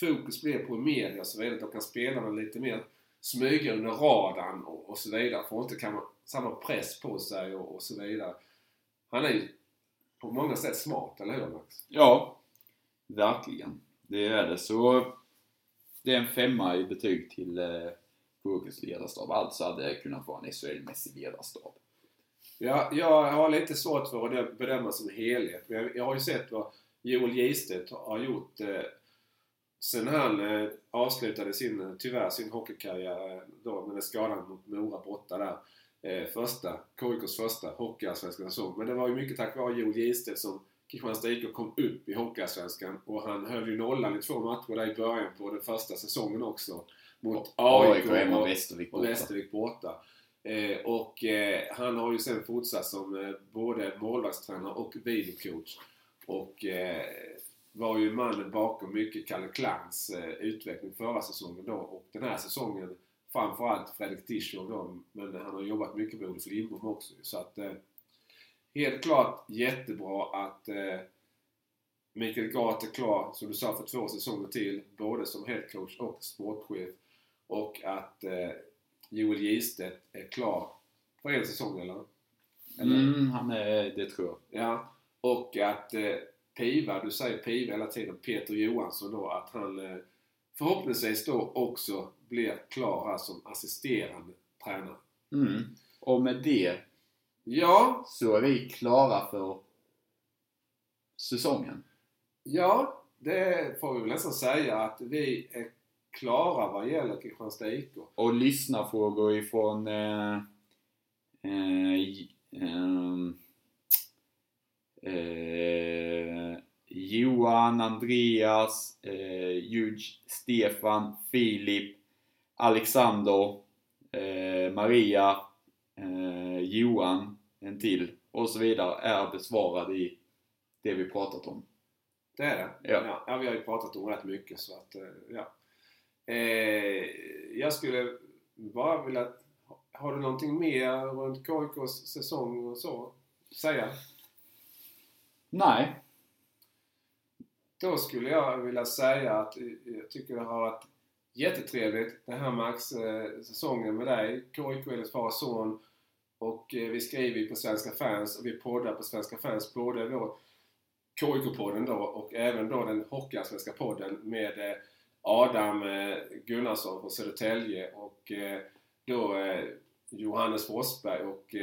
fokus blir på media och så vidare. Då kan spelarna lite mer smyga under radarn och, och så vidare. Får inte kan, samma press på sig och, och så vidare. Han är ju på många sätt smart, eller hur Max? Ja, verkligen. Det är det. Så det är en femma i betyg till eh, eh, ledarstab. Alltså hade det kunnat vara en SHL-mässig ledarstab. Ja, jag har lite svårt för att bedöma som helhet. Men jag, jag har ju sett vad Joel Gistedt har gjort eh, sen han eh, avslutade sin, eh, tyvärr sin hockeykarriär eh, då med skadan mot Mora borta där. Eh, första, KIKs första hockeyallsvenska säsong. Men det var ju mycket tack vare Joel Gistedt som Kristianstad IK kom upp i Hockeyallsvenskan och han höll ju nollan i två matcher där i början på den första säsongen också. Mot AIK hemma och och, Västervik och borta. Västervik borta. Eh, och eh, han har ju sen fortsatt som eh, både målvaktstränare och videocoach. Och eh, var ju mannen bakom mycket Kalle Klangs eh, utveckling förra säsongen då och den här säsongen framförallt Fredrik Tischer då, men han har jobbat mycket med Olof Lindbom också. Så att eh, helt klart jättebra att Mikael Gart är klar, som du sa, för två säsonger till. Både som headcoach och sportchef. Och att eh, Joel Gistedt är klar för en säsong eller? eller? Mm, han är, det tror jag. Ja. Och att eh, Piva, du säger Piva hela tiden, Peter Johansson då, att han eh, förhoppningsvis då också blir klar här som assisterande tränare. Mm. Och med det Ja, så är vi klara för säsongen. ja, det får vi väl nästan säga att vi är klara vad gäller Kristianstad IK. Och lyssnarfrågor ifrån eh, eh, ehm, eh, Johan, Andreas, eh, Juge, Stefan, Filip, Alexander, eh, Maria, eh, Johan, en till och så vidare är besvarade i det vi pratat om. Det är det? Ja. ja. vi har ju pratat om rätt mycket så att, eh, ja. Eh, jag skulle bara vilja... Har du någonting mer runt KIKs säsong och så? Säga? Nej, Då skulle jag vilja säga att jag tycker det har varit Jättetrevligt det här Max, eh, säsongen med dig. KIK Elins far och son. Och eh, vi skriver på Svenska fans och vi poddar på Svenska fans. Både då KIK-podden då och även då den Hockeyallsvenska podden med eh, Adam eh, Gunnarsson från Södertälje och eh, då eh, Johannes Forsberg och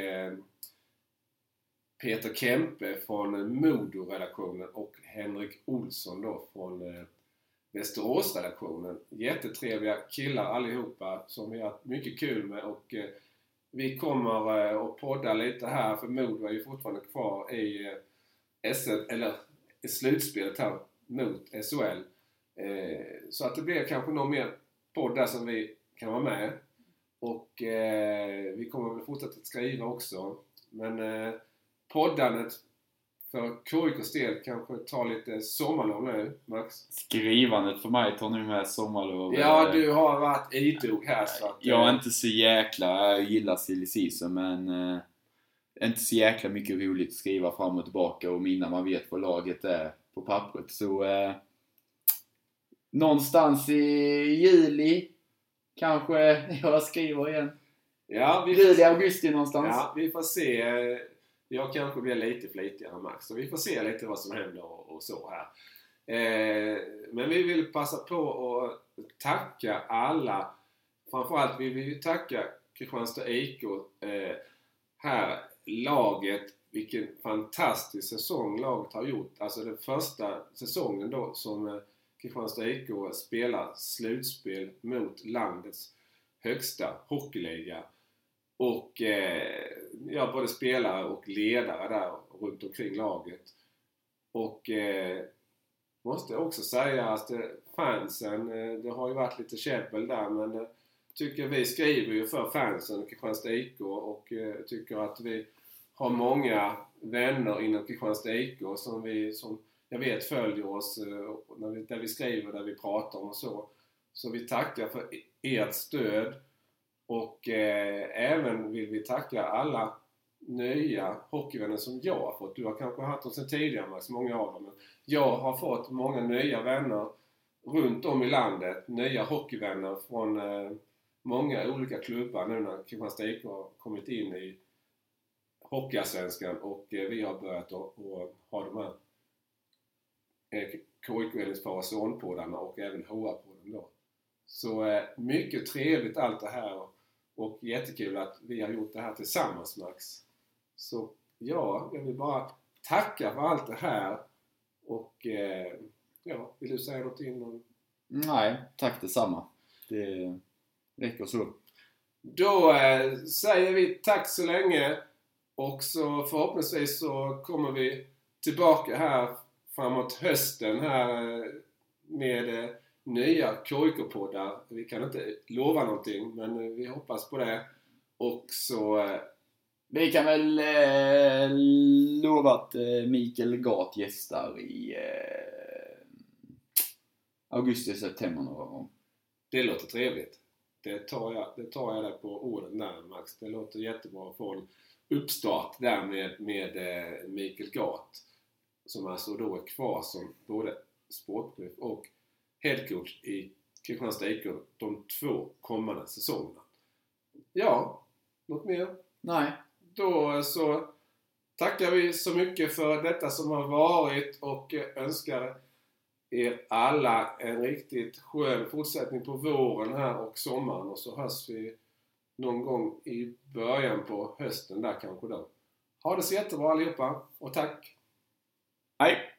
Peter Kempe från Modo-redaktionen och Henrik Olsson då från Västerås-redaktionen. Jättetrevliga killar allihopa som vi har haft mycket kul med och vi kommer att podda lite här för Modo är ju fortfarande kvar i SM, eller i slutspelet här mot SHL. Eh, så att det blir kanske någon mer podd där som vi kan vara med. Och eh, vi kommer väl fortsätta att skriva också. Men eh, poddandet för KIKs del kanske tar lite sommarlov nu, Max? Skrivandet för mig tar nu med sommarlov. Ja, Eh, du har varit idog här så att... Jag är eh, inte så jäkla... Jag gillar silly season men... Eh, inte så jäkla mycket roligt att skriva fram och tillbaka och innan man vet vad laget är på pappret. Så... Eh, någonstans i juli kanske jag skriver igen. Ja, vi Juli, augusti någonstans. ja, vi får se. Jag kanske blir lite flitigare än Max, så vi får se lite vad som händer och, och så här. Eh, men vi vill passa på att tacka alla. Framförallt vill vi tacka Kristianstad IK eh, här, laget. Vilken fantastisk säsong laget har gjort. Alltså den första säsongen då som eh, Kristianstad IK spelar slutspel mot landets högsta hockeyliga. Och eh, ja, både spelare och ledare där runt omkring laget. Och eh, måste också säga att eh, fansen, eh, det har ju varit lite käbbel där men eh, tycker vi skriver ju för fansen, Kristianstad IK och eh, tycker att vi har många vänner inom Kristianstad IK som vi, som jag vet följer oss eh, när vi, där vi skriver, där vi pratar om och så. Så vi tackar för ert stöd och eh, även vill vi tacka alla nya hockeyvänner som jag har fått. Du har kanske haft dem sedan tidigare Max, många av dem. Men jag har fått många nya vänner runt om i landet. Nya hockeyvänner från eh, många olika klubbar nu när Kristianstad IK har kommit in i Hockeyallsvenskan och eh, vi har börjat att ha de här eh, KIK Elins far och även HA-podden då. Så eh, mycket trevligt allt det här och, jättekul att vi har gjort det här tillsammans Max. Så ja, jag vill bara tacka för allt det här och eh, ja, vill du säga någonting om Nej, tack detsamma. Det räcker så. Då eh, säger vi tack så länge och så förhoppningsvis så kommer vi tillbaka här framåt hösten här eh, med eh, nya KIK-poddar. Vi kan inte lova någonting men eh, vi hoppas på det. Och så... Vi kan väl eh, lova att eh, Mikael Gat gästar i eh, augusti-september någon gång. det låter trevligt. Det tar jag, det tar jag där på orden där Max. Det låter jättebra att få en uppstart där med, med eh, Mikael Gat. Som alltså då är kvar som både sportchef och headcoach i Kristianstad IK de två kommande säsongerna. Ja, något mer? Nej. Då så tackar vi så mycket för detta som har varit och önskar er alla en riktigt skön fortsättning på våren här och sommaren och så hörs vi någon gång i början på hösten där kanske då. Ha det så jättebra allihopa och tack! はい。